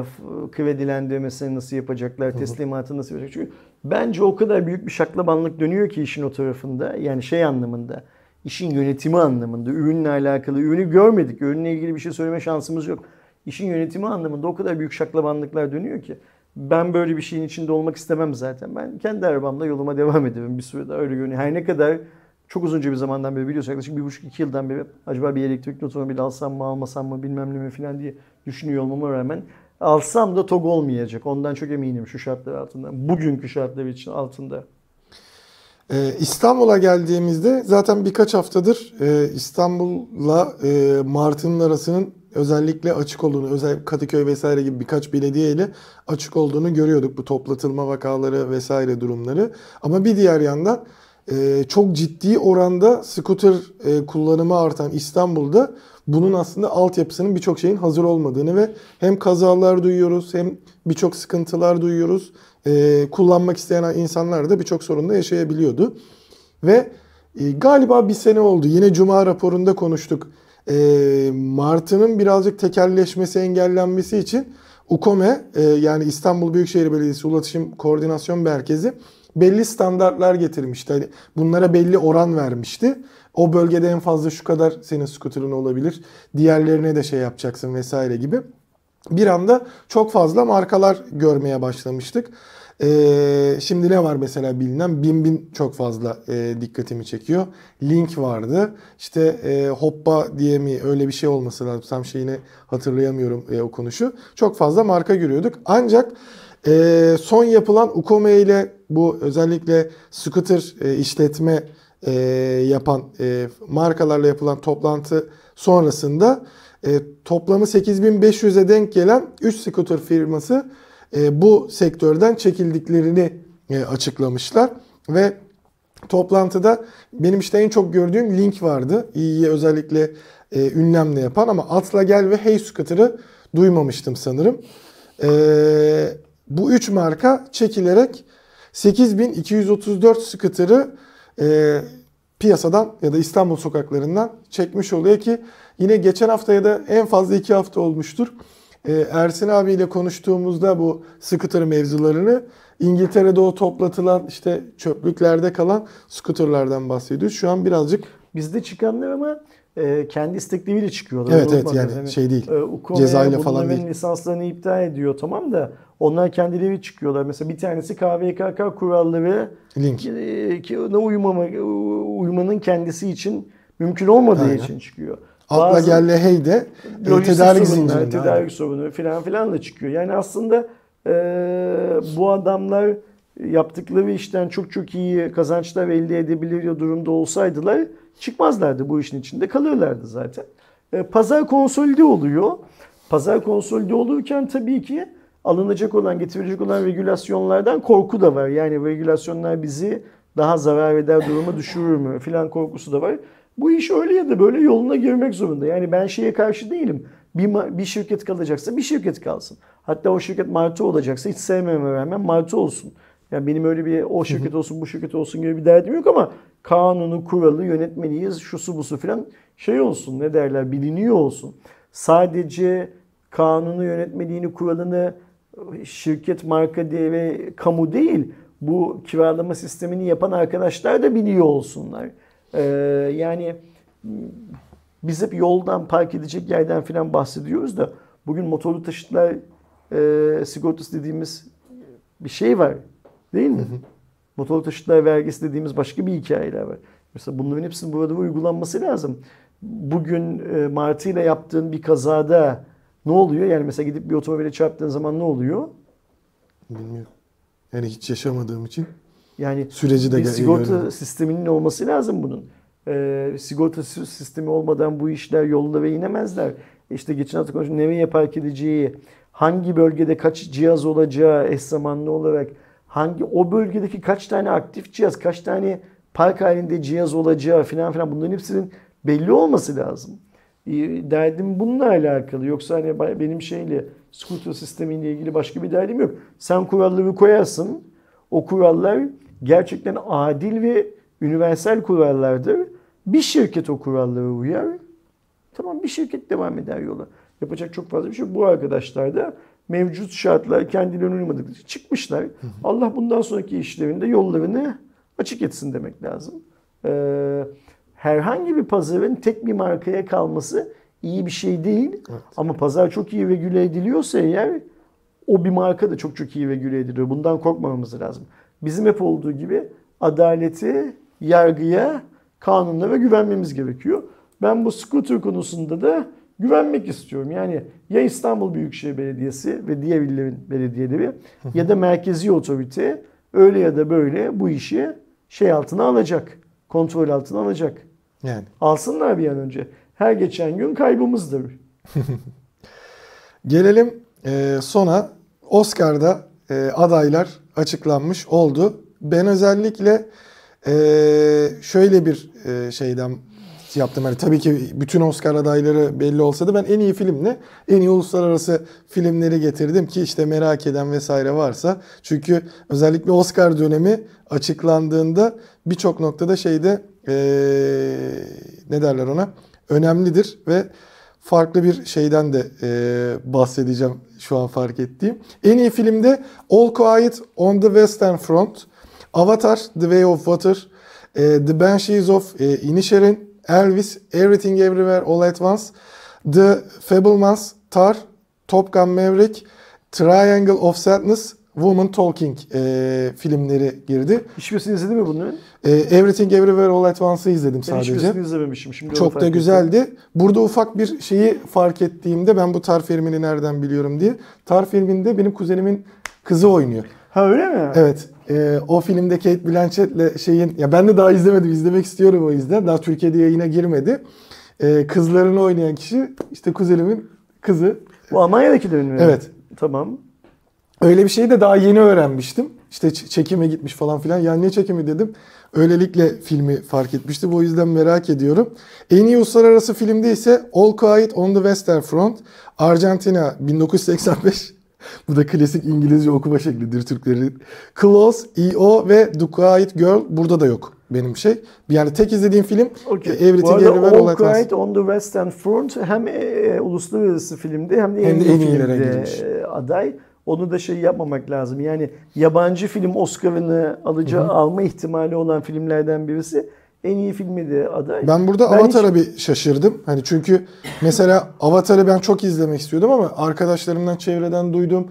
kredilendirmesini nasıl yapacaklar, teslimatı nasıl yapacak. Çünkü bence o kadar büyük bir şaklabanlık dönüyor ki işin o tarafında. Yani şey anlamında, işin yönetimi anlamında, ürünle alakalı. Ürünü görmedik, ürünle ilgili bir şey söyleme şansımız yok. İşin yönetimi anlamında o kadar büyük şaklabanlıklar dönüyor ki. Ben böyle bir şeyin içinde olmak istemem zaten. Ben kendi arabamla yoluma devam ederim bir süre daha öyle görünüyor. Her ne kadar çok uzunca bir zamandan beri biliyorsun yaklaşık bir buçuk iki yıldan beri acaba bir elektrikli otomobil alsam mı almasam mı bilmem ne mi falan diye düşünüyor olmama rağmen alsam da TOG olmayacak. Ondan çok eminim şu şartlar altında. Bugünkü şartlar için altında. Ee, İstanbul'a geldiğimizde zaten birkaç haftadır e, İstanbul'la e, Martı'nın arasının özellikle açık olduğunu, özellikle Kadıköy vesaire gibi birkaç belediye ile açık olduğunu görüyorduk bu toplatılma vakaları vesaire durumları. Ama bir diğer yandan e, çok ciddi oranda scooter e, kullanımı artan İstanbul'da bunun aslında altyapısının birçok şeyin hazır olmadığını ve hem kazalar duyuyoruz hem birçok sıkıntılar duyuyoruz. E, kullanmak isteyen insanlar da birçok sorunla yaşayabiliyordu. Ve e, galiba bir sene oldu. Yine Cuma raporunda konuştuk. E, Martı'nın birazcık tekelleşmesi, engellenmesi için UKOME e, yani İstanbul Büyükşehir Belediyesi Ulaşım Koordinasyon Merkezi belli standartlar getirmişti. Hani bunlara belli oran vermişti. O bölgede en fazla şu kadar senin skuterın olabilir. Diğerlerine de şey yapacaksın vesaire gibi. Bir anda çok fazla markalar görmeye başlamıştık. Ee, şimdi ne var mesela bilinen? Bin Bin çok fazla e, dikkatimi çekiyor. Link vardı. İşte e, Hoppa diye mi öyle bir şey olması lazım. Tam şeyini hatırlayamıyorum e, o konuşu. Çok fazla marka görüyorduk. Ancak e, son yapılan Ukome ile bu özellikle scooter e, işletme e, yapan e, markalarla yapılan toplantı sonrasında e, toplamı 8500'e denk gelen 3 scooter firması e, bu sektörden çekildiklerini e, açıklamışlar ve toplantıda benim işte en çok gördüğüm link vardı. İyiye özellikle e, ünlemle yapan ama Atla Gel ve Hey Scooter'ı duymamıştım sanırım. E, bu üç marka çekilerek 8234 scooter'ı e, piyasadan ya da İstanbul sokaklarından çekmiş oluyor ki yine geçen hafta ya da en fazla iki hafta olmuştur. Ee, Ersin abiyle konuştuğumuzda bu scooter mevzularını İngiltere'de o toplatılan işte çöplüklerde kalan scooterlardan bahsediyoruz. Şu an birazcık Bizde çıkanlar ama e, kendi istekleriyle çıkıyorlar. Evet, evet, yani hani, şey değil, E, Ukome cezayla falan değil. lisanslarını iptal ediyor tamam da onlar kendileri çıkıyorlar. Mesela bir tanesi KVKK kuralları link. e, uymama, uymanın kendisi için mümkün olmadığı Aynen. için çıkıyor. Atla Bazı- Gel'le Hey de e, tedarik zincirinde. tedarik sorunu filan filan da çıkıyor. Yani aslında e, bu adamlar yaptıkları işten çok çok iyi kazançlar elde edebilir durumda olsaydılar çıkmazlardı bu işin içinde kalırlardı zaten. E, pazar konsolide oluyor. Pazar konsolide olurken tabii ki alınacak olan, getirilecek olan regülasyonlardan korku da var. Yani regülasyonlar bizi daha zarar eder duruma düşürür mü filan korkusu da var. Bu iş öyle ya da böyle yoluna girmek zorunda. Yani ben şeye karşı değilim. Bir, bir şirket kalacaksa bir şirket kalsın. Hatta o şirket martı olacaksa hiç sevmeme rağmen martı olsun. Yani benim öyle bir o şirket olsun bu şirket olsun gibi bir derdim yok ama kanunu, kuralı, yönetmeliği, şusu busu filan şey olsun ne derler biliniyor olsun. Sadece kanunu, yönetmeliğini, kuralını şirket, marka diye ve kamu değil bu kiralama sistemini yapan arkadaşlar da biliyor olsunlar. Ee, yani biz hep yoldan park edecek yerden filan bahsediyoruz da bugün motorlu taşıtlar e, sigortası dediğimiz bir şey var değil mi? Motorlu taşıtlar vergisi dediğimiz başka bir hikayeler var. Mesela bunların hepsinin burada uygulanması lazım. Bugün e, Martı ile yaptığın bir kazada ne oluyor? Yani mesela gidip bir otomobile çarptığın zaman ne oluyor? Bilmiyorum. Yani hiç yaşamadığım için Yani süreci de bir sigorta görüyorum. sisteminin olması lazım bunun. Ee, sigorta si- sistemi olmadan bu işler yolunda ve inemezler. İşte geçen hafta konuştuk nereye park edeceği, hangi bölgede kaç cihaz olacağı eş zamanlı olarak, hangi o bölgedeki kaç tane aktif cihaz, kaç tane park halinde cihaz olacağı falan filan bunların hepsinin belli olması lazım. Ee, Derdim bununla alakalı. Yoksa hani benim şeyle scooter sistemiyle ilgili başka bir derdim yok. Sen kuralları koyarsın. O kurallar gerçekten adil ve universal kurallardır. Bir şirket o kurallara uyar. Tamam bir şirket devam eder yola. Yapacak çok fazla bir şey. Bu arkadaşlar da mevcut şartlar kendilerine uymadıkları için çıkmışlar. Allah bundan sonraki işlerinde yollarını açık etsin demek lazım. Ee, herhangi bir pazarın tek bir markaya kalması iyi bir şey değil. Evet. Ama pazar çok iyi regüle ediliyorsa eğer o bir marka da çok çok iyi regüle ediliyor. Bundan korkmamamız lazım. Bizim hep olduğu gibi adaleti, yargıya, kanunlara güvenmemiz gerekiyor. Ben bu scooter konusunda da güvenmek istiyorum. Yani ya İstanbul Büyükşehir Belediyesi ve diğer illerin belediyeleri ya da merkezi otorite öyle ya da böyle bu işi şey altına alacak. Kontrol altına alacak. Yani. Alsınlar bir an önce. Her geçen gün kaybımızdır. [laughs] Gelelim e, sona. Oscar'da e, adaylar açıklanmış oldu. Ben özellikle e, şöyle bir e, şeyden yaptım. Hani tabii ki bütün Oscar adayları belli olsa da ben en iyi filmle en iyi uluslararası filmleri getirdim ki işte merak eden vesaire varsa. Çünkü özellikle Oscar dönemi açıklandığında birçok noktada şeyde e, ne derler ona önemlidir ve farklı bir şeyden de e, bahsedeceğim şu an fark ettiğim. En iyi filmde All Quiet on the Western Front, Avatar The Way of Water, e, The Banshees of e, Inisherin, Elvis, Everything Everywhere All at Once, The Fablemans, Tar, Top Gun Maverick, Triangle of Sadness, Woman Talking e, filmleri girdi. Hiçbirisini izledin mi bunların? E, Everything Everywhere All at Once'ı izledim Ben sadece. hiçbirisini izlememişim. Şimdi Çok da ettim. güzeldi. Burada ufak bir şeyi fark ettiğimde ben bu Tar filmini nereden biliyorum diye. Tar filminde benim kuzenimin kızı oynuyor. Ha öyle mi? Evet. e, o filmde Kate Blanchett'le şeyin ya ben de daha izlemedim. izlemek istiyorum o yüzden. Daha Türkiye'de yayına girmedi. E, kızlarını oynayan kişi işte kuzenimin kızı. Bu Almanya'dakilerin mi? Evet. Tamam. Öyle bir şeyi de daha yeni öğrenmiştim. İşte çekime gitmiş falan filan. Ya ne çekimi dedim. Öylelikle filmi fark etmiştim. O yüzden merak ediyorum. En iyi uluslararası filmde ise All Quiet on the Western Front. Arjantina 1985. [laughs] Bu da klasik İngilizce okuma şeklidir Türklerin. Close, E.O. ve The Quiet Girl burada da yok benim şey. Yani tek izlediğim film Okay. Everything Bu arada Everywhere All. Quiet on the Western Front hem e, uluslararası filmde hem de Hem en de iyi en iyilere filmde e, aday. Onu da şey yapmamak lazım. Yani yabancı film Oscar'ını alacağı alma ihtimali olan filmlerden birisi. En iyi filmi de aday. Ben burada Ben Avatar'a bir şaşırdım. Hani çünkü mesela Avatar'ı ben çok izlemek istiyordum ama arkadaşlarımdan çevreden duydum.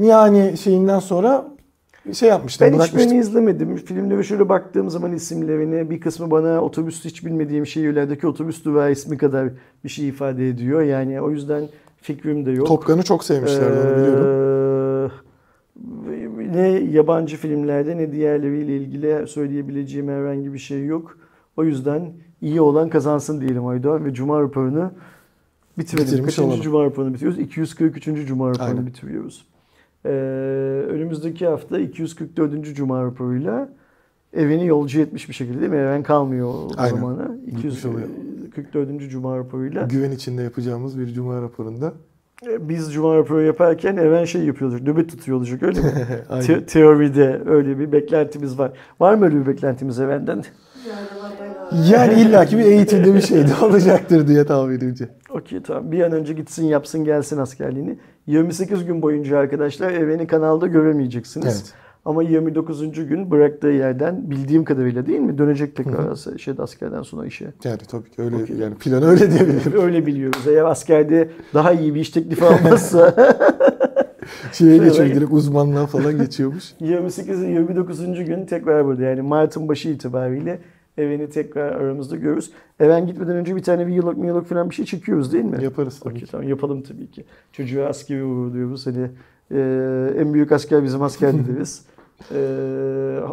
Yani şeyinden sonra şey yapmıştım, Ben hiçbirini izlemedim. Filmlere şöyle baktığım zaman isimlerini bir kısmı bana otobüs hiç bilmediğim şehirlerdeki otobüs durağı ismi kadar bir şey ifade ediyor. Yani o yüzden fikrim de yok. Top çok sevmişlerdi onu biliyorum. Ee, ne yabancı filmlerde ne diğerleriyle ilgili söyleyebileceğim herhangi bir şey yok. O yüzden iyi olan kazansın diyelim Aydoğan ve Cuma raporunu bitirelim. Bitirmiş Kaçıncı olalım. Cuma raporunu bitiriyoruz? 243. Cuma raporunu Aynen. bitiriyoruz. Ee, önümüzdeki hafta 244. Cuma raporuyla evini yolcu etmiş bir şekilde değil mi? Even kalmıyor o Aynen. zamana. Bitmiş oluyor. 244. Cuma raporuyla. Güven içinde yapacağımız bir cuma raporunda. Biz Cuma raporu yaparken Even şey yapıyorduk, nöbet tutuyor öyle mi? [laughs] Te- teoride öyle bir beklentimiz var. Var mı öyle bir beklentimiz Even'den? Yani illaki bir eğitimde bir şey de olacaktır diye tahmin edince. Okey tamam. Bir an önce gitsin yapsın gelsin askerliğini. 28 gün boyunca arkadaşlar Even'i kanalda göremeyeceksiniz. Evet. Ama 29. gün bıraktığı yerden bildiğim kadarıyla değil mi? Dönecek tekrar as- şeyde askerden sonra işe. Yani tabii ki öyle Okey. yani plan öyle diyebilirim. Öyle biliyoruz. Eğer askerde daha iyi bir iş teklifi [laughs] almazsa [laughs] Şeye geçiyor direkt uzmanlığa falan geçiyormuş. [laughs] 28 29. gün tekrar burada yani Mart'ın başı itibariyle Even'i tekrar aramızda görürüz. Even gitmeden önce bir tane vlog vlog falan bir şey çekiyoruz değil mi? Yaparız tabii Okey ki. tamam yapalım tabii ki. Çocuğa askeri uğurluyoruz. Hani e, en büyük asker bizim asker deriz. E,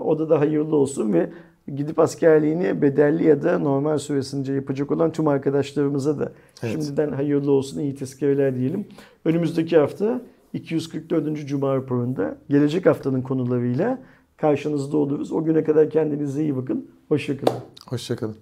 o da da hayırlı olsun ve gidip askerliğini bedelli ya da normal süresince yapacak olan tüm arkadaşlarımıza da Evet. şimdiden hayırlı olsun, iyi tezkereler diyelim. Önümüzdeki hafta 244. Cuma raporunda gelecek haftanın konularıyla karşınızda oluruz. O güne kadar kendinize iyi bakın. Hoşçakalın. Hoşçakalın.